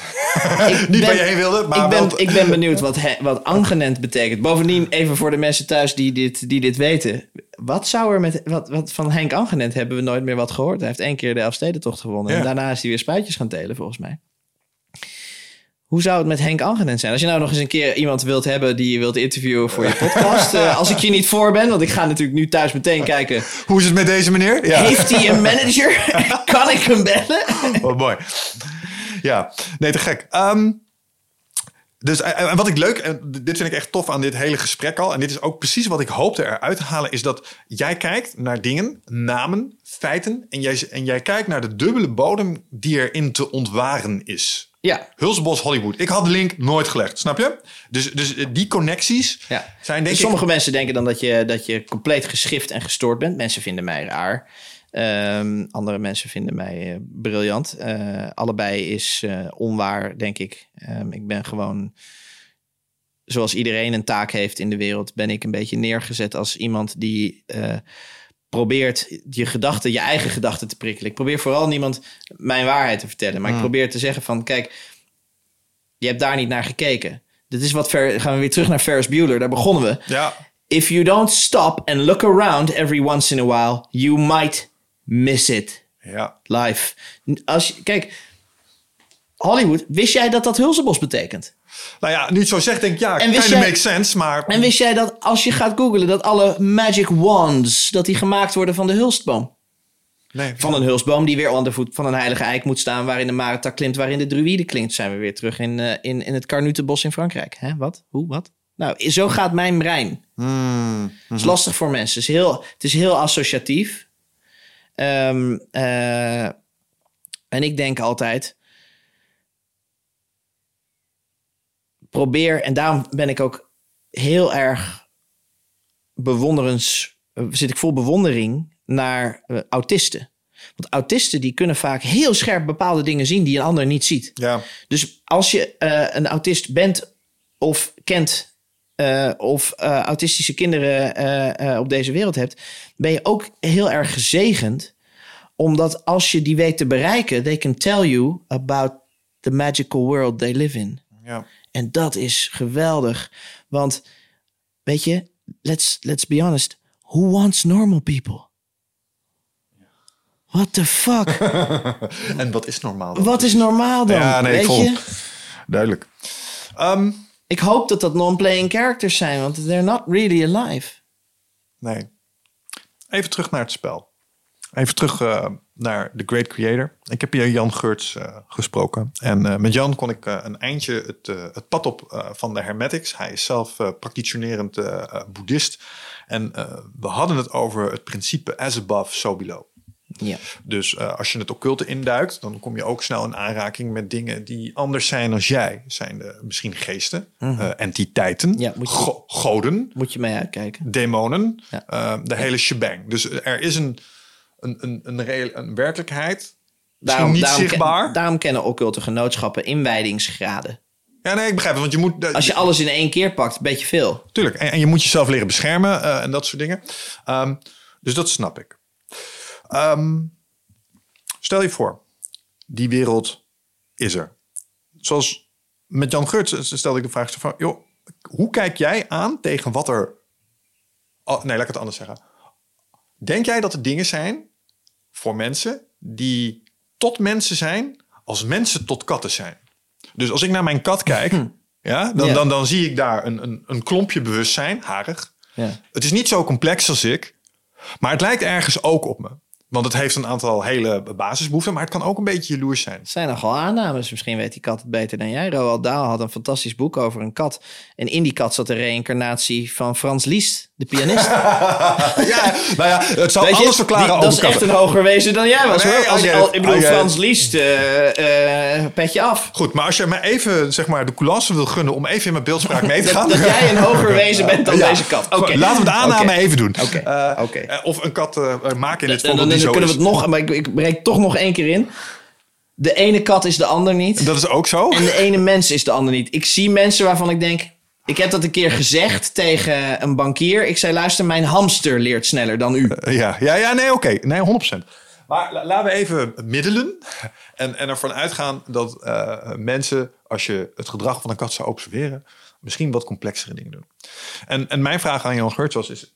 Ik Niet waar je heen wilde, maar ik, ben, wel- ik ben benieuwd wat, he- wat angenent betekent. Bovendien, even voor de mensen thuis die dit, die dit weten. Wat zou er met... Wat, wat van Henk Angenent hebben we nooit meer wat gehoord. Hij heeft één keer de Elfstedentocht gewonnen. Ja. En daarna is hij weer spuitjes gaan telen, volgens mij. Hoe zou het met Henk Angenent zijn? Als je nou nog eens een keer iemand wilt hebben die je wilt interviewen voor je podcast. eh, als ik je niet voor ben, want ik ga natuurlijk nu thuis meteen kijken. Hoe is het met deze meneer? Ja. Heeft hij een manager? kan ik hem bellen? Wat mooi. Ja, nee, te gek. Ehm, dus en en wat ik leuk, en dit vind ik echt tof aan dit hele gesprek al, en dit is ook precies wat ik hoopte eruit te halen, is dat jij kijkt naar dingen, namen, feiten, en jij, en jij kijkt naar de dubbele bodem die erin te ontwaren is. Ja, Hulsbos Hollywood. Ik had de link nooit gelegd, snap je? Dus, dus die connecties Ja. zijn denk Dus ik... sommige mensen denken dan dat je, dat je compleet geschift en gestoord bent. Mensen vinden mij raar. Ehm, andere mensen vinden mij eh, briljant. Eh, allebei is eh, onwaar, denk ik. Ehm, ik ben gewoon, zoals iedereen een taak heeft in de wereld, ben ik een beetje neergezet als iemand die probeert je gedachten, je eigen gedachten te prikkelen. Ik probeer vooral niemand mijn waarheid te vertellen, maar ik probeer te zeggen van, kijk, je hebt daar niet naar gekeken. Dit is wat ver, gaan we weer terug naar Ferris Bueller. Daar begonnen we. Ja, If you don't stop and look around every once in a while, you might miss it. ja. Live. Als je, kijk, Hollywood, wist jij dat dat Hulzenbos betekent? Nou ja, nu het zo zegt, denk ik, ja, En wist kinda jij- makes sense, maar... En wist jij dat als je gaat googlen, dat alle magic wands, dat die gemaakt worden van de hulstboom? nee, Van een hulstboom die weer onder de voet van een heilige eik moet staan, waarin de maretak klimt, waarin de druïde klinkt. Zijn we weer terug in, eh, in, in het Carnutenbos in Frankrijk. Hè? Wat? Hoe? Wat? Nou, zo gaat mijn brein. Hmm. Het is lastig voor mensen. Het is heel, het is heel associatief. Ehm, eh, en ik denk altijd. Probeer, en daarom ben ik ook heel erg bewonderens. eh, zit ik vol bewondering naar eh, autisten. Want autisten die kunnen vaak heel scherp bepaalde dingen zien die een ander niet ziet. Ja, Dus als je een autist bent of kent eh, of eh, autistische kinderen eh, op deze wereld hebt, ben je ook heel erg gezegend. Omdat als je die weet te bereiken, they can tell you about the magical world they live in. ja. En dat is geweldig. Want weet je, let's, let's be honest. Who wants normal people? What the fuck? En wat is normaal dan? Wat is normaal dan? Ja, nee, weet je? Duidelijk. Ehm, Ik hoop dat dat non-playing characters zijn, want they're not really alive. nee. Even terug naar het spel. Even terug eh, naar The Great Creator. Ik heb hier Jan Geurts eh, gesproken. En eh, met Jan kon ik een eindje het, het pad op van de Hermetics. Hij is zelf practitionerend boeddhist. En we hadden het over het principe as above, so below. Ja. Dus eh, als je het occulte induikt, dan kom je ook snel in aanraking met dingen die anders zijn dan jij. Zijn de, misschien geesten, eh, entiteiten, Mhm. Ja, moet je- go- goden, Moet je mee uitkijken. demonen, Ja. eh, de hele shebang. Dus er is een, een, een, een, een werkelijkheid, Daarom, niet daarom, zichtbaar. ken- daarom kennen occulte genootschappen inwijdingsgraden. Ja, nee, ik begrijp het. Want je moet... Als je alles in één keer pakt, een beetje veel. Tuurlijk. En, en je moet jezelf leren beschermen eh, en dat soort dingen. Ehm, dus dat snap ik. Ehm, stel je voor, die wereld is er. Zoals met Jan Geurts stelde ik de vraag van... Joh, hoe kijk jij aan tegen wat er... Oh, nee, laat ik het anders zeggen. Denk jij dat er dingen zijn voor mensen die tot mensen zijn als mensen tot katten zijn? Dus als ik naar mijn kat kijk, ja, dan, Ja. Dan, dan zie ik daar een, een, een klompje bewustzijn, harig. Ja. Het is niet zo complex als ik, maar het lijkt ergens ook op me. Want het heeft een aantal hele basisbehoeften, maar het kan ook een beetje jaloers zijn. Het zijn nogal aannames. Misschien weet die kat het beter dan jij. Roald Dahl had een fantastisch boek over een kat. En in die kat zat de reïncarnatie van Frans Liest, de pianist. ja, nou ja, het zou Weet je, alles verklaren die- Dat is echt een hoger wezen dan jij was Nee, hoor. Als, al- ik bedoel. Frans Liest, eh, eh, petje af. Goed, maar als je me even zeg maar, de coulance wil gunnen om even in mijn beeldspraak mee te gaan. Dat, dat jij een hoger wezen bent dan Ja. deze kat. Oké. Laten we de aanname even doen. Oké, Eh, Of een kat maken in dit voorbeeld dan, kunnen we het nog, maar ik, ik breek toch nog één keer in. De ene kat is de ander niet. Dat is ook zo. En de ene mens is de ander niet. Ik zie mensen waarvan ik denk. Ik heb dat een keer gezegd tegen een bankier. Ik zei: luister, mijn hamster leert sneller dan u. Ja, ja, ja nee, oké. Nee, 100%. Maar la- laten we even middelen en, en ervan uitgaan dat eh, mensen, als je het gedrag van een kat zou observeren, misschien wat complexere dingen doen. En, en mijn vraag aan Jan Geurts was, is,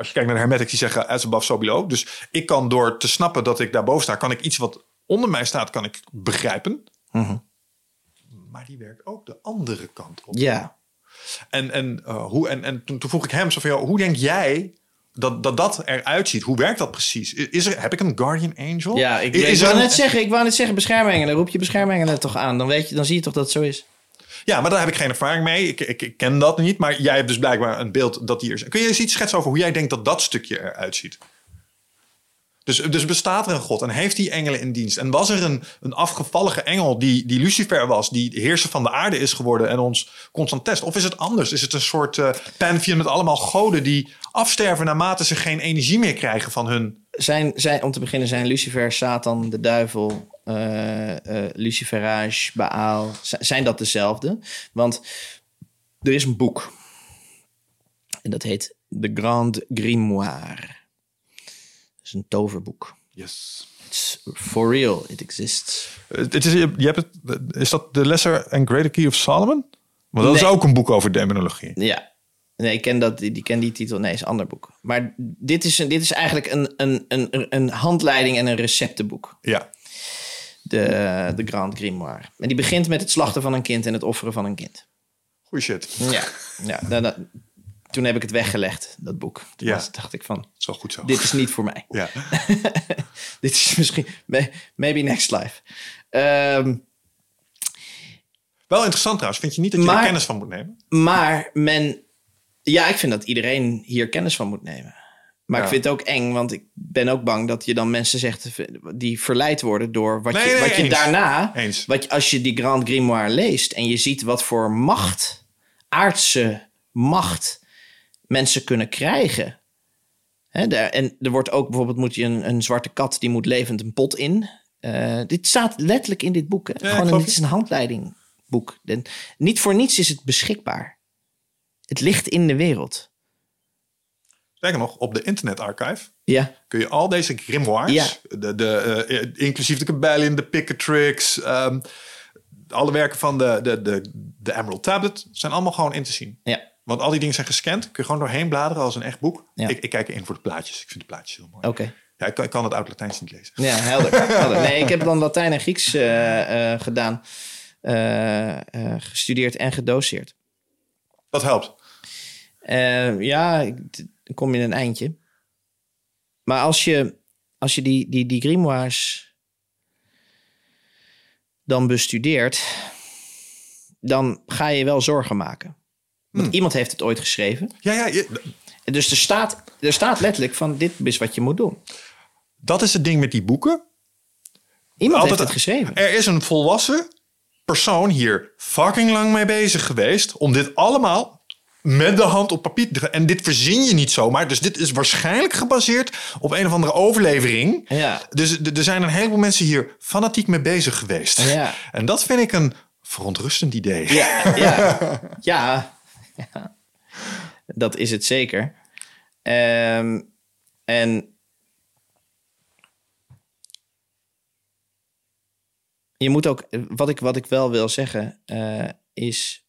als je kijkt naar de hermetics, die zeggen as above, so below. Dus ik kan door te snappen dat ik daarboven sta, kan ik iets wat onder mij staat, kan ik begrijpen. Maar die werkt ook de andere kant op. Ja. En, en, eh, hoe, en, en toen, toen vroeg ik hem zo van, joh, hoe denk jij dat, dat dat eruit ziet? Hoe werkt dat precies? Is er, heb ik een guardian angel? Ja, ik, is, ik wou net zeggen, ik wou net zeggen beschermengelen. Roep je beschermengelen toch aan. Dan, weet je, dan zie je toch dat het zo is. Ja, maar daar heb ik geen ervaring mee. Ik, ik, ik ken dat niet. Maar jij hebt dus blijkbaar een beeld dat die er is. Kun je eens iets schetsen over hoe jij denkt dat dat stukje eruit ziet? Dus, dus bestaat er een God en heeft die engelen in dienst? En was er een, een afgevallige engel die, die Lucifer was, die heerser van de aarde is geworden en ons constant test? Of is het anders? Is het een soort eh pantheon met allemaal goden die afsterven naarmate ze geen energie meer krijgen van hun Zijn, zijn, om te beginnen zijn Lucifer, Satan, de duivel, Luciferage, Baal. Zijn dat dezelfde? Want er is een boek. En dat heet The Grand Grimoire. Dat is een toverboek. Yes. It's for real, it exists. Het is, je hebt het, is dat The Lesser and Greater Key of Solomon? Want dat is ook een boek over demonologie. Ja. Nee, ik ken, dat, die, die ken die titel. Nee, is een ander boek. Maar dit is, een, dit is eigenlijk een, een, een, een handleiding en een receptenboek. Ja. De, de Grand Grimoire. En die begint met het slachten van een kind en het offeren van een kind. Goeie shit. Ja. ja toen heb ik het weggelegd, dat boek. Toen Ja. was- dacht ik van, Zo goed zo. dit is niet voor mij. Ja. dit is misschien, may- maybe next life. Ehm, Wel interessant trouwens. Vind je niet dat je Maar- er kennis van moet nemen? maar men, ja, ik vind dat iedereen hier kennis van moet nemen. Maar Ja. ik vind het ook eng, want ik ben ook bang dat je dan mensen zegt die verleid worden door wat Nee, je, nee, wat je eens. daarna, Eens. wat als je die Grand Grimoire leest en je ziet wat voor macht, aardse macht mensen kunnen krijgen. Hè, daar, en er wordt ook bijvoorbeeld moet je een, een zwarte kat die moet levend een pot in. Eh, dit staat letterlijk in dit boek. Hè? Ja, Gewoon dit is een handleidingboek. En niet voor niets is het beschikbaar. Het ligt in de wereld. Sterker nog, op de Internet Archive Ja, kun je al deze grimoires, Ja. de, de, eh, inclusief de Cabellion, de Picatrix, ehm alle werken van de, de, de, de Emerald Tablet, zijn allemaal gewoon in te zien. ja. Want al die dingen zijn gescand, kun je gewoon doorheen bladeren als een echt boek. Ja. Ik, ik kijk erin voor de plaatjes. Ik vind de plaatjes heel mooi. oké. Ja, ik, kan, ik kan het oud-Latijns niet lezen. Ja, helder, helder. Nee, ik heb dan Latijn en Grieks eh, eh, gedaan. Eh, eh, gestudeerd en gedoseerd. Dat helpt. Eh, ja, ik- dan kom je een eindje. Maar als je, als je die, die, die grimoires dan bestudeert, dan ga je wel zorgen maken. Want iemand heeft het ooit geschreven. Ja, ja, je- Dus er staat, er staat letterlijk van dit is wat je moet doen. dat is het ding met die boeken. Iemand Altijd- heeft het geschreven. Er is een volwassen persoon hier fucking lang mee bezig geweest om dit allemaal met de hand op papier En dit verzin je niet zomaar. Dus dit is waarschijnlijk gebaseerd op een of andere overlevering. Ja. Dus er zijn een heleboel mensen hier fanatiek mee bezig geweest. Ja. En dat vind ik een verontrustend idee. Ja, ja, ja, ja. dat is het zeker. Ehm, en je moet ook, wat ik, wat ik wel wil zeggen, eh, is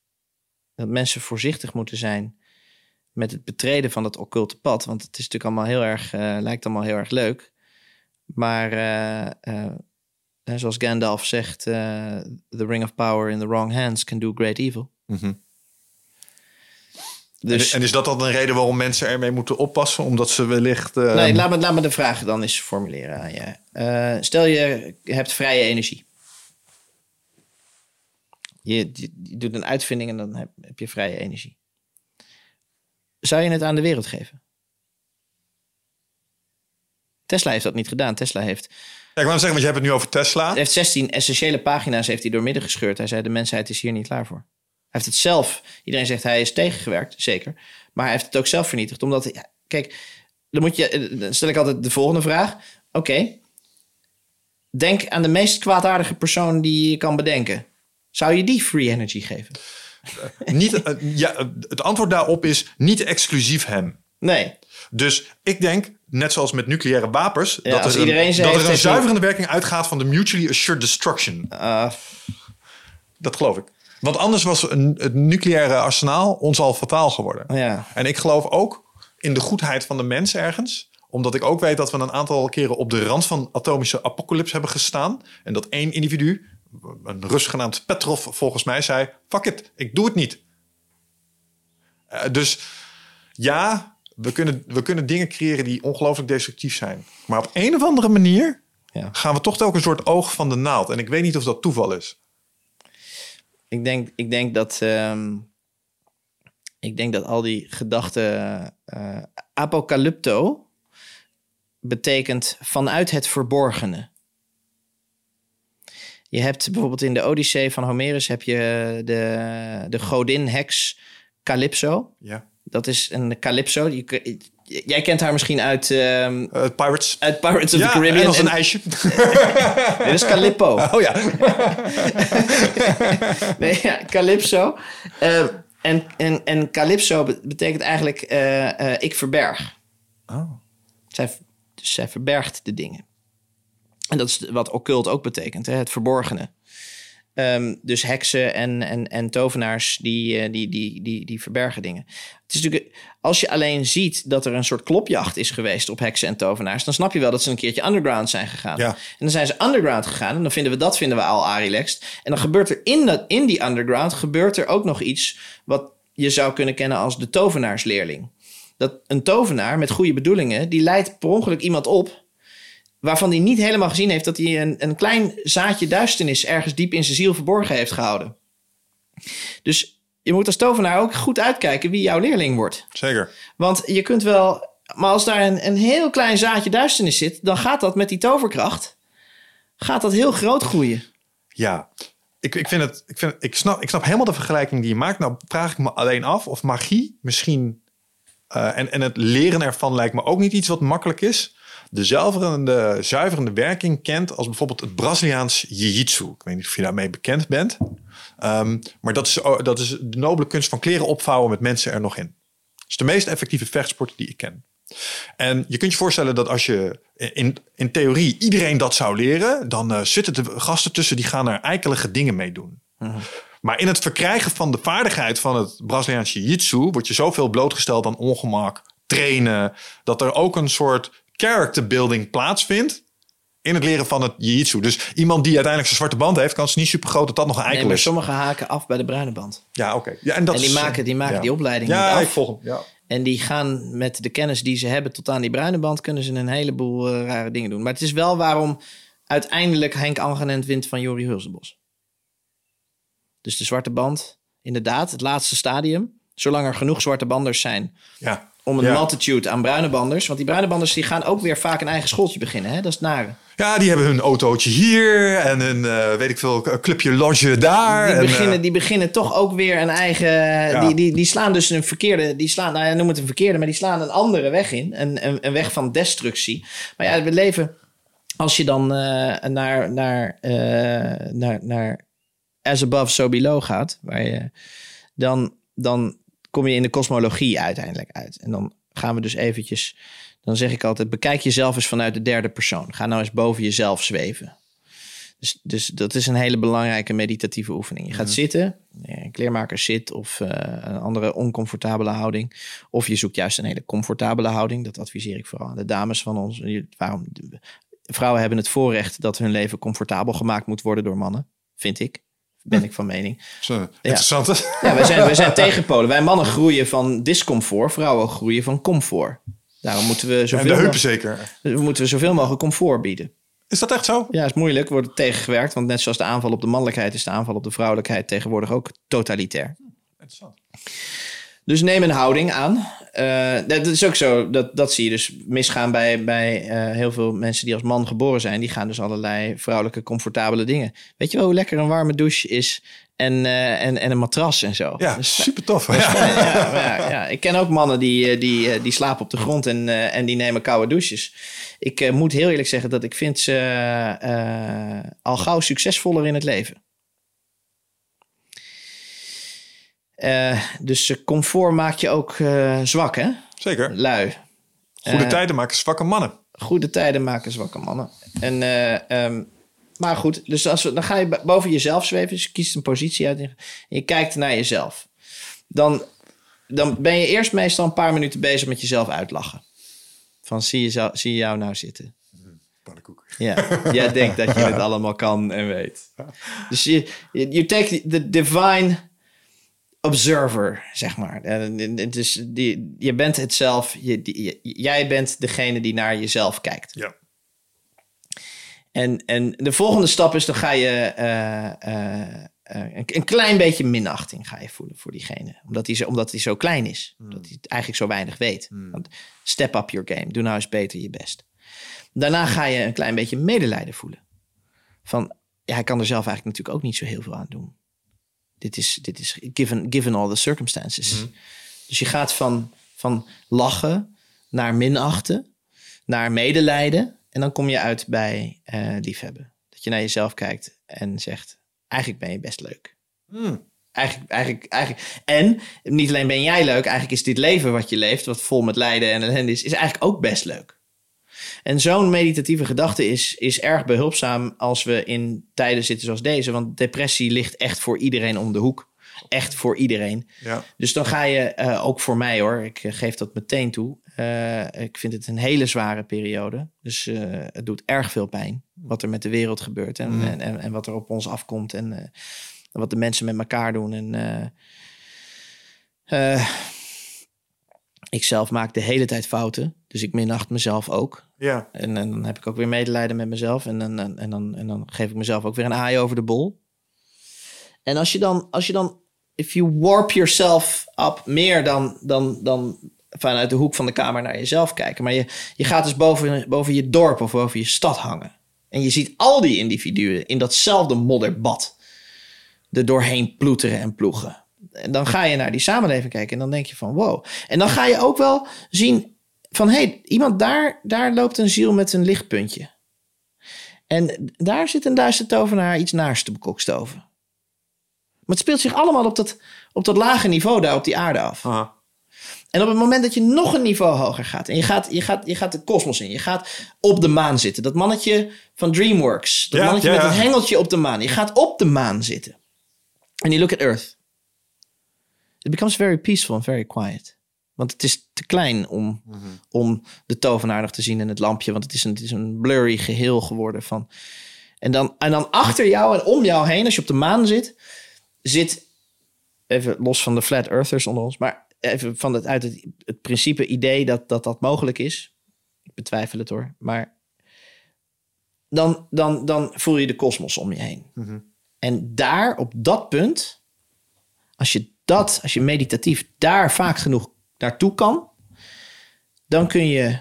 dat mensen voorzichtig moeten zijn met het betreden van dat occulte pad. Want het is natuurlijk allemaal heel erg, eh, lijkt allemaal heel erg leuk. Maar eh, eh, zoals Gandalf zegt, the ring of power in the wrong hands can do great evil. Mhm. Dus En, is dat dan een reden waarom mensen ermee moeten oppassen? Omdat ze wellicht... nee, laat, me, laat me de vraag dan eens formuleren aan je. Stel je hebt vrije energie. Je, je, je doet een uitvinding en dan heb, heb je vrije energie. Zou je het aan de wereld geven? Tesla heeft dat niet gedaan. Tesla heeft, Ja, ik wou zeggen, want je hebt het nu over Tesla. hij heeft 16 essentiële pagina's heeft hij doormidden gescheurd. Hij zei, de mensheid is hier niet klaar voor. Hij heeft het zelf, iedereen zegt hij is tegengewerkt, zeker. Maar hij heeft het ook zelf vernietigd. Omdat, ja, kijk, dan, moet je, dan stel ik altijd de volgende vraag. Oké, denk aan de meest kwaadaardige persoon die je kan bedenken. Zou je die free energy geven? Niet, eh, ja, het antwoord daarop is niet exclusief hem. Nee. Dus ik denk, net zoals met nucleaire wapens, Ja, dat er een, dat er een zuiverende werking uitgaat van de mutually assured destruction. Uh, Dat geloof ik. Want anders was een, het nucleaire arsenaal ons al fataal geworden. ja. En ik geloof ook in de goedheid van de mens ergens. Omdat ik ook weet dat we een aantal keren op de rand van atomische apocalypse hebben gestaan. En dat één individu, een Rus genaamd Petrov, volgens mij zei... Fuck it, ik doe het niet. Eh, dus ja, we kunnen, we kunnen dingen creëren die ongelooflijk destructief zijn. Maar op een of andere manier Ja. gaan we toch ook een soort oog van de naald. En ik weet niet of dat toeval is. Ik denk, ik denk dat. ehm, ik denk dat al die gedachten. eh apocalypto betekent vanuit het verborgene. Je hebt bijvoorbeeld in de Odyssee van Homerus heb je de, de godin heks Calypso. Ja. Dat is een Calypso. Je, jij kent haar misschien uit, ehm, Eh, Pirates. uit Pirates of ja, the Caribbean. en als een En- ijsje. Dit is Calippo. Oh ja. Nee, ja, Calypso. Eh, en, en, en Calypso be- betekent eigenlijk eh, eh, ik verberg. Oh. Zij, dus zij verbergt de dingen. En dat is wat occult ook betekent, hè, het verborgene. Ehm, dus heksen en, en, en tovenaars, die, eh, die, die, die, die verbergen dingen. Het is natuurlijk, als je alleen ziet dat er een soort klopjacht is geweest op heksen en tovenaars, dan snap je wel dat ze een keertje underground zijn gegaan. Ja. En dan zijn ze underground gegaan en dan vinden we dat vinden we al relaxed. En dan gebeurt er in, dat, in die underground gebeurt er ook nog iets wat je zou kunnen kennen als de tovenaarsleerling. Dat een tovenaar met goede bedoelingen, die leidt per ongeluk iemand op waarvan hij niet helemaal gezien heeft dat hij een, een klein zaadje duisternis ergens diep in zijn ziel verborgen heeft gehouden. Dus je moet als tovenaar ook goed uitkijken wie jouw leerling wordt. Zeker. Want je kunt wel, maar als daar een, een heel klein zaadje duisternis zit, dan gaat dat met die toverkracht, gaat dat heel groot groeien. Ja, ik, ik, vind het, ik, vind, ik, snap, ik snap helemaal de vergelijking die je maakt. Nou vraag ik me alleen af of magie misschien... eh, en, en het leren ervan lijkt me ook niet iets wat makkelijk is. De zuiverende, zuiverende werking kent als bijvoorbeeld het Braziliaans jiu-jitsu. Ik weet niet of je daarmee bekend bent. Ehm, maar dat is, oh, dat is de nobele kunst van kleren opvouwen met mensen er nog in. Het is de meest effectieve vechtsport die ik ken. En je kunt je voorstellen dat als je in, in theorie iedereen dat zou leren, dan eh, zitten de gasten tussen die gaan er eikelige dingen mee doen. Maar in het verkrijgen van de vaardigheid van het Braziliaans Jiu-Jitsu word je zoveel blootgesteld aan ongemak, trainen, dat er ook een soort character building plaatsvindt in het leren van het Jiu-Jitsu. Dus iemand die uiteindelijk zijn zwarte band heeft, kan het niet super groot dat dat nog een Nee, eikel maar is. sommigen haken af bij de bruine band. Ja, oké. Ja, en dat En die is, maken, die, maken ja. die opleiding Ja, niet af. ik volg hem. Ja. En die gaan met de kennis die ze hebben tot aan die bruine band... kunnen ze een heleboel eh, rare dingen doen. Maar het is wel waarom uiteindelijk Henk Angenent wint van Jori Hulsebos. Dus de zwarte band, inderdaad, het laatste stadium. Zolang er genoeg zwarte banders zijn Ja. Om een Ja. multitude aan bruine banders... want die bruine banders die gaan ook weer vaak een eigen schooltje beginnen. Hè? Dat is het nare. Ja, die hebben hun autootje hier en een, eh, weet ik veel, clubje loge daar. Die en, beginnen, eh, die beginnen toch ook weer een eigen. Die, die, die slaan dus een verkeerde. Die slaan, nou ja, noem het een verkeerde, maar die slaan een andere weg in. Een, een, een weg van destructie. Maar ja, we leven. Als je dan eh, naar, naar, naar, naar as above, so below gaat, waar je, dan, dan kom je in de kosmologie uiteindelijk uit. En dan gaan we dus eventjes, dan zeg ik altijd, bekijk jezelf eens vanuit de derde persoon. Ga nou eens boven jezelf zweven. Dus, dus dat is een hele belangrijke meditatieve oefening. Je gaat zitten, een kleermaker zit of uh, een andere oncomfortabele houding. Of je zoekt juist een hele comfortabele houding. Dat adviseer ik vooral aan de dames van ons. Waarom? Vrouwen hebben het voorrecht dat hun leven comfortabel gemaakt moet worden door mannen, vind ik ben ik van mening. Zo, interessant. Ja, wij, zijn, wij zijn tegenpolen. Wij mannen groeien van discomfort, vrouwen groeien van comfort. Daarom moeten we zoveel, en de heupen zeker. Moeten we zoveel mogelijk comfort bieden. Is dat echt zo? Ja, is moeilijk. Wordt tegengewerkt. Want net zoals de aanval op de mannelijkheid is de aanval op de vrouwelijkheid tegenwoordig ook totalitair. Interessant. Dus neem een houding aan. Uh, dat is ook zo, dat, dat zie je dus misgaan bij, bij uh, heel veel mensen die als man geboren zijn. Die gaan dus allerlei vrouwelijke comfortabele dingen. Weet je wel hoe lekker een warme douche is en, uh, en, en een matras en zo? Ja, dus, super tof. Ja. Ja, ja, ja, Ik ken ook mannen die, die, die slapen op de grond en, en die nemen koude douches. Ik moet heel eerlijk zeggen dat ik vind ze al gauw succesvoller in het leven. Uh, dus comfort maakt je ook uh, zwak, hè? Zeker. Lui. Goede uh, tijden maken zwakke mannen. Goede tijden maken zwakke mannen. En, um, maar goed, dus als we, dan ga je boven jezelf zweven. Dus je kiest een positie uit en je kijkt naar jezelf. Dan, dan ben je eerst meestal een paar minuten bezig met jezelf uitlachen. Van zie je, zie je jou nou zitten? Pannenkoek. Ja, jij denkt dat je het allemaal kan en weet. Dus je, you take the divine observer, zeg maar. Dus die, je bent het zelf, je, die, jij bent degene die naar jezelf kijkt. Ja. En, en de volgende stap is, dan ga je uh, uh, een, een, klein beetje minachting ga je voelen voor diegene. Omdat hij zo, omdat hij zo klein is. Mm. Omdat hij eigenlijk zo weinig weet. Mm. Want step up your game. Doe nou eens beter je best. Daarna ga je een klein beetje medelijden voelen. Van, ja, hij kan er zelf eigenlijk natuurlijk ook niet zo heel veel aan doen. Dit is, dit is given, given all the circumstances. Mhm. Dus je gaat van, van lachen naar minachten, naar medelijden. En dan kom je uit bij uh, liefhebben. Dat je naar jezelf kijkt en zegt: eigenlijk ben je best leuk. Mm. Eigenlijk, eigenlijk, eigenlijk. En niet alleen ben jij leuk, eigenlijk is dit leven wat je leeft, wat vol met lijden en ellende is, is eigenlijk ook best leuk. En zo'n meditatieve gedachte is, is erg behulpzaam als we in tijden zitten zoals deze. Want depressie ligt echt voor iedereen om de hoek. Echt voor iedereen. Ja. Dus dan ga je, uh, ook voor mij hoor, ik eh, geef dat meteen toe. Uh, ik vind het een hele zware periode. Dus uh, het doet erg veel pijn wat er met de wereld gebeurt. En, mm. en, en, en, wat er op ons afkomt. En wat de mensen met elkaar doen. En ik zelf maak de hele tijd fouten. Dus ik minacht mezelf ook. Ja. En, dan heb ik ook weer medelijden met mezelf. En, en, en, dan, en dan geef ik mezelf ook weer een aai over de bol. En als je dan, als je dan, if you warp yourself up meer dan, dan, dan vanuit de hoek van de kamer naar jezelf kijken. Maar je, je gaat dus boven, boven je dorp of boven je stad hangen. En je ziet al die individuen in datzelfde modderbad er doorheen ploeteren en ploegen. En dan ga je naar die samenleving kijken en dan denk je van wow. En dan ga je ook wel zien van hé, hey, iemand daar, daar loopt een ziel met een lichtpuntje. En daar zit een duister tovenaar iets naars te bekokstoven. Maar het speelt zich allemaal op dat, op dat lage niveau daar op die aarde af. Aha. En op het moment dat je nog een niveau hoger gaat en je gaat, je gaat, je gaat de kosmos in, je gaat op de maan zitten. Dat mannetje van DreamWorks, dat Ja, mannetje ja, met het hengeltje op de maan. Je gaat op de maan zitten. En you look at Earth. It becomes very peaceful and very quiet. Want het is te klein om, om de tovenaar nog te zien in het lampje. Want het is een, het is een blurry geheel geworden van. En dan, en dan achter jou en om jou heen, als je op de maan zit, zit. Even los van de flat earthers onder ons, maar even van het, uit het, het principe idee dat, dat dat mogelijk is. Ik betwijfel het hoor. Maar dan, dan, dan voel je de kosmos om je heen. En daar, op dat punt, als je dat, als je meditatief daar vaak genoeg naartoe kan, dan kun je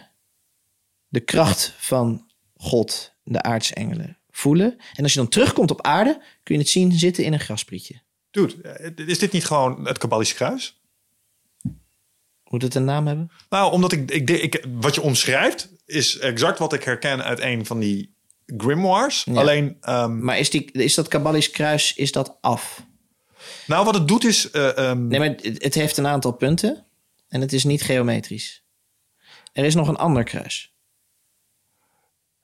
de kracht van God, de aartsengelen, voelen. En als je dan terugkomt op aarde, kun je het zien zitten in een grasprietje. Dude, eh, is dit niet gewoon het Kabbalisch kruis? Moet het een naam hebben? Nou, omdat ik, ik, ik, wat je omschrijft is exact wat ik herken uit een van die grimoires. Ja. Alleen, ehm, Maar is, die, is dat Kabbalisch kruis, is dat af? nou wat het doet is... eh, ehm, Nee, maar het, het heeft een aantal punten en het is niet geometrisch. Er is nog een ander kruis.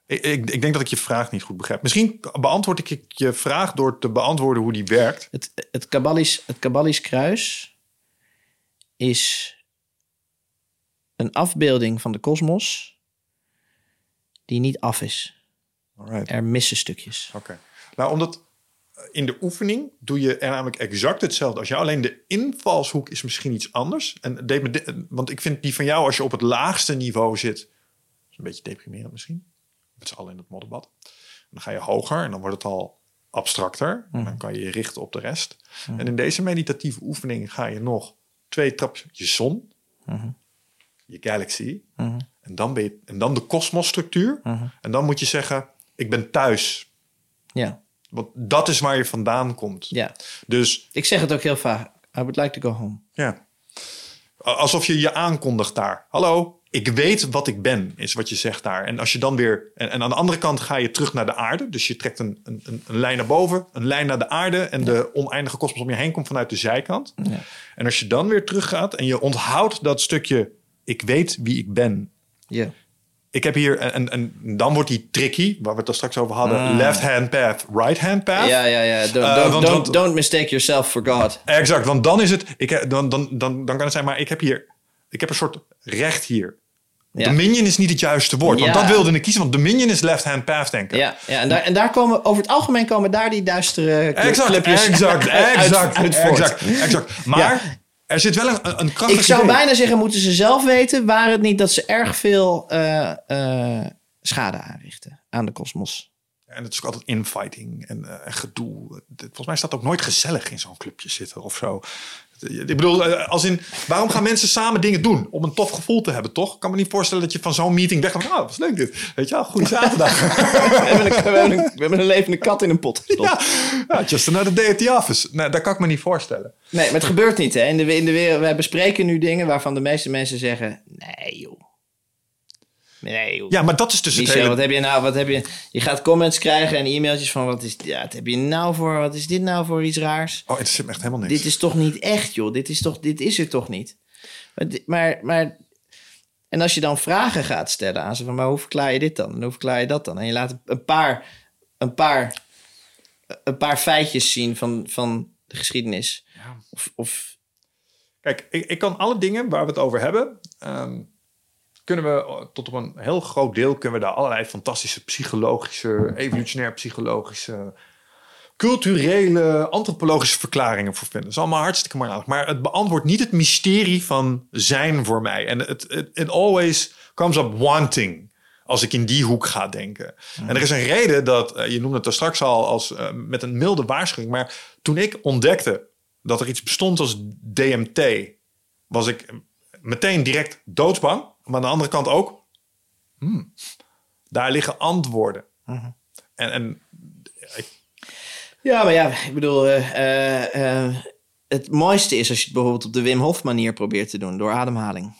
ik, ik, ik denk dat ik je vraag niet goed begrijp. Misschien beantwoord ik je vraag door te beantwoorden hoe die werkt. Het, het, Kabbalisch, het Kabbalisch kruis is een afbeelding van de kosmos die niet af is. Alright. Er missen stukjes. Oké. Nou, omdat in de oefening doe je er namelijk exact hetzelfde als jou. Alleen de invalshoek is misschien iets anders. En deed me de- want ik vind die van jou, als je op het laagste niveau zit, is een beetje deprimerend misschien. Met z'n allen in het modderbad. Dan ga je hoger en dan wordt het al abstracter. En dan kan je je richten op de rest. En in deze meditatieve oefening ga je nog twee trapjes je zon, je galaxy, en, dan ben je, en dan de kosmosstructuur. En dan moet je zeggen, ik ben thuis. Ja, Want dat is waar je vandaan komt. ja. Dus Ik zeg het ook heel vaak. I would like to go home. ja, alsof je je aankondigt daar. Hallo, ik weet wat ik ben, is wat je zegt daar. En als je dan weer. En, en aan de andere kant ga je terug naar de aarde. Dus je trekt een, een, een- een lijn naar boven, een lijn naar de aarde. En de oneindige kosmos om je heen komt vanuit de zijkant. Ja. En als je dan weer teruggaat en je onthoudt dat stukje. Ik weet wie ik ben. Ja. Ik heb hier, en, en, dan wordt die tricky, waar we het er straks over hadden. Left hand path, right hand path. Ja, ja, ja. Don't, Eh, don't, want- don't, want- don't mistake yourself for God. Exact, want dan is het, ik, heb- dan, dan, dan, dan kan het zijn, maar ik heb hier, ik heb een soort recht hier. Ja. Dominion is niet het juiste woord, want Ja. dat wilde ik kiezen, want Dominion is left hand path denken. Ja, ja en, daar, en daar komen over het algemeen komen daar die duistere Exact, clubjes exact, uit- exact, uit exact, exact. Maar er zit wel een, een krachtig Ik zou idee. bijna zeggen, moeten ze zelf weten, waar het niet dat ze erg veel eh, eh, schade aanrichten aan de kosmos. En het is ook altijd infighting en eh, en gedoe. Volgens mij staat ook nooit gezellig in zo'n clubje zitten of zo. Ik bedoel, eh, als in, waarom gaan mensen samen dingen doen? Om een tof gevoel te hebben, toch? Ik kan me niet voorstellen dat je van zo'n meeting weggaat. Oh, wat is leuk dit. Weet je wel, goede zaterdag. We hebben, een, we, hebben een, we hebben een levende kat in een pot gestopt. ja, ja, just another day at the office. Nee, dat kan ik me niet voorstellen. Nee, maar het gebeurt niet. Hè. In, de, in de wereld, wij bespreken nu dingen waarvan de meeste mensen zeggen... Nee, joh. Nee, joh. Ja, maar dat is dus het Michel, hele... wat heb je nou? Wat heb je? Je gaat comments krijgen en e-mailtjes van wat is, ja, wat heb je nou voor? Wat is dit nou voor iets raars? Oh, het zit me echt helemaal niks. Dit is toch niet echt, joh? Dit is toch, dit is het toch niet? Maar, maar, maar en als je dan vragen gaat stellen aan ze van, maar hoe verklaar je dit dan? En hoe verklaar je dat dan? En je laat een paar, een paar, een paar feitjes zien van, van de geschiedenis. Of, of Kijk, ik, ik kan alle dingen waar we het over hebben... ehm, kunnen we tot op een heel groot deel... kunnen we daar allerlei fantastische psychologische... evolutionair psychologische... culturele, antropologische verklaringen voor vinden. Dat is allemaal hartstikke makkelijk. Maar het beantwoordt niet het mysterie van zijn voor mij. En het it, it always comes up wanting... als ik in die hoek ga denken. En er is een reden dat... eh, je noemde het er straks al als eh, met een milde waarschuwing... maar toen ik ontdekte dat er iets bestond als DMT... was ik meteen direct doodsbang. Maar aan de andere kant ook... hmm, daar liggen antwoorden. En, en ik, Ja, maar ja, ik bedoel, eh, het mooiste is als je het bijvoorbeeld op de Wim Hof manier probeert te doen, door ademhaling.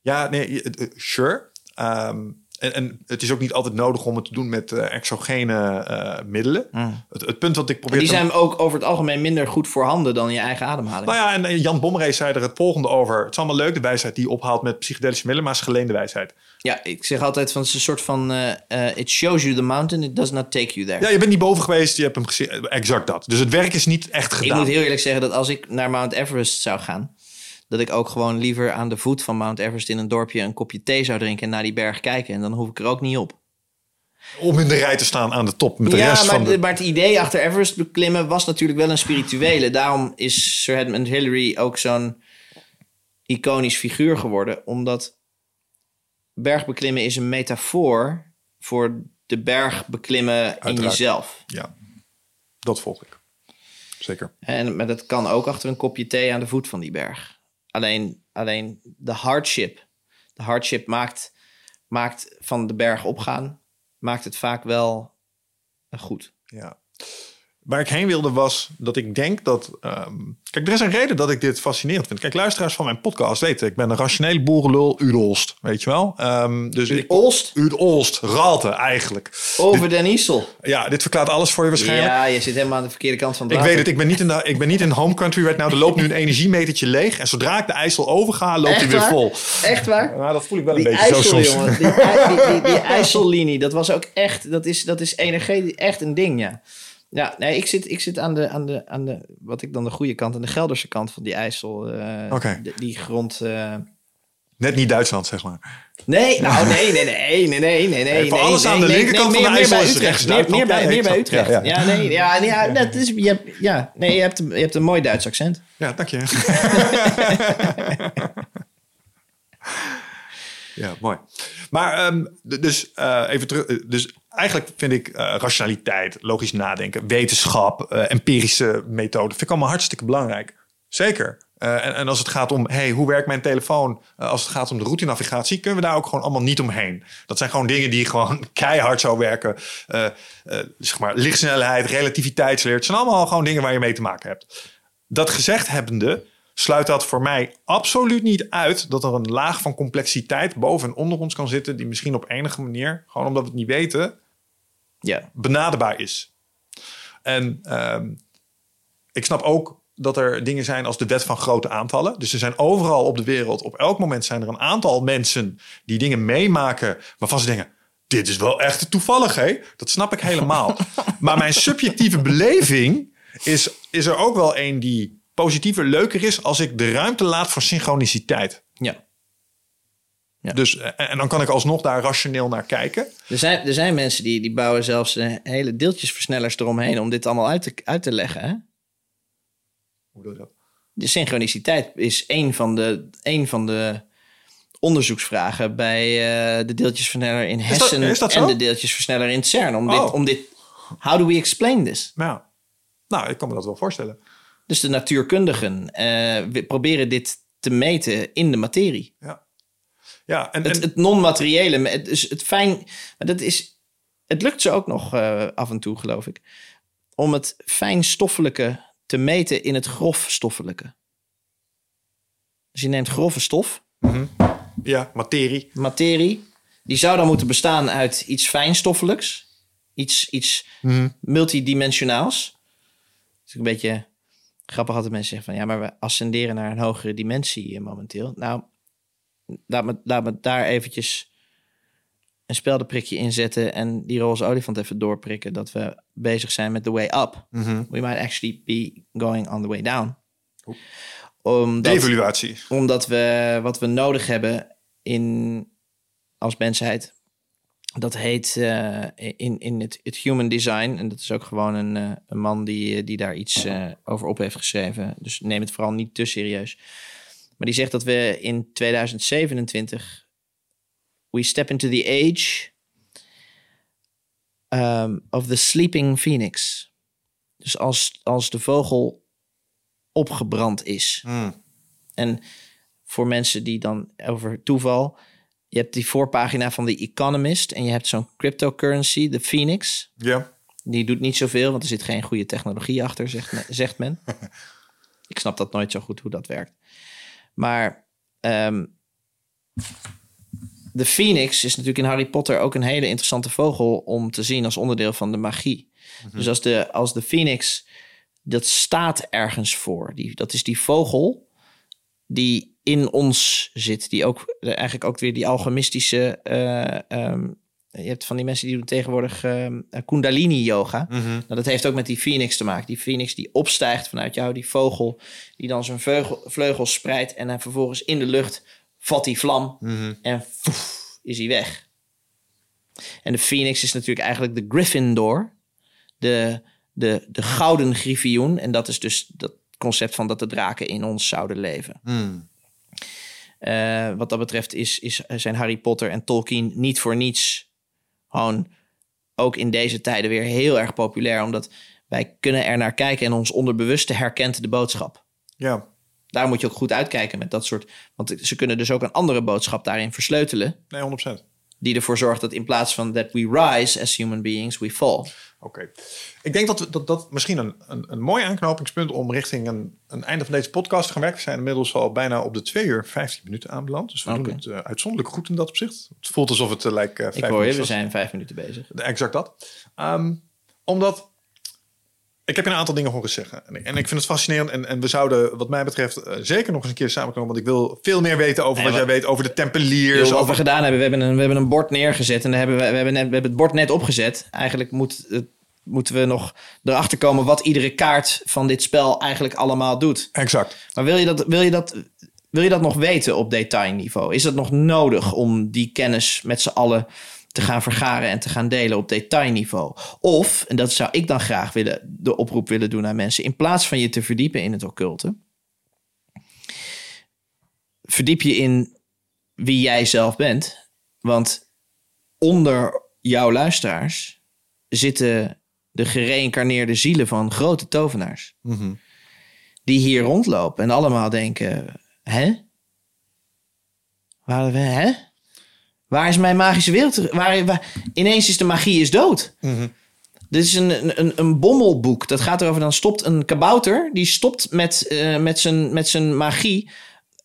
Ja, nee, sure. Ehm, en, en het is ook niet altijd nodig om het te doen met eh, exogene eh, middelen. Het, het punt wat ik probeer Mm. Die te... zijn ook over het algemeen minder goed voorhanden dan je eigen ademhaling. Nou ja, en Jan Bommeré zei er het volgende over. Het is allemaal leuk, de wijsheid die je ophaalt met psychedelische middelen, maar het is geleende wijsheid. Ja, ik zeg altijd van het is een soort van eh, it shows you the mountain, it does not take you there. Ja, je bent niet boven geweest, je hebt hem gezien. Exact dat. Dus het werk is niet echt ik gedaan. moet heel eerlijk zeggen dat als ik naar Mount Everest zou gaan, dat ik ook gewoon liever aan de voet van Mount Everest in een dorpje een kopje thee zou drinken en naar die berg kijken. En dan hoef ik er ook niet op. Om in de rij te staan aan de top met de ja, rest maar, van de... maar het idee achter Everest beklimmen was natuurlijk wel een spirituele. Daarom is Sir Edmund Hillary ook zo'n iconisch figuur geworden. Omdat bergbeklimmen is een metafoor voor de berg beklimmen in jezelf. Ja, dat volg ik. Zeker. En, maar dat kan ook achter een kopje thee aan de voet van die berg. Alleen, alleen de hardship. De hardship maakt, maakt van de berg opgaan, maakt het vaak wel eh, goed. Ja. Waar ik heen wilde was dat ik denk dat... ehm, kijk, er is een reden dat ik dit fascinerend vind. Kijk, luisteraars van mijn podcast weten... ik ben een rationele boerenlul, Udolst, weet je wel? Ehm, dus ik, Olst Udolst, Ralte eigenlijk. over Den Isel. Ja, dit verklaart alles voor je waarschijnlijk. Ja, je zit helemaal aan de verkeerde kant van het Ik weet het, ik ben niet in, de, ik ben niet in home country right now. Er loopt nu een energiemetertje leeg. En zodra ik de IJssel overga, loopt hij weer vol. Echt waar? Nou, dat voel ik wel een Die beetje IJssel, zo soms. jongen. Die, die, die, die IJssellinie, dat was ook echt... Dat is, dat is energie, echt een ding, ja. Ja, nee, ik zit, ik zit aan, de, aan, de, aan de... Wat ik dan de goede kant, aan de Gelderse kant van die IJssel. Oké. de- die grond... eh, Net niet Duitsland, zeg maar. Nee, nou nee, nee, nee, nee, nee, nee, nee. voor nee, alles aan nee, de nee, linkerkant nee, van de IJssel is Utrecht. rechts Meer, meer, bij, meer bij Utrecht. ja, Ja, ja. nee, ja, nee, ja, dat is, je hebt, ja, nee, je hebt, een, je hebt een mooi Duits accent. Ja, dank je. ja, mooi. Maar d- dus uh, even terug. Dus eigenlijk vind ik uh, rationaliteit, logisch nadenken, wetenschap, uh, empirische methoden, vind ik allemaal hartstikke belangrijk. Zeker. Uh, en, en, als het gaat om, hey, hoe werkt mijn telefoon? Als het gaat om de route-navigatie, kunnen we daar ook gewoon allemaal niet omheen. Dat zijn gewoon dingen die gewoon keihard zou werken. Zeg maar, lichtsnelheid, relativiteitsleer. Het zijn allemaal gewoon dingen waar je mee te maken hebt. Dat gezegd hebbende, sluit dat voor mij absoluut niet uit dat er een laag van complexiteit boven en onder ons kan zitten, die misschien op enige manier, gewoon omdat we het niet weten, ja. benaderbaar is. En um, ik snap ook dat er dingen zijn als de wet van grote aantallen. Dus er zijn overal op de wereld, op elk moment zijn er een aantal mensen die dingen meemaken waarvan ze denken, dit is wel echt toevallig, hè? Dat snap ik helemaal. maar mijn subjectieve beleving is, is er ook wel een die positiever, leuker is als ik de ruimte laat voor synchroniciteit. Ja. Ja. Dus, en, en dan kan ik alsnog daar rationeel naar kijken. Er zijn, er zijn mensen die, die bouwen zelfs hele deeltjesversnellers eromheen om dit allemaal uit te, uit te leggen. Hè? Hoe doe je dat? De synchroniciteit is een van de, een van de onderzoeksvragen bij uh, de deeltjesversneller in Hessen is dat, is dat en de deeltjesversneller in CERN. Om, oh. dit, om dit. How do we explain this? Ja. Nou, ik kan me dat wel voorstellen. Dus de natuurkundigen uh, proberen dit te meten in de materie. Ja. Ja, en, het, en... het non-materiële, het, dus het fijn. Dat is. Het lukt ze ook nog uh, af en toe, geloof ik. Om het fijnstoffelijke te meten in het grofstoffelijke. Dus je neemt grove stof. Mm -hmm. Ja, materie. Materie. Die zou dan moeten bestaan uit iets fijnstoffelijks. Iets, iets Mhm. mm -hmm. multidimensionaals. Dus een beetje grappig dat mensen zeggen van... ja, maar we ascenderen naar een hogere dimensie uh, momenteel. Nou, laat me, laat me daar eventjes een speldenprikje inzetten... en die roze olifant even doorprikken... dat we bezig zijn met the way up. Mm -hmm. We might actually be going on the way down. Omdat, Evaluatie. Omdat we wat we nodig hebben in, als mensheid... Dat heet uh, in, in het, het human design. En dat is ook gewoon een, uh, een man die, die daar iets uh, over op heeft geschreven. Dus neem het vooral niet te serieus. Maar die zegt dat we in 2027... We step into the age um, of the sleeping phoenix. Dus als, als de vogel opgebrand is. Mm. En voor mensen die dan over toeval... Je hebt die voorpagina van The Economist en je hebt zo'n cryptocurrency, de Phoenix. Ja. Die doet niet zoveel, want er zit geen goede technologie achter, zegt men. Zegt men. Ik snap dat nooit zo goed hoe dat werkt. Maar um, de Phoenix is natuurlijk in Harry Potter ook een hele interessante vogel om te zien als onderdeel van de magie. Mm -hmm. Dus als de, als de Phoenix, dat staat ergens voor. Die, dat is die vogel die in ons zit. Die ook eigenlijk ook weer die alchemistische. Uh, um, je hebt van die mensen die doen tegenwoordig uh, Kundalini yoga. Mm -hmm. nou, dat heeft ook met die phoenix te maken. Die phoenix die opstijgt vanuit jou, die vogel, die dan zijn vleugel, vleugels spreidt en dan vervolgens in de lucht vat die vlam mm -hmm. en foef, is hij weg. En de phoenix is natuurlijk eigenlijk de Gryffindor, de, de, de gouden griffioen. En dat is dus dat concept van dat de draken in ons zouden leven. Mm. Uh, wat dat betreft is, is, zijn Harry Potter en Tolkien niet voor niets gewoon ook in deze tijden weer heel erg populair. Omdat wij kunnen er naar kijken en ons onderbewuste herkent de boodschap. Ja. Daar moet je ook goed uitkijken met dat soort... Want ze kunnen dus ook een andere boodschap daarin versleutelen. Nee, 100%. Die ervoor zorgt dat in plaats van that we rise as human beings, we fall. Oké. Ik denk dat, we- dat dat misschien een, een, een mooi aanknopingspunt om richting een, een einde van deze podcast te gaan werken. We zijn inmiddels al bijna op de 2 uur 15 minuten aanbeland. Dus we doen het eh, uitzonderlijk goed in dat opzicht. Het voelt alsof het uh, lijkt uh, Ik hoor je, we zijn vijf minuten bezig. Exact dat. Um, omdat ik heb je een aantal dingen horen zeggen. En, en ik vind het fascinerend. En, en we zouden, wat mij betreft, uh, zeker nog eens een keer samenkomen. Want ik wil veel meer weten over nee, wat, jij weet over de tempeliers. Joh, wat over... we gedaan hebben, we hebben een, we hebben een bord neergezet. En hebben we, we, hebben net, we hebben het bord net opgezet. Eigenlijk moet het, moeten we nog erachter komen wat iedere kaart van dit spel eigenlijk allemaal doet. Exact. Maar wil je dat, wil je dat, wil je dat nog weten op detailniveau? Is dat nog nodig om die kennis met z'n allen te gaan vergaren en te gaan delen op detailniveau. Of, en dat zou ik dan graag willen, de oproep willen doen aan mensen, in plaats van je te verdiepen in het occulte, verdiep je in wie jij zelf bent. Want onder jouw luisteraars zitten de gereïncarneerde zielen van grote tovenaars. Mm -hmm. Die hier rondlopen en allemaal denken: hè? Waar, hè? Waar is mijn magische wereld? Waar, waar, ineens is de magie is dood. Mm -hmm. Dit is een, een, een bommelboek. Dat gaat erover, dan stopt een kabouter... die stopt met, uh, met, zijn, met zijn magie.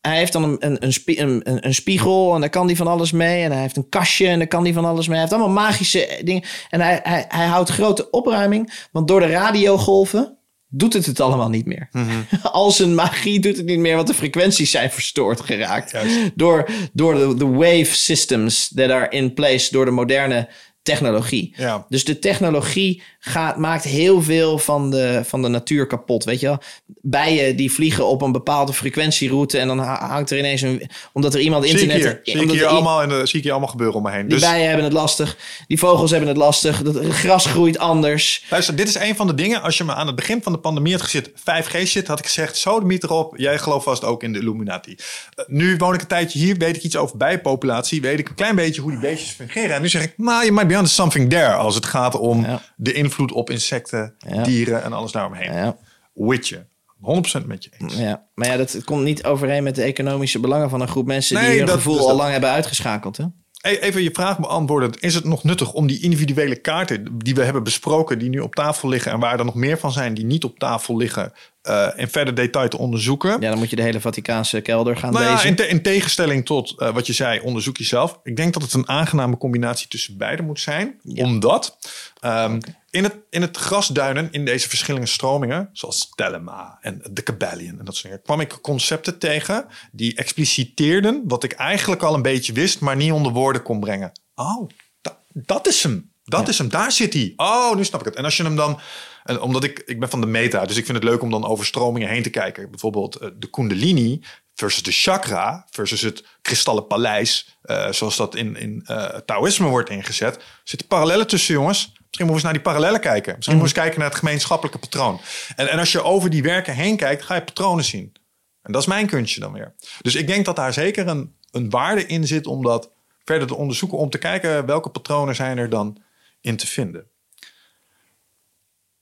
Hij heeft dan een, een, een, spie, een, een, spiegel en daar kan hij van alles mee. En hij heeft een kastje en daar kan hij van alles mee. Hij heeft allemaal magische dingen. En hij, hij, hij houdt grote opruiming. Want door de radiogolven doet het het allemaal niet meer. Mhm. Mm -hmm. Al zijn magie doet het niet meer, want de frequenties zijn verstoord geraakt. Juist. Door, door de, de wave systems that are in place door de moderne technologie. Ja. Dus de technologie gaat, maakt heel veel van de, van de natuur kapot. Weet je wel? Bijen die vliegen op een bepaalde frequentieroute en dan hangt er ineens een. Omdat er iemand zie internet. Ik hier, zie, ik hier allemaal, en, zie ik hier allemaal gebeuren om me heen. Die dus, bijen hebben het lastig. Die vogels hebben het lastig. Het gras groeit anders. Luister, dit is een van de dingen. Als je me aan het begin van de pandemie had gezet 5G shit, had ik gezegd: zo de meter op. Jij gelooft vast ook in de Illuminati. Uh, nu woon ik een tijdje hier, weet ik iets over bijenpopulatie. Weet ik een klein beetje hoe die beestjes fungeren. En nu zeg ik: maar you might be on something there. Als het gaat om Ja. de invloed op insecten, Ja. dieren en alles daaromheen. Ja. With je. 100% met je eens. Ja, maar ja, dat komt niet overeen met de economische belangen van een groep mensen Nee, die hun dat- gevoel dus al dat- lang hebben uitgeschakeld. Hè? Hey, Even je vraag beantwoorden. Is het nog nuttig om die individuele kaarten die we hebben besproken, die nu op tafel liggen en waar er nog meer van zijn die niet op tafel liggen, eh, in verder detail te onderzoeken? Ja, dan moet je de hele Vaticaanse kelder gaan Nou ja, lezen. in, te- in tegenstelling tot eh, wat je zei, onderzoek jezelf. Ik denk dat het een aangename combinatie tussen beide moet zijn. Omdat ehm, in, het, in het grasduinen, in deze verschillende stromingen, zoals Telema en de Kabbalion en dat soort dingen, kwam ik concepten tegen die expliciteerden wat ik eigenlijk al een beetje wist, maar niet onder woorden kon brengen. Oh, da- dat is hem. Dat is hem. Daar zit hij. Oh, nu snap ik het. En als je hem dan. En omdat ik, ik ben van de meta, dus ik vind het leuk om dan over stromingen heen te kijken. Bijvoorbeeld eh, de Kundalini versus de chakra versus het kristallen paleis, eh, zoals dat in, in eh, Taoïsme wordt ingezet. Er zitten parallellen tussen, jongens. Misschien moeten we eens naar die parallellen kijken. Misschien moeten we eens kijken naar het gemeenschappelijke patroon. En, en als je over die werken heen kijkt, ga je patronen zien. En dat is mijn kunstje dan weer. Dus ik denk dat daar zeker een, een waarde in zit om dat verder te onderzoeken. Om te kijken welke patronen zijn er dan in te vinden.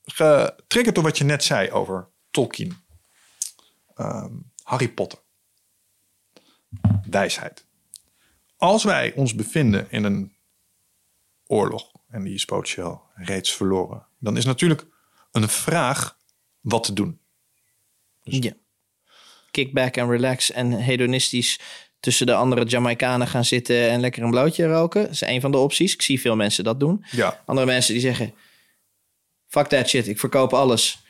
Getriggerd door wat je net zei over Tolkien. Ehm, Harry Potter. Wijsheid. Als wij ons bevinden in een oorlog en die is potentieel reeds verloren, dan is natuurlijk een vraag wat te doen. Ja. Kick back en relax en hedonistisch tussen de andere Jamaicanen gaan zitten en lekker een blootje roken. Dat is een van de opties. Ik zie veel mensen dat doen. Ja, Andere mensen die zeggen: Fuck that shit, ik verkoop alles.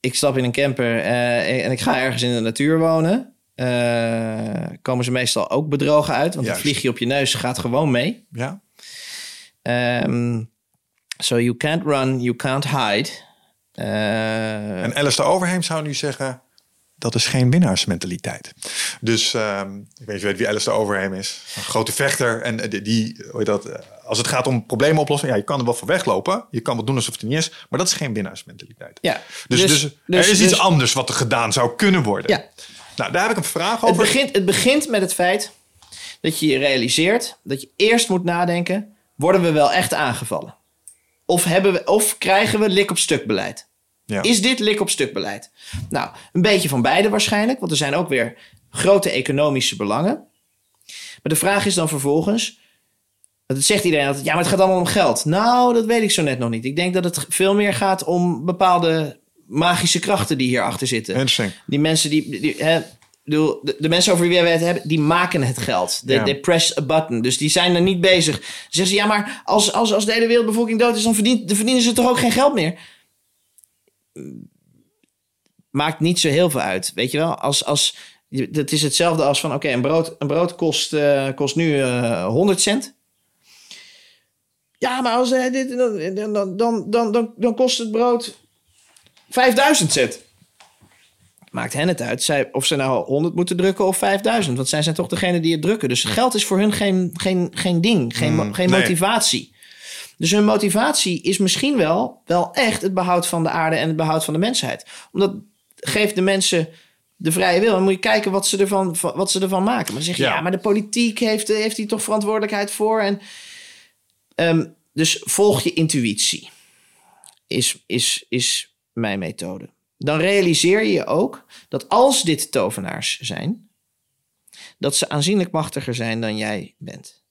Ik stap in een camper eh, en ik ga ergens in de natuur wonen. Eh, komen ze meestal ook bedrogen uit, want Juist. een vliegje op je neus gaat gewoon mee. ja. Ehm, so you can't run, you can't hide. Eh, En Alistair Overheim zou nu zeggen... dat is geen winnaarsmentaliteit. Dus ehm, ik weet je weet wie Alistair Overheim is. Een grote vechter. En eh, die, hoe dat, eh, als het gaat om problemen oplossen... ja, je kan er wel voor weglopen. Je kan wat doen alsof het niet is. Maar dat is geen winnaarsmentaliteit. ja, Dus, dus, er dus- is iets dus- anders wat er gedaan zou kunnen worden. Ja. Nou, daar heb ik een vraag Het over. begint, het begint met het feit dat je je realiseert dat je eerst moet nadenken: worden we wel echt aangevallen? Of, hebben we, of krijgen we lik op stuk beleid? Ja. Is dit lik op stuk beleid? Nou, een beetje van beide waarschijnlijk, want er zijn ook weer grote economische belangen. Maar de vraag is dan vervolgens: Dat zegt iedereen altijd, ja, maar het gaat allemaal om geld. Nou, dat weet ik zo net nog niet. Ik denk dat het veel meer gaat om bepaalde magische krachten die hierachter zitten. Die mensen die. die hè, bedoel, de, de mensen over wie wij het hebben, die maken het geld. De, Ja. They press a button. Dus die zijn er niet bezig. Dan zeggen ze, ja, maar als, als, als de hele wereldbevolking dood is, dan, verdient, dan verdienen ze toch ook geen geld meer. Maakt niet zo heel veel uit. Weet je wel, als. als dat is hetzelfde als van, oké, een, brood, een brood kost, eh, kost nu eh 100 cent. Ja, maar als, eh, dit, dan, dan, dan, dan, dan, dan kost het brood 5000 cent. Maakt hen het uit zij, of ze nou 100 moeten drukken of 5000. Want zij zijn toch degene die het drukken. Dus geld is voor hun geen, geen, geen ding, geen, mo- geen nee. motivatie. Dus hun motivatie is misschien wel, wel echt het behoud van de aarde en het behoud van de mensheid. Omdat geeft de mensen de vrije wil. En moet je kijken wat ze ervan, wat ze ervan maken. Maar dan zeg je, ja, Ja. maar de politiek heeft, heeft hier toch verantwoordelijkheid voor. En, ehm, dus volg je intuïtie. Is, is, is mijn methode. Dan realiseer je je ook dat als dit tovenaars zijn, dat ze aanzienlijk machtiger zijn dan jij bent.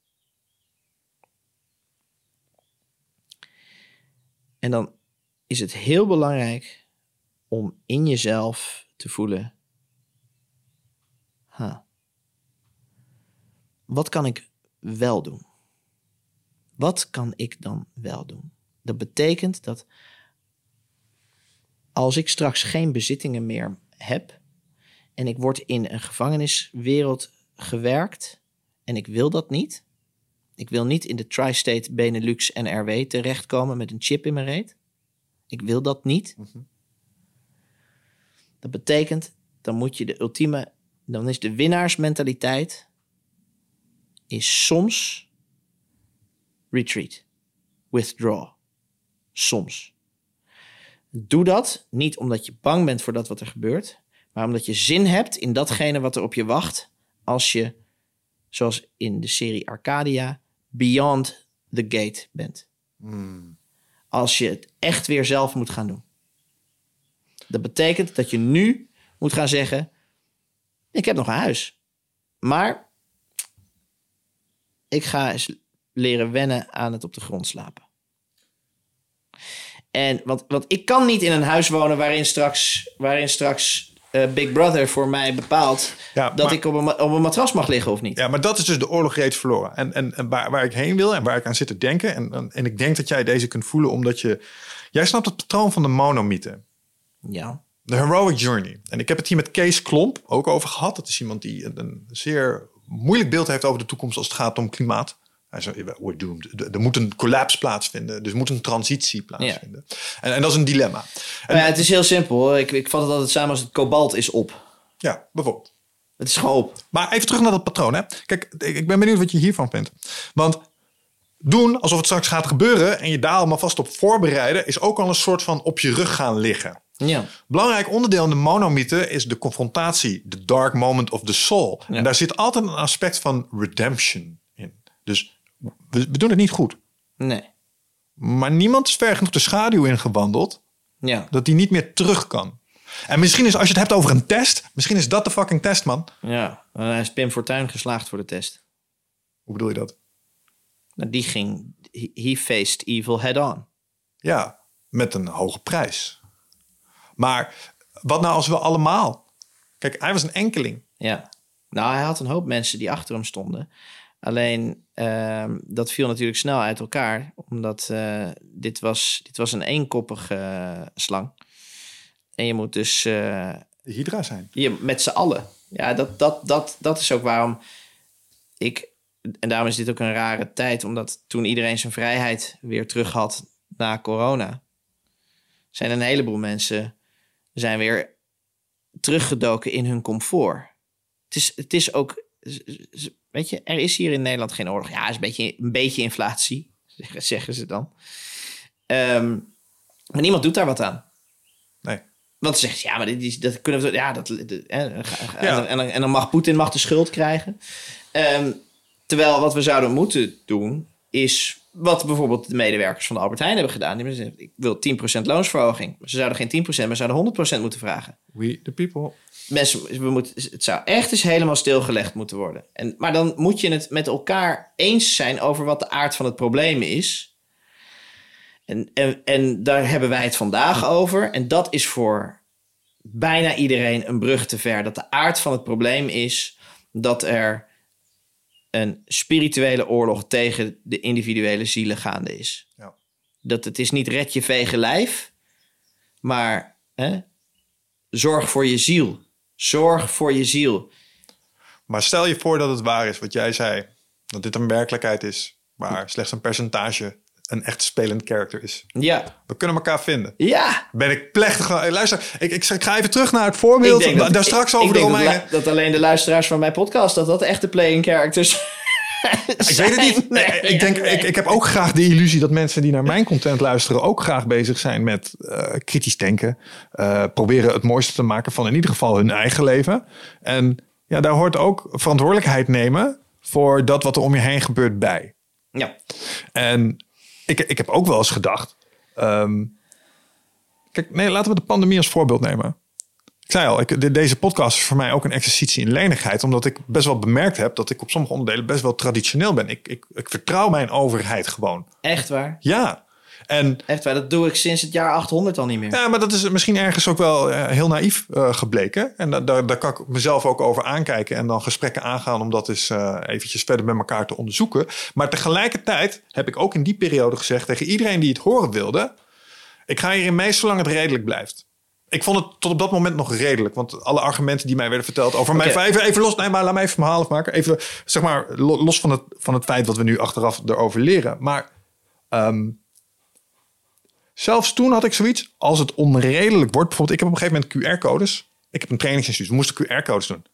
En dan is het heel belangrijk om in jezelf te voelen: huh, wat kan ik wel doen? Wat kan ik dan wel doen? Dat betekent dat als ik straks geen bezittingen meer heb en ik word in een gevangeniswereld gewerkt en ik wil dat niet. Ik wil niet in de Tri-State Benelux en RW terechtkomen met een chip in mijn reet. Ik wil dat niet. Dat betekent, dan moet je de ultieme, dan is de winnaarsmentaliteit is soms retreat, withdraw. Soms. Doe dat niet omdat je bang bent voor dat wat er gebeurt, maar omdat je zin hebt in datgene wat er op je wacht als je, zoals in de serie Arcadia, beyond the gate bent. Als je het echt weer zelf moet gaan doen. Dat betekent dat je nu moet gaan zeggen: Ik heb nog een huis, maar ik ga eens leren wennen aan het op de grond slapen. En want, want ik kan niet in een huis wonen waarin straks, waarin straks eh, Big Brother voor mij bepaalt Ja, dat maar- ik op een, op een matras mag liggen of niet. Ja, maar dat is dus de oorlog reeds verloren. En, en, en waar, waar ik heen wil en waar ik aan zit te denken. En, en, en ik denk dat jij deze kunt voelen omdat je... Jij snapt het patroon van de monomythe. Ja. De Heroic Journey. En ik heb het hier met Kees Klomp ook over gehad. Dat is iemand die een, een zeer moeilijk beeld heeft over de toekomst als het gaat om klimaat. Hij zei, we're doomed. Er- moet een collapse plaatsvinden. Dus moet een transitie plaatsvinden. En, en dat is een dilemma. En, Maar ja, het is heel simpel. hoor. Ik, ik vat het altijd samen als het kobalt is op. ja, bijvoorbeeld. Het is gewoon op. Maar even terug naar dat patroon. Hè. Kijk, ik ik ben benieuwd wat je hiervan vindt. Want doen alsof het straks gaat gebeuren... en je daar allemaal vast op voorbereiden... is ook al een soort van op je rug gaan liggen. Ja. Belangrijk onderdeel in de monomythe is de confrontatie, de dark moment of the soul. Ja. En daar zit altijd een aspect van redemption in. Dus we, we doen het niet goed. Nee. Maar niemand is ver genoeg de schaduw ingewandeld Ja. dat hij niet meer terug kan. En misschien is, als je het hebt over een test, misschien is dat de fucking test, man. Ja. En hij is Pim Fortuyn geslaagd voor de test. Hoe bedoel je dat? Nou, die ging... He faced evil head on. Ja, met een hoge prijs. Maar wat nou als we allemaal... Kijk, hij was een enkeling. Ja. Nou, hij had een hoop mensen die achter hem stonden. Alleen, ehm, dat viel natuurlijk snel uit elkaar. Omdat eh, dit, was, dit was een eenkoppige slang. En je moet dus... eh, De Hydra zijn. je, met z'n allen. Ja, dat, dat, dat, dat is ook waarom ik... En daarom is dit ook een rare tijd. Omdat toen iedereen zijn vrijheid weer terug had na corona... zijn een heleboel mensen zijn weer teruggedoken in hun comfort. Het is, het is ook... Weet je, er is hier in Nederland geen oorlog. Ja, is een beetje, een beetje inflatie, zeggen- zeggen ze dan. Ehm, maar niemand doet daar wat aan. Nee. Want ze zegt, ja, maar dit is, dat kunnen we... Ja, dat, ga- ga- Ja. En, dan, en, dan, mag Poetin mag de schuld krijgen. Ehm, terwijl wat we zouden moeten doen... is wat bijvoorbeeld de medewerkers van de Albert Heijn hebben gedaan. Die ik wil 10% loonsverhoging. Ze zouden geen 10%, maar ze zouden 100% moeten vragen. We the people. Mensen, we moeten, het zou echt eens helemaal stilgelegd moeten worden. En, maar dan moet je het met elkaar eens zijn over wat de aard van het probleem is. En, en, en daar hebben wij het vandaag over. En dat is voor bijna iedereen een brug te ver. Dat de aard van het probleem is dat er een spirituele oorlog tegen de individuele zielen gaande is. Ja. Dat het is niet red je vege lijf, maar hè, zorg voor je ziel. Zorg voor je ziel. Maar stel je voor dat het waar is wat jij zei. Dat dit een werkelijkheid is. Waar slechts een percentage een echt spelend character is. Ja, We kunnen elkaar vinden. ja. Ben ik plechtig. Luister, ik, ik, ik ga even terug naar het voorbeeld. Dat- daar straks ik- over ik de denk dat Dat, alleen de luisteraars van mijn podcast, dat dat echte playing characters Ik weet het niet. Nee, ik, denk, ik, ik heb ook graag de illusie dat mensen die naar mijn content luisteren ook graag bezig zijn met eh, kritisch denken. eh, proberen het mooiste te maken van in ieder geval hun eigen leven. En ja, daar hoort ook verantwoordelijkheid nemen voor dat wat er om je heen gebeurt bij. Ja, En ik, ik heb ook wel eens gedacht. ehm, kijk, nee, laten we de pandemie als voorbeeld nemen. Ik zei al, ik, de- deze podcast is voor mij ook een exercitie in lenigheid. Omdat ik best wel bemerkt heb dat ik op sommige onderdelen best wel traditioneel ben. Ik, ik, ik vertrouw mijn overheid gewoon. echt waar. Ja. En Echt waar, dat doe ik sinds het jaar 800 al niet meer. ja, maar dat is misschien ergens ook wel eh, heel naïef eh, gebleken. En da- daar, daar kan ik mezelf ook over aankijken en dan gesprekken aangaan om dat eens eh, eventjes verder met elkaar te onderzoeken. Maar tegelijkertijd heb ik ook in die periode gezegd tegen iedereen die het horen wilde: ik ga hierin mee zolang het redelijk blijft. Ik vond het tot op dat moment nog redelijk. Want alle argumenten die mij werden verteld over mijn vijf... Even los, nee, maar laat mij even mijn verhaal afmaken. Even, zeg maar, lo- los van het, van het feit wat we nu achteraf erover leren. Maar ehm, zelfs toen had ik zoiets, als het onredelijk wordt... Bijvoorbeeld, ik heb op een gegeven moment QR-codes. Ik heb een trainingsinstituut, we moesten QR-codes doen.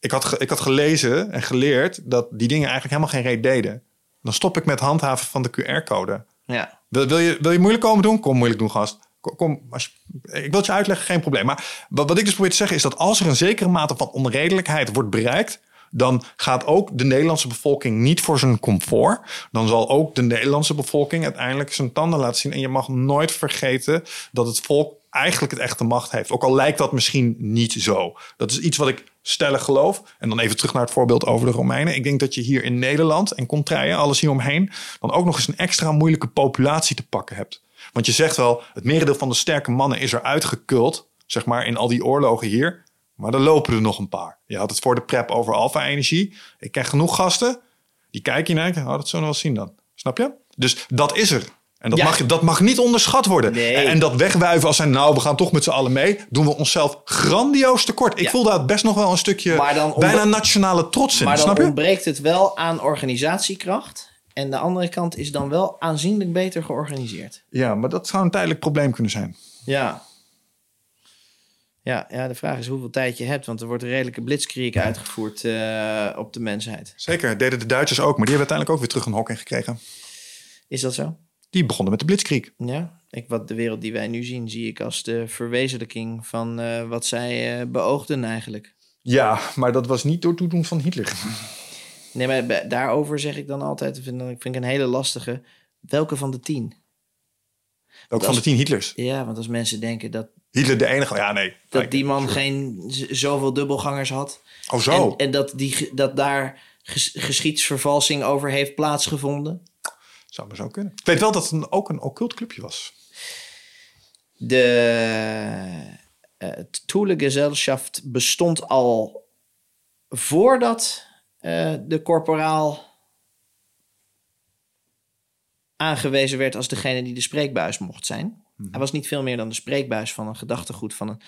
Ik had, ik had gelezen en geleerd dat die dingen eigenlijk helemaal geen reet deden. Dan stop ik met handhaven van de QR-code. Ja, Wil, wil, je, wil je moeilijk komen doen? Kom moeilijk doen, gast. Kom, als ik wil het je uitleggen, geen probleem. Maar wat, ik dus probeer te zeggen is dat als er een zekere mate van onredelijkheid wordt bereikt, dan gaat ook de Nederlandse bevolking niet voor zijn comfort. Dan zal ook de Nederlandse bevolking uiteindelijk zijn tanden laten zien. En je mag nooit vergeten dat het volk eigenlijk het echte macht heeft. Ook al lijkt dat misschien niet zo. Dat is iets wat ik stellig geloof. En dan even terug naar het voorbeeld over de Romeinen. Ik denk dat je hier in Nederland en contraien, alles hieromheen, dan ook nog eens een extra moeilijke populatie te pakken hebt. Want je zegt wel, het merendeel van de sterke mannen is er uitgekult, zeg maar, in al die oorlogen hier. Maar er lopen er nog een paar. Je had het voor de prep over alfa-energie. Ik ken genoeg gasten. Die kijken naar. Oh, dat zullen we wel zien dan. Snap je? Dus dat is er. En dat, Ja. mag, dat mag niet onderschat worden. Nee. En, en dat wegwuiven als zijn, nou, we gaan toch met z'n allen mee. Doen we onszelf grandioos tekort. Ik Ja. voel daar best nog wel een stukje bijna nationale trots in. maar dan snap je? ontbreekt het wel aan organisatiekracht. En de andere kant is dan wel aanzienlijk beter georganiseerd. Ja, maar dat zou een tijdelijk probleem kunnen zijn. Ja. Ja, ja, de vraag is hoeveel tijd je hebt. Want er wordt een redelijke blitzkrieg uitgevoerd eh, op de mensheid. Zeker, deden de Duitsers ook. Maar die hebben uiteindelijk ook weer terug een hok in gekregen. Is dat zo? Die begonnen met de blitzkrieg. Ja. Ik, wat de wereld die wij nu zien, zie ik als de verwezenlijking van eh, wat zij eh, beoogden eigenlijk. Ja, maar dat was niet door toedoen van Hitler. Nee, maar daarover zeg ik dan altijd, vind, ik- vind ik een hele lastige. Welke van de tien? Ook van de tien Hitlers. Ja, want als mensen denken dat, Hitler de enige. Ja, nee. dat die man geen zoveel dubbelgangers had. Oh, zo. En, en dat, die, dat daar ges- geschiedsvervalsing over heeft plaatsgevonden. Zou maar zo kunnen. Ik weet wel dat het een, ook een occult clubje was. De uh, Thule Gesellschaft bestond al voordat eh, de corporaal aangewezen werd als degene die de spreekbuis mocht zijn. Hij was niet veel meer dan de spreekbuis van een gedachtegoed van een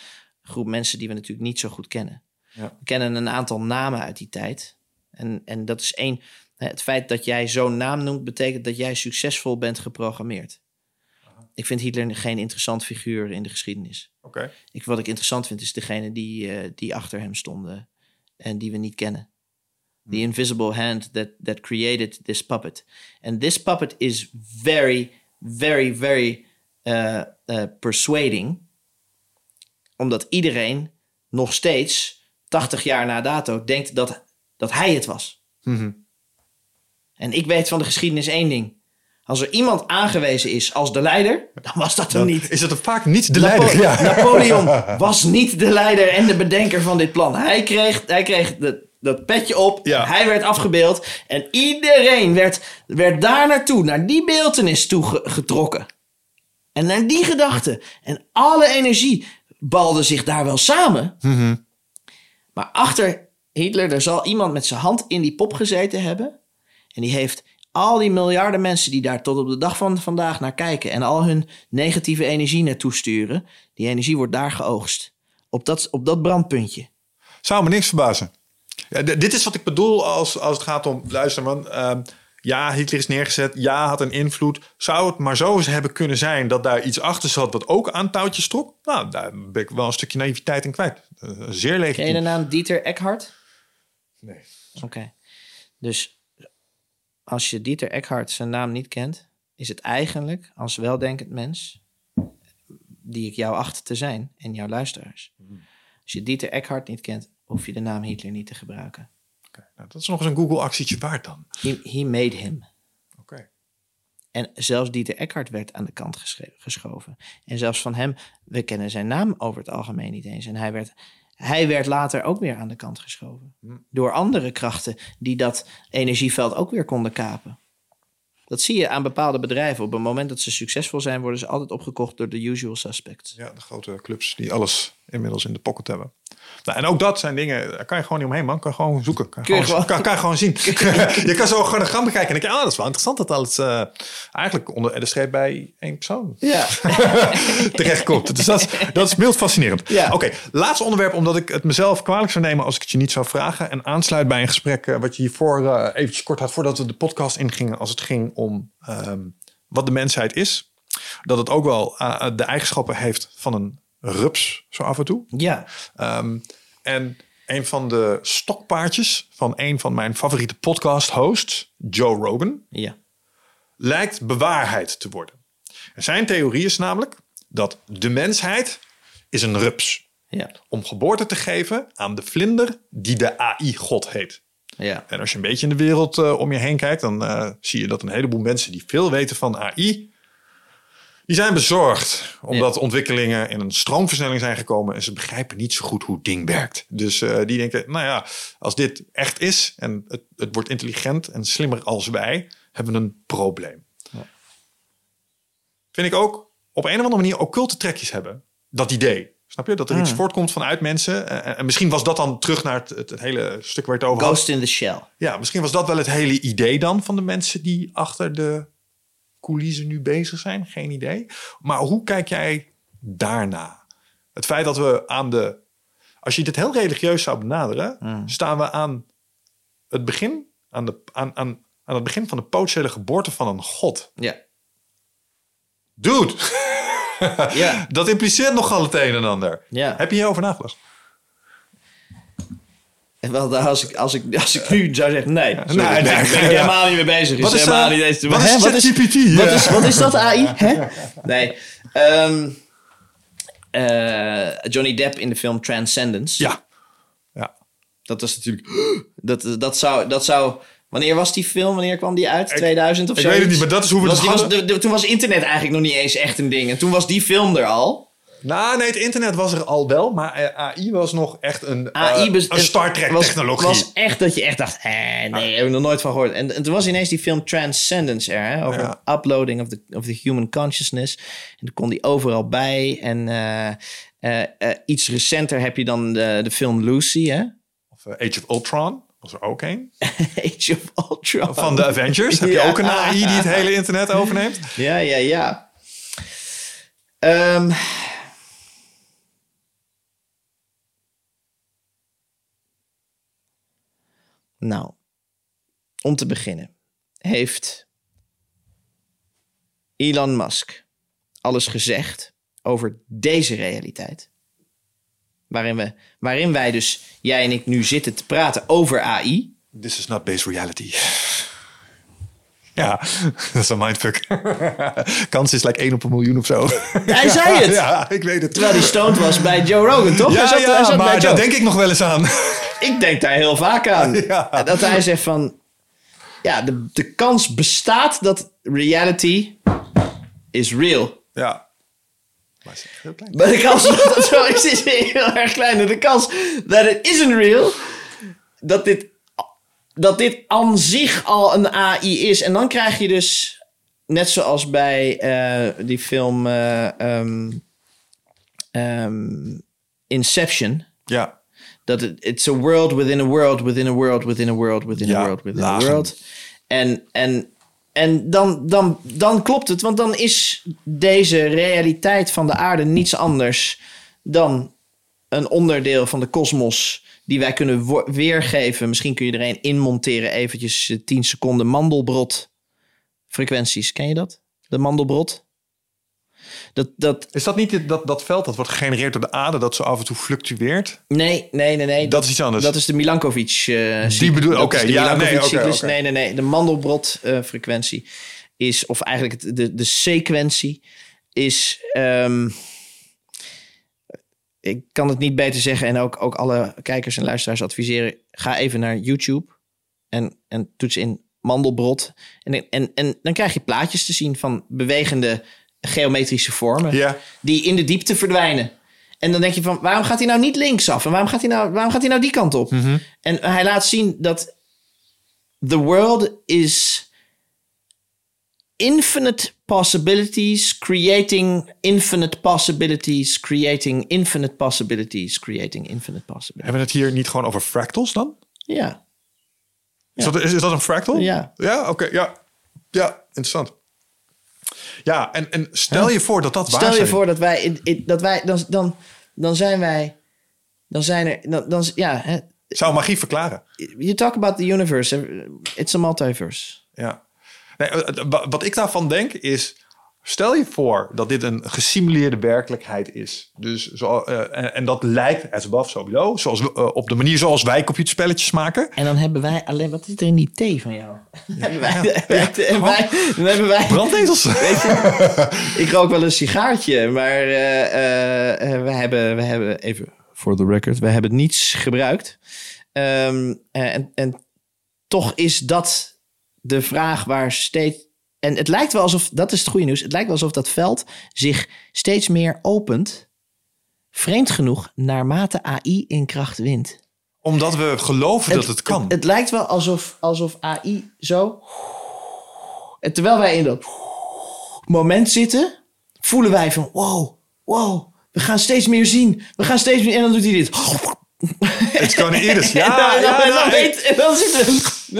groep mensen die we natuurlijk niet zo goed kennen. Ja. We kennen een aantal namen uit die tijd. En, en dat is één. Het feit dat jij zo'n naam noemt, betekent dat jij succesvol bent geprogrammeerd. Ik vind Hitler geen interessant figuur in de geschiedenis. Oké. Ik, wat ik interessant vind, is degene die, eh, die achter hem stonden en die we niet kennen. The invisible hand that, that created this puppet. And this puppet is very, very, very uh, uh, persuading. Omdat iedereen nog steeds, 80 jaar na dato, denkt dat, dat hij het was. Mhm. En ik weet van de geschiedenis één ding. Als er iemand aangewezen is als de leider, dan was dat hem niet. Is het vaak niet de Napo- leider? Ja. Napoleon was niet de leider en de bedenker van dit plan. Hij kreeg, hij kreeg de, dat petje op, Ja. hij werd afgebeeld en iedereen werd, werd daar naartoe, naar die beeltenis toe ge- getrokken. En naar die gedachte. En alle energie balde zich daar wel samen. Maar achter Hitler, er zal iemand met zijn hand in die pop gezeten hebben. En die heeft al die miljarden mensen die daar tot op de dag van vandaag naar kijken. En al hun negatieve energie naartoe sturen. Die energie wordt daar geoogst. Op dat, op dat brandpuntje. Zou me niks verbazen. Ja, dit is wat ik bedoel als, als het gaat om luisteren. Want ehm, ja, Hitler is neergezet. Ja, had een invloed. Zou het maar zo eens hebben kunnen zijn dat daar iets achter zat wat ook aan touwtjes trok? Nou, daar ben ik wel een stukje naïviteit in kwijt. Eh, zeer Ken je de legitiem. naam Dieter Eckhart? Nee. Oké. Dus als je Dieter Eckhart zijn naam niet kent, is het eigenlijk als weldenkend mens, die ik jou acht te zijn en jouw luisteraars. Als je Dieter Eckhart niet kent, hoef je de naam Hitler niet te gebruiken. Nou, dat is nog eens een Google-actietje waard dan. He, he made him. Oké. En zelfs Dieter Eckhart werd aan de kant geschoven. En zelfs van hem, we kennen zijn naam over het algemeen niet eens. En hij werd, hij werd later ook weer aan de kant geschoven. Door andere krachten die dat energieveld ook weer konden kapen. Dat zie je aan bepaalde bedrijven. Op het moment dat ze succesvol zijn, worden ze altijd opgekocht door de usual suspects. Ja, de grote clubs die alles inmiddels in de pocket hebben. Nou, en ook dat zijn dingen, daar kan je gewoon niet omheen, man. Kan gewoon zoeken. Kan je, gewoon, Kan, gewoon zien. je kan zo gewoon een gram bekijken en denk je, ah, dat is wel interessant dat alles eh, eigenlijk onder de streep bij één persoon Ja. terechtkomt. Dus dat is, dat is mild fascinerend. Ja. Oké, laatste onderwerp, omdat ik het mezelf kwalijk zou nemen als ik het je niet zou vragen. En aansluit bij een gesprek eh, wat je hiervoor eh eventjes kort had, voordat we de podcast ingingen, als het ging om ehm, wat de mensheid is. Dat het ook wel de eigenschappen heeft van een rups, zo af en toe. ja. Ehm, en een van de stokpaardjes van een van mijn favoriete podcast-hosts, Joe Rogan, Ja. lijkt bewaarheid te worden. En zijn theorie is namelijk dat de mensheid is een rups. Ja. Om geboorte te geven aan de vlinder die de AI-god heet. Ja. En als je een beetje in de wereld eh, om je heen kijkt, dan eh, zie je dat een heleboel mensen die veel weten van AI, die zijn bezorgd. Omdat ontwikkelingen in een stroomversnelling zijn gekomen en ze begrijpen niet zo goed hoe het ding werkt. Dus eh, die denken, nou ja, als dit echt is en het, het wordt intelligent en slimmer als wij, hebben we een probleem. Vind ik ook op een of andere manier occulte trekjes hebben. Dat idee. Snap je? Dat er iets voortkomt vanuit mensen. En misschien was dat dan terug naar het, het, het hele stuk waar het over had. Ghost in the Shell. Ja, misschien was dat wel het hele idee dan van de mensen die achter de coulissen nu bezig zijn. Geen idee. Maar hoe kijk jij daarna? Het feit dat we aan de. Als je dit heel religieus zou benaderen, staan we aan het begin, aan, de, aan, aan, aan het begin van de potentiële geboorte van een god. Ja. Dude, Ja. dat impliceert nogal het een en ander. Ja. Heb je hierover nagedacht? En Wel, als ik, als, ik, als ik nu zou zeggen, nee, sorry, nee, ben, nee, ik- ben ik helemaal niet mee bezig. Wat is, helemaal eh, niet eens, wat is? Wat Ja. is, wat is dat AI? Hè? Nee. Ehm, eh, Johnny Depp in de film Transcendence. Ja. Ja. Dat was natuurlijk... Dat, dat, zou, dat zou... Wanneer was die film? Wanneer kwam die uit? 2000 of ik zo? weet het niet, maar dat is hoe we was, het die was, hadden. de- de- Toen was internet eigenlijk nog niet eens echt een ding. En toen was die film er al. Nou, nee, het internet was er al wel, maar eh, AI was nog echt een, AI eh, een Star Trek was, technologie. was echt dat je echt dacht, eh, nee, heb ik nog nooit van gehoord. En, en toen was ineens die film Transcendence er, hè, over Ja. uploading of the, of the human consciousness. En dan kon die overal bij. En eh, iets recenter heb je dan de, de film Lucy, hè? Of Age of Ultron was er ook een. Age of Ultron. Van de Avengers heb je Ja. ook een AI die het hele internet overneemt. Ja, ja, ja. Ehm, nou, om te beginnen heeft Elon Musk alles gezegd over deze realiteit. Waarin, we, waarin wij dus, jij en ik, nu zitten te praten over AI. This is not based reality. Ja, dat is een mindfuck. Kans is like 1 op een miljoen of zo. Hij zei het! Ja, ik weet het. Terwijl hij stoned was bij Joe Rogan, toch? Ja, hij zat, ja, hij zat bij maar daar denk ik nog wel eens aan. Ik denk daar heel vaak aan. Ja. Dat hij zegt van... ja, de, de kans bestaat dat reality is real. Ja. Maar is heel klein. Maar de kans dat het zo is, is heel erg klein. En de kans dat het isn't real, dat dit, dat dit aan zich al een AI is. En dan krijg je dus, net zoals bij eh, die film eh, ehm, ehm, Inception... Ja. Dat het it's a world within a world within a world within a world within Ja, a world within lagen. a world. En, en, en dan, dan, dan klopt het, want dan is deze realiteit van de aarde niets anders dan een onderdeel van de kosmos die wij kunnen weergeven. Misschien kun je er een inmonteren, eventjes eh, 10 seconden mandelbrot frequenties. Ken je dat? De mandelbrot? Dat, dat, Is dat niet dat, dat veld dat wordt gegenereerd door de aarde dat zo af en toe fluctueert? Nee, nee, nee, nee. Dat is iets anders. Dat is de Milankovic. eh Die bedoel- oké, ja, nee, Milankovic-cyclus. Nee, nee, nee. De Mandelbrot-frequentie is, of eigenlijk de, de sequentie is. ehm, ik kan het niet beter zeggen en ook, ook alle kijkers en luisteraars adviseren. Ga even naar YouTube en, en toets in mandelbrot. En, en, en dan krijg je plaatjes te zien van bewegende geometrische vormen Ja. die in de diepte verdwijnen. En dan denk je van, waarom gaat hij nou niet linksaf? En waarom gaat hij nou, waarom gaat hij nou die kant op? En hij laat zien dat the world is infinite possibilities, creating infinite possibilities, creating infinite possibilities, creating infinite possibilities. Hebben we het hier niet gewoon over fractals dan? Ja, Is, dat, is, is dat een fractal? Ja. Ja, oké. ja. ja, interessant. Ja, en, en stel je voor dat dat waar stel je zijn. voor dat wij, in- in- dat wij dan, dan, dan zijn wij, dan zijn er, dan, dan ja, hè, Zou magie verklaren. you talk about the universe, eh, it's a multiverse. Ja. Nee, eh, wa- wat ik daarvan denk is... Stel je voor dat dit een gesimuleerde werkelijkheid is. Dus zo, eh, en, en dat lijkt as above sowieso. Zoals, we- eh, op de manier zoals wij computerspelletjes maken. En dan hebben wij alleen, wat zit er in die thee van jou? hebben wij, hebben wij, dan hebben wij, weet je, ik rook wel een sigaartje, maar eh, we, hebben, we hebben, even voor de record, we hebben niets gebruikt. Ehm, eh, en, en toch is dat de vraag waar steeds. En het lijkt wel alsof, dat is het goede nieuws, het lijkt wel alsof dat veld zich steeds meer opent. Vreemd genoeg, naarmate AI in kracht wint. Omdat we geloven dat het kan. Het, het lijkt wel alsof, alsof AI zo. En terwijl wij in dat moment zitten, voelen wij van: wow, wow, we gaan steeds meer zien. We gaan steeds meer. En dan doet hij dit. Het kan eerder. Ja, en dan, ja, en dan, dan. Dan we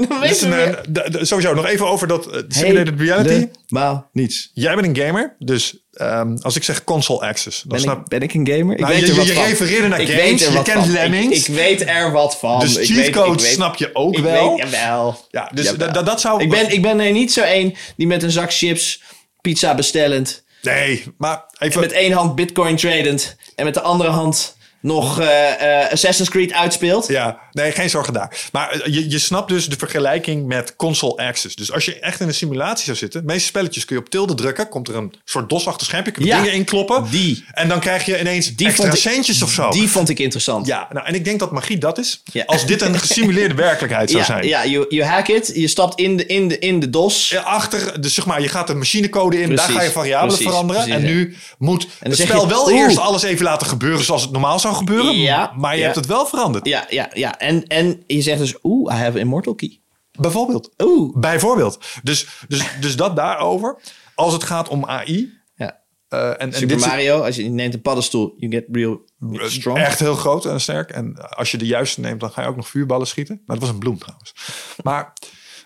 eh, sowieso nog even over dat eh, simulated reality. Maar niets. Jij bent een gamer, dus ehm, als ik zeg console access, dan Ben snap ik, ben ik een gamer? Ik Nou, weet je- er wat je van. refereerde naar ik games, weet er je wat kent van. Lemmings. Ik, ik weet er wat van. Dus Ik cheat weet- ik codes weet- snap je ook ik wel. Weet, jawel. Ja, dus Jawel. dat- dat zou. Ik ben, ik ben er niet zo één die met een zak chips pizza bestellend. Nee, maar even. Met één hand bitcoin tradend. En met de andere hand nog eh, eh, Assassin's Creed uitspeelt. Ja, nee, geen zorgen daar. Maar eh, je, je snapt dus de vergelijking met console access. Dus als je echt in een simulatie zou zitten, de meeste spelletjes kun je op tilde drukken, komt er een soort DOS-achtig schermpje, kun je Ja, dingen inkloppen. die. En dan krijg je ineens Die extra ik- centjes of zo. Die vond ik interessant. Ja, nou, en ik denk dat magie dat is. Ja. Als dit een gesimuleerde werkelijkheid zou ja, zijn. ja you hack it. Je stapt in de, in de, in de DOS. Achter, dus zeg maar, je gaat de machinecode in, Precies, daar ga je variabelen precies, veranderen. precies, en nu moet het spel je, wel eerst alles even laten gebeuren zoals het normaal zou gebeuren. Ja, maar je hebt het wel veranderd. Ja, ja, ja. En, en je zegt dus, oeh, I have immortal key. Bijvoorbeeld. Oeh. Bijvoorbeeld. Dus, dus, dus dat daarover. Als het gaat om AI. Ja. eh, en, en Super dit is Mario, als je neemt een paddenstoel, you get real strong. echt heel groot en sterk. En als je de juiste neemt, dan ga je ook nog vuurballen schieten. Maar dat was een bloem trouwens. Maar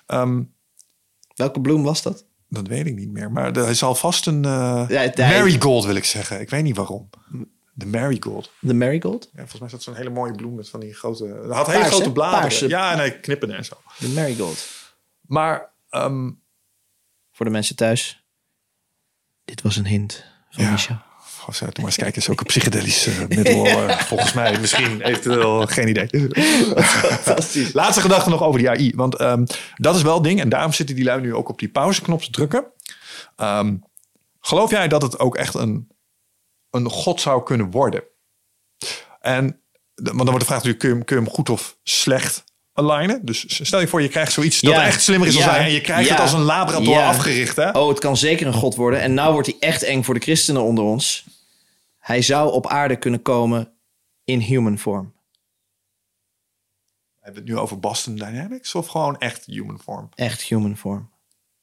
ehm, Welke bloem was dat? dat weet ik niet meer. Maar er zal vast een eh Ja, marigold wil ik zeggen. Ik weet niet waarom. De marigold. De marigold? Ja, volgens mij is dat zo'n hele mooie bloem met van die grote... Het had hele grote bladeren. Paarse. Ja, en hij knippen en zo. De marigold. Maar ehm, Voor de mensen thuis. Dit was een hint van Ja. Michel. Zeg, doe maar eens kijken, is ook een psychedelisch eh, middel. eh, volgens mij misschien eventueel, geen idee. Fantastisch. Laatste gedachte nog over die AI. Want ehm, dat is wel het ding. En daarom zitten die lui nu ook op die pauzeknop te drukken. Ehm, geloof jij dat het ook echt een, een god zou kunnen worden? En, want dan wordt de vraag natuurlijk, kun je, hem- kun je hem goed of slecht alignen. Dus stel je voor, je krijgt zoiets dat Ja. echt slimmer is dan Ja. En je krijgt Ja. het als een labrador Ja. afgericht. Hè? Oh, het kan zeker een god worden. En nou wordt hij echt eng voor de christenen onder ons. Hij zou op aarde kunnen komen in human form. Hebben we het nu over Boston Dynamics of gewoon echt human form? Echt human form.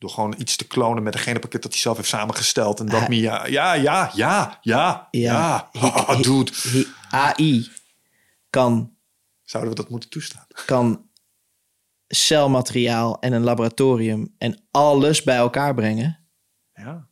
Door gewoon iets te klonen met een genopakket dat hij zelf heeft samengesteld. En dat Hij- Mia, ja, ja, ja, ja, ja. Oh, He- dude. AI kan, Zouden we dat moeten toestaan? kan celmateriaal en een laboratorium en alles bij elkaar brengen. Ja.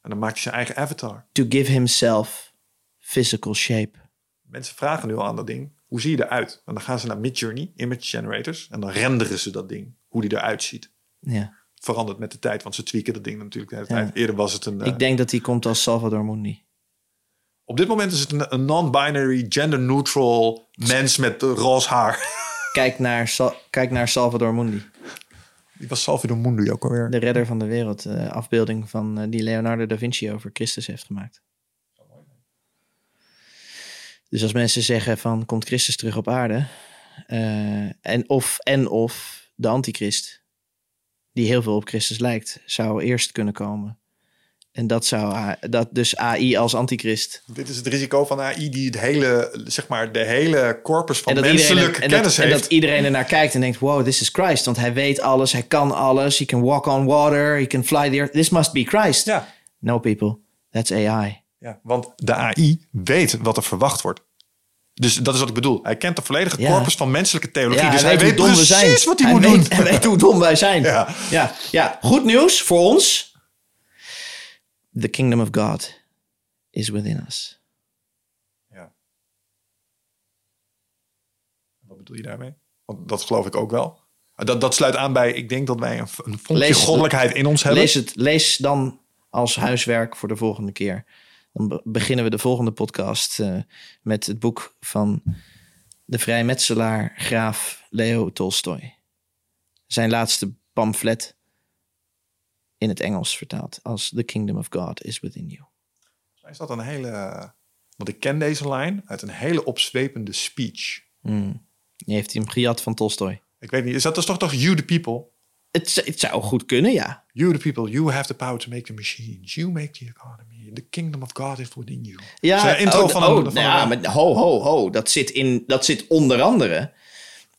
En dan maakt hij zijn eigen avatar. To give himself physical shape. Mensen vragen nu al aan dat ding. Hoe zie je eruit? En dan gaan ze naar Midjourney, image generators. En dan renderen ze dat ding. Hoe die eruit ziet. Ja. Verandert met de tijd, want ze tweaken dat ding natuurlijk de hele Ja. tijd. Eerder was het een... eh, Ik denk dat hij komt als Salvador Mundi. Op dit moment is het een, een non-binary, gender-neutral mens met eh, roze haar. Kijk naar, kijk naar Salvador Mundi. Die was Salvador Mundi ook alweer. De redder van de wereld. eh, afbeelding van eh, die Leonardo da Vinci over Christus heeft gemaakt. Dus als mensen zeggen van komt Christus terug op aarde. eh, en, of, en of de antichrist. Die heel veel op Christus lijkt. Zou eerst kunnen komen. En dat zou dat dus AI als antichrist. Dit is het risico van AI die het hele, zeg maar, de hele corpus van iedereen, menselijke en, dat, kennis en heeft. dat iedereen ernaar kijkt en denkt: wow, this is Christ. Want hij weet alles, hij kan alles. He can walk on water, he can fly the earth. This must be Christ. ja, No, people, that's AI. ja, want de AI weet wat er verwacht wordt. Dus dat is wat ik bedoel. Hij kent de volledige Ja. corpus van menselijke theologie. Ja, dus hij weet, hoe precies zijn. wat hij, moet weet, doen. Hij weet hoe dom wij zijn. Ja. Ja. Ja. goed nieuws voor ons. The kingdom of God is within us. Ja. Wat bedoel je daarmee? Want dat geloof ik ook wel. Dat, dat sluit aan bij, ik denk dat wij een, een vonkje goddelijkheid in ons hebben. Lees, het, lees dan als huiswerk voor de volgende keer. Dan be- beginnen we de volgende podcast eh, met het boek van de vrijmetselaar graaf Leo Tolstoy. Zijn laatste pamflet in het Engels vertaald als The Kingdom of God is within you. Is dat een hele... Want ik ken deze lijn uit een hele opzwepende speech. Hmm. Heeft hij hem gejat van Tolstoy. Ik weet niet, is dat dus toch toch you the people? Het, het zou goed kunnen, ja. You the people, you have the power to make the machines. You make the economy. The kingdom of God is within you. Ja, Zijn intro oh, van oh, een... Van nou ja, maar ho, ho, ho. Dat zit, in, dat zit onder andere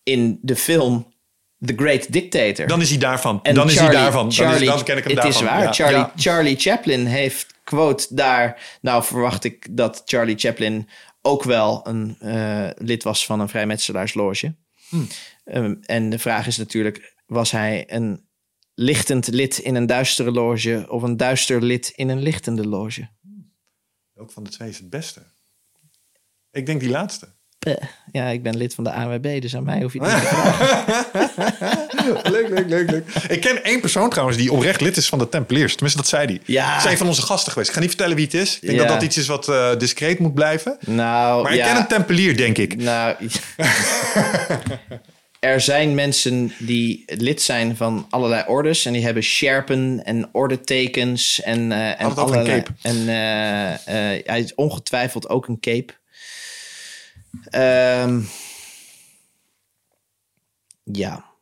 in de film The Great Dictator. dan is hij daarvan. En dan is Charlie- hij daarvan. Dan, Charlie, is, dan ken ik hem het daarvan. is waar. Ja, Charlie, ja. Charlie Chaplin heeft quote daar. Nou, verwacht ik dat Charlie Chaplin ook wel een eh, lid was van een vrijmetselaarsloge. Hmm. Um, en de vraag is natuurlijk: was hij een lichtend lid in een duistere loge of een duister lid in een lichtende loge? Welk van de twee is het beste? Ik denk die laatste. Peh. Ja, ik ben lid van de AWB, dus aan mij hoef je het niet te vragen. leuk, leuk, leuk, leuk. Ik ken één persoon trouwens die oprecht lid is van de Tempeliers. Tenminste, dat zei hij. Ja. Dat is een van onze gasten geweest. Ik ga niet vertellen wie het is. Ik denk Ja. dat dat iets is wat eh, discreet moet blijven. Nou, Maar ik ja. ken een Tempelier, denk ik. Nou, er zijn mensen die lid zijn van allerlei ordes en die hebben sherpen en ordetekens en, eh en een allerlei- cape. En eh, eh, hij is ongetwijfeld ook een cape. Ehm, ja.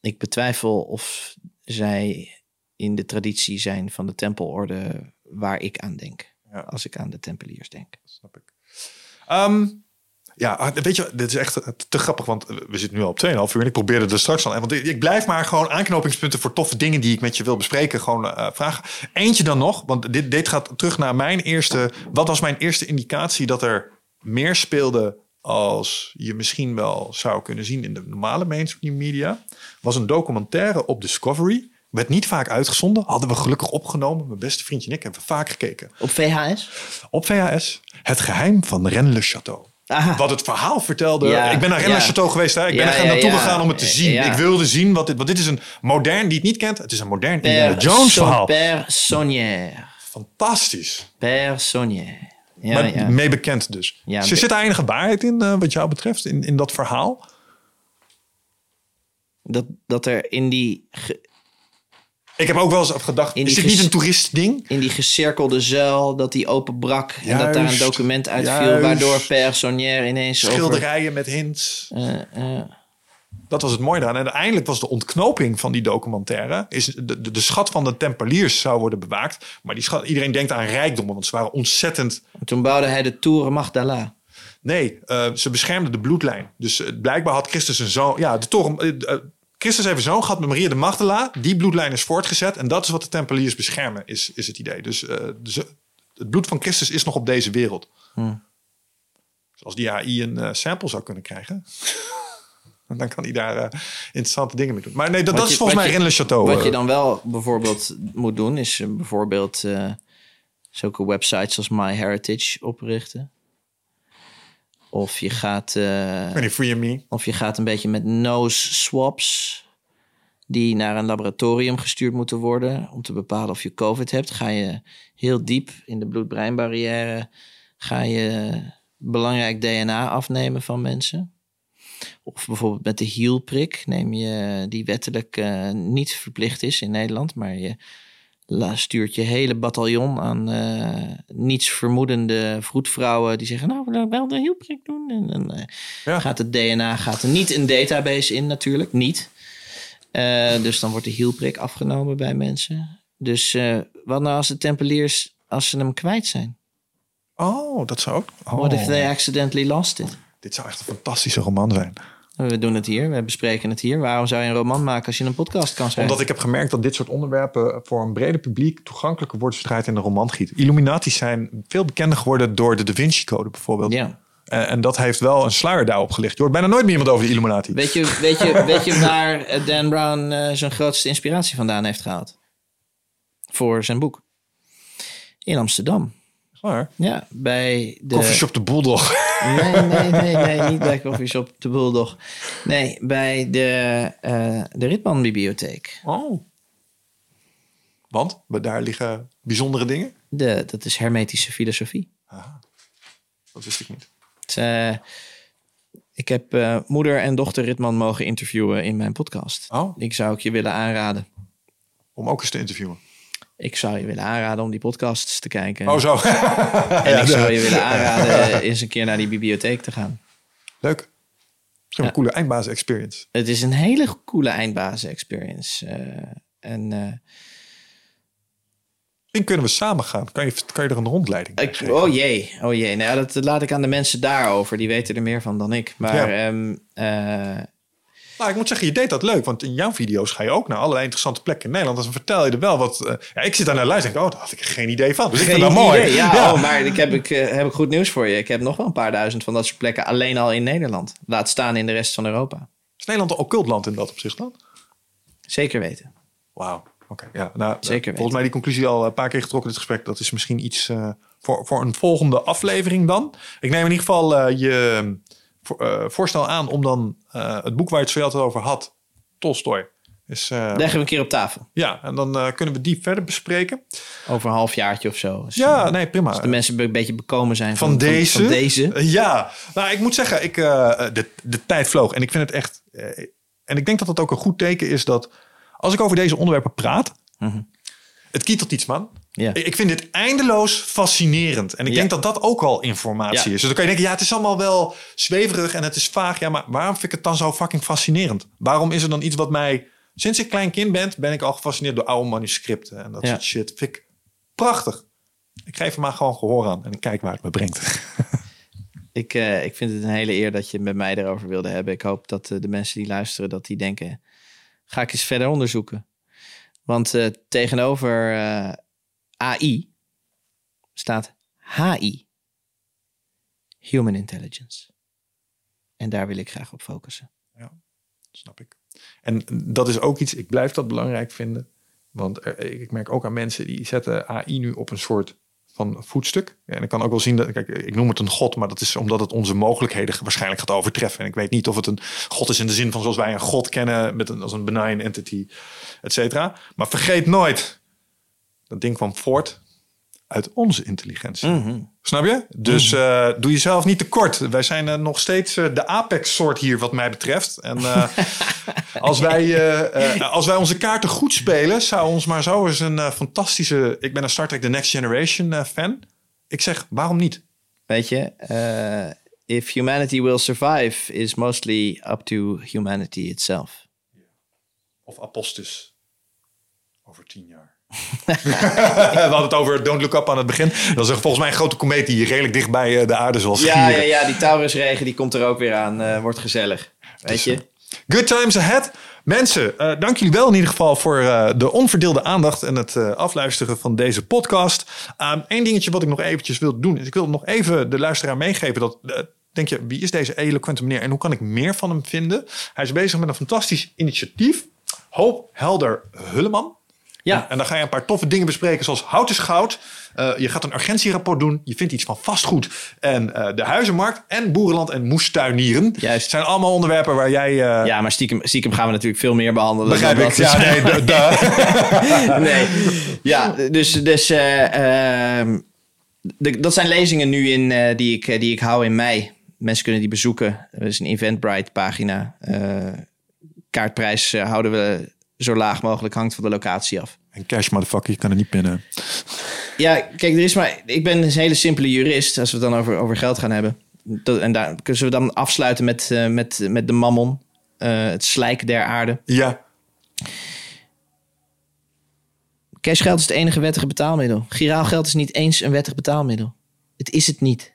Ik betwijfel of zij in de traditie zijn van de tempelorde waar ik aan denk. Ja. Als ik aan de tempeliers denk. Snap ik. Ehm, ja, ah, weet je, dit is echt te grappig, want we zitten nu al op 2,5 uur en ik probeerde er straks al. Want ik ik blijf maar gewoon aanknopingspunten voor toffe dingen die ik met je wil bespreken, gewoon eh, vragen. Eentje dan nog, want dit, dit gaat terug naar mijn eerste. Wat was mijn eerste indicatie dat er meer speelde als je misschien wel zou kunnen zien in de normale mainstream media? Was een documentaire op Discovery. Werd niet vaak uitgezonden. Hadden we gelukkig opgenomen. Mijn beste vriendje en ik hebben vaak gekeken. Op VHS? Op VHS. Het geheim van Rennes le Château. Aha. Wat het verhaal vertelde. Ja, ik ben naar Rennes ja. geweest. Hè? Ik ben Ja, er naartoe gegaan om het te zien. Ik wilde zien wat dit... Want dit is een modern... Die het niet kent. Het is een modern Indiana Jones verhaal. Père Saunière. Fantastisch. Ja, maar mee bekend dus. Ja, Zit- be- Zit er enige waarheid in eh, wat jou betreft? In, in dat verhaal? Dat, dat er in die... ge- Ik heb ook wel eens gedacht, In is dit niet een toeristding? In die gezirkelde zuil, dat die openbrak. En dat daar een document uitviel. juist. Waardoor Per Sonnier ineens over... Schilderijen met hints. Eh, eh, Dat was het mooie daaraan. En uiteindelijk was de ontknoping van die documentaire... Is de, de, de schat van de Tempeliers zou worden bewaakt. Maar die schat, iedereen denkt aan rijkdommen, want ze waren ontzettend... toen bouwde hij de Tour Magdala. Nee, eh, ze beschermden de bloedlijn. Dus blijkbaar had Christus een zoon... Ja, de toren... Christus heeft een zoon gehad met Maria de Magdala. Die bloedlijn is voortgezet. En dat is wat de Tempeliers beschermen, is, is het idee. Dus, eh, dus eh, het bloed van Christus is nog op deze wereld. Hmm. Dus als die AI een eh, sample zou kunnen krijgen... dan kan hij daar interessante dingen mee doen. Maar nee, dat, dat is volgens mij Rennes Chateau. Wat je dan wel bijvoorbeeld moet doen, is bijvoorbeeld zulke websites als MyHeritage oprichten. Of je gaat, eh, of je gaat een beetje met nose swaps die naar een laboratorium gestuurd moeten worden om te bepalen of je COVID hebt. Ga je heel diep in de bloed-breinbarrière, ga je belangrijk DNA afnemen van mensen. Of bijvoorbeeld met de hielprik neem je die wettelijk eh, niet verplicht is in Nederland, maar je stuurt je hele bataljon aan eh, niets vermoedende vroedvrouwen die zeggen, nou, we willen wel de hielprik doen. En, en, eh, Ja. gaat het DNA gaat er niet een database in natuurlijk, niet. Eh, dus dan wordt de hielprik afgenomen bij mensen. Dus wat nou als de tempeliers, als ze hem kwijt zijn? Oh, dat zou ook... Oh, What if they accidentally lost it? Dit zou echt een fantastische roman zijn. We doen het hier, we bespreken het hier. Waarom zou je een roman maken als je een podcast kan schrijven? Omdat ik heb gemerkt dat dit soort onderwerpen voor een breder publiek toegankelijker wordt zodra het in de roman giet. Illuminati's zijn veel bekender geworden door de Da Vinci Code bijvoorbeeld. Ja. En, en dat heeft wel een sluier daarop gelicht. Je hoort bijna nooit meer iemand over de Illuminati. Weet je, weet je, weet je waar eh, Dan Brown eh, zijn grootste inspiratie vandaan heeft gehaald? Voor zijn boek. In Amsterdam. Waar? Ja, bij de... Coffeeshop de Bulldog. Nee, nee, nee, nee, niet bij Coffeeshop de Bulldog. Nee, bij de, eh de Ritman Bibliotheek. Oh. Want daar liggen bijzondere dingen. De, dat is hermetische filosofie. Dat wist ik niet. Het, eh, ik heb eh, moeder en dochter Ritman mogen interviewen in mijn podcast. Oh. Ik zou ik je willen aanraden. Om ook eens te interviewen. Ik zou je willen aanraden om die podcasts te kijken. Oh zo. en ik zou je willen aanraden eens een keer naar die bibliotheek te gaan. Leuk. Ja. een coole eindbazen experience. Het is een hele coole eindbazen experience. Eh, en eh, Misschien kunnen we samen gaan. Kan je, kan je er een rondleiding Ik, oh jee, oh jee. Nou, dat laat ik aan de mensen daarover. Die weten er meer van dan ik. Maar Ja. ehm, eh, Nou, ik moet zeggen, je deed dat leuk. Want in jouw video's ga je ook naar allerlei interessante plekken in Nederland. Dus dan vertel je er wel wat... eh, ja, ik zit daar naar luisteren en denk, oh, daar had ik geen idee van. Dus ik vind geen dat mooi. idee. Ja, Oh, maar ik heb, ik, eh, heb ik goed nieuws voor je. Ik heb nog wel een paar duizend van dat soort plekken alleen al in Nederland. Laat staan in de rest van Europa. Is Nederland een occult land in dat opzicht dan? Zeker weten. Wauw. Oké, ja. Nou, Zeker Volgens weten. mij die conclusie al een paar keer getrokken in dit gesprek. Dat is misschien iets eh, voor, voor een volgende aflevering dan. Ik neem in ieder geval eh, je eh, voorstel aan om dan eh, het boek waar je het zojuist over had, Tolstoy. Is, eh, Leggen we een keer op tafel. ja, en dan eh, kunnen we die verder bespreken. Over een halfjaartje of zo. Dus, Ja, eh, nee, prima. Als de mensen een beetje bekomen zijn van, van deze. Van, deze. Eh, Ja, nou, ik moet zeggen, ik, eh, de, de tijd vloog. En ik vind het echt. eh, en ik denk dat het ook een goed teken is dat. Als ik over deze onderwerpen praat. Het kietelt iets, man. Ja. Ik vind dit eindeloos fascinerend. En ik Ja. denk dat dat ook al informatie Ja. is. Dus dan kan je denken, ja, het is allemaal wel zweverig en het is vaag. Ja, maar waarom vind ik het dan zo fucking fascinerend? Waarom is er dan iets wat mij... Sinds ik klein kind ben, ben ik al gefascineerd door oude manuscripten. En dat soort shit. Vind ik prachtig. Ik geef er maar gewoon gehoor aan. En ik kijk waar het me brengt. Ik, eh, ik vind het een hele eer dat je het met mij erover wilde hebben. Ik hoop dat eh, de mensen die luisteren, dat die denken... ga ik eens verder onderzoeken. Want eh, tegenover AI staat HI. Human Intelligence. En daar wil ik graag op focussen. Snap ik. En dat is ook iets, ik blijf dat belangrijk vinden. Want ik merk ook aan mensen die zetten AI nu op een soort van voetstuk. En ik kan ook wel zien dat, kijk, ik noem het een god, maar dat is omdat het onze mogelijkheden waarschijnlijk gaat overtreffen. En ik weet niet of het een god is in de zin van zoals wij een god kennen, met een, als een benign entity, et cetera. Maar vergeet nooit, dat ding kwam voort uit onze intelligentie. Mhm. Snap je? Dus uh, doe jezelf niet tekort. Wij zijn uh, nog steeds uh, de Apex-soort hier, wat mij betreft. En als, wij, als wij onze kaarten goed spelen, zou ons maar zo eens een fantastische. Ik ben een Star Trek The Next Generation fan. Ik zeg, waarom niet? Weet je, if humanity will survive, is mostly up to humanity itself. Of apostus. Over tien jaar. we hadden het over Don't Look Up aan het begin. Dat is volgens mij een grote komeet die redelijk dicht bij eh, de aarde zoals ja, ja, ja, die Taurusregen die komt er ook weer aan. Uh, wordt gezellig. Weet je? Good times ahead. Mensen, uh, dank jullie wel in ieder geval voor uh, de onverdeelde aandacht en het uh, afluisteren van deze podcast. Eén um, dingetje wat ik nog eventjes wil doen, is ik wil nog even de luisteraar meegeven dat... Denk je, wie is deze eloquente meneer en hoe kan ik meer van hem vinden? Hij is bezig met een fantastisch initiatief. Hoop Helder Hulleman. Ja. En dan ga je een paar toffe dingen bespreken, zoals hout is goud. Uh, je gaat een urgentierapport doen. Je vindt iets van vastgoed. En uh, de huizenmarkt en boerenland en moestuinieren. Juist. zijn allemaal onderwerpen waar jij... Uh... Ja, maar stiekem, stiekem gaan we natuurlijk veel meer behandelen. Begrijp ik. Ja, nee, nee. Ja, dus... dus ehm, de, dat zijn lezingen nu in, die, ik, die ik hou in mei. Mensen kunnen die bezoeken. Er is een Eventbrite pagina. kaartprijs houden we zo laag mogelijk hangt van de locatie af. En cash, motherfucker, je kan er niet pinnen. Ja, kijk, er is maar. Ik ben een hele simpele jurist als we het dan over, over geld gaan hebben. Dat, en daar kunnen we dan afsluiten met, uh, met, met de mammon. Uh, het slijk der aarde. Ja. Cashgeld is het enige wettige betaalmiddel. Giraal geld is niet eens een wettig betaalmiddel. Het is het niet.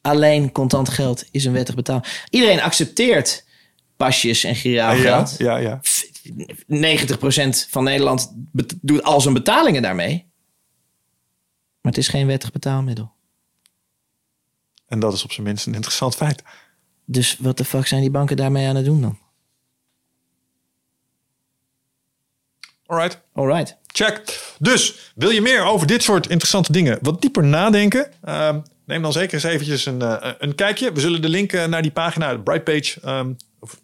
Alleen contant geld is een wettig betaal. Iedereen accepteert pasjes en giraal geld. Ja, ja, ja. 90% van Nederland doet al zijn betalingen daarmee. Maar het is geen wettig betaalmiddel. En dat is op zijn minst een interessant feit. Dus wat de fuck zijn die banken daarmee aan het doen dan? Alright. Alright. Check. Dus wil je meer over dit soort interessante dingen wat dieper nadenken? Uh, neem dan zeker eens eventjes een, uh, een kijkje. We zullen de link naar die pagina, de Brightpage, um,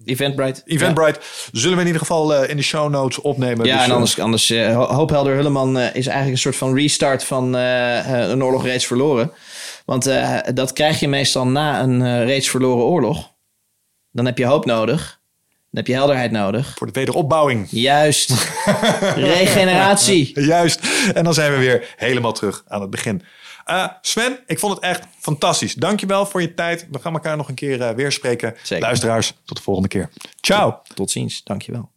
Eventbrite. Eventbrite. Zullen we in ieder geval uh, in de show notes opnemen. Ja, dus, en anders, anders Hoophelder Hulleman is eigenlijk een soort van restart van een oorlog reeds verloren. Want dat krijg je meestal na een reeds verloren oorlog. Dan heb je hoop nodig. Dan heb je helderheid nodig. Voor de wederopbouwing. Juist. Regeneratie. Juist. En dan zijn we weer helemaal terug aan het begin. Uh, Sven, ik vond het echt fantastisch. Dankjewel voor je tijd. We gaan elkaar nog een keer uh, weer spreken. Zeker. Luisteraars, tot de volgende keer. Ciao. Tot ziens. Dankjewel.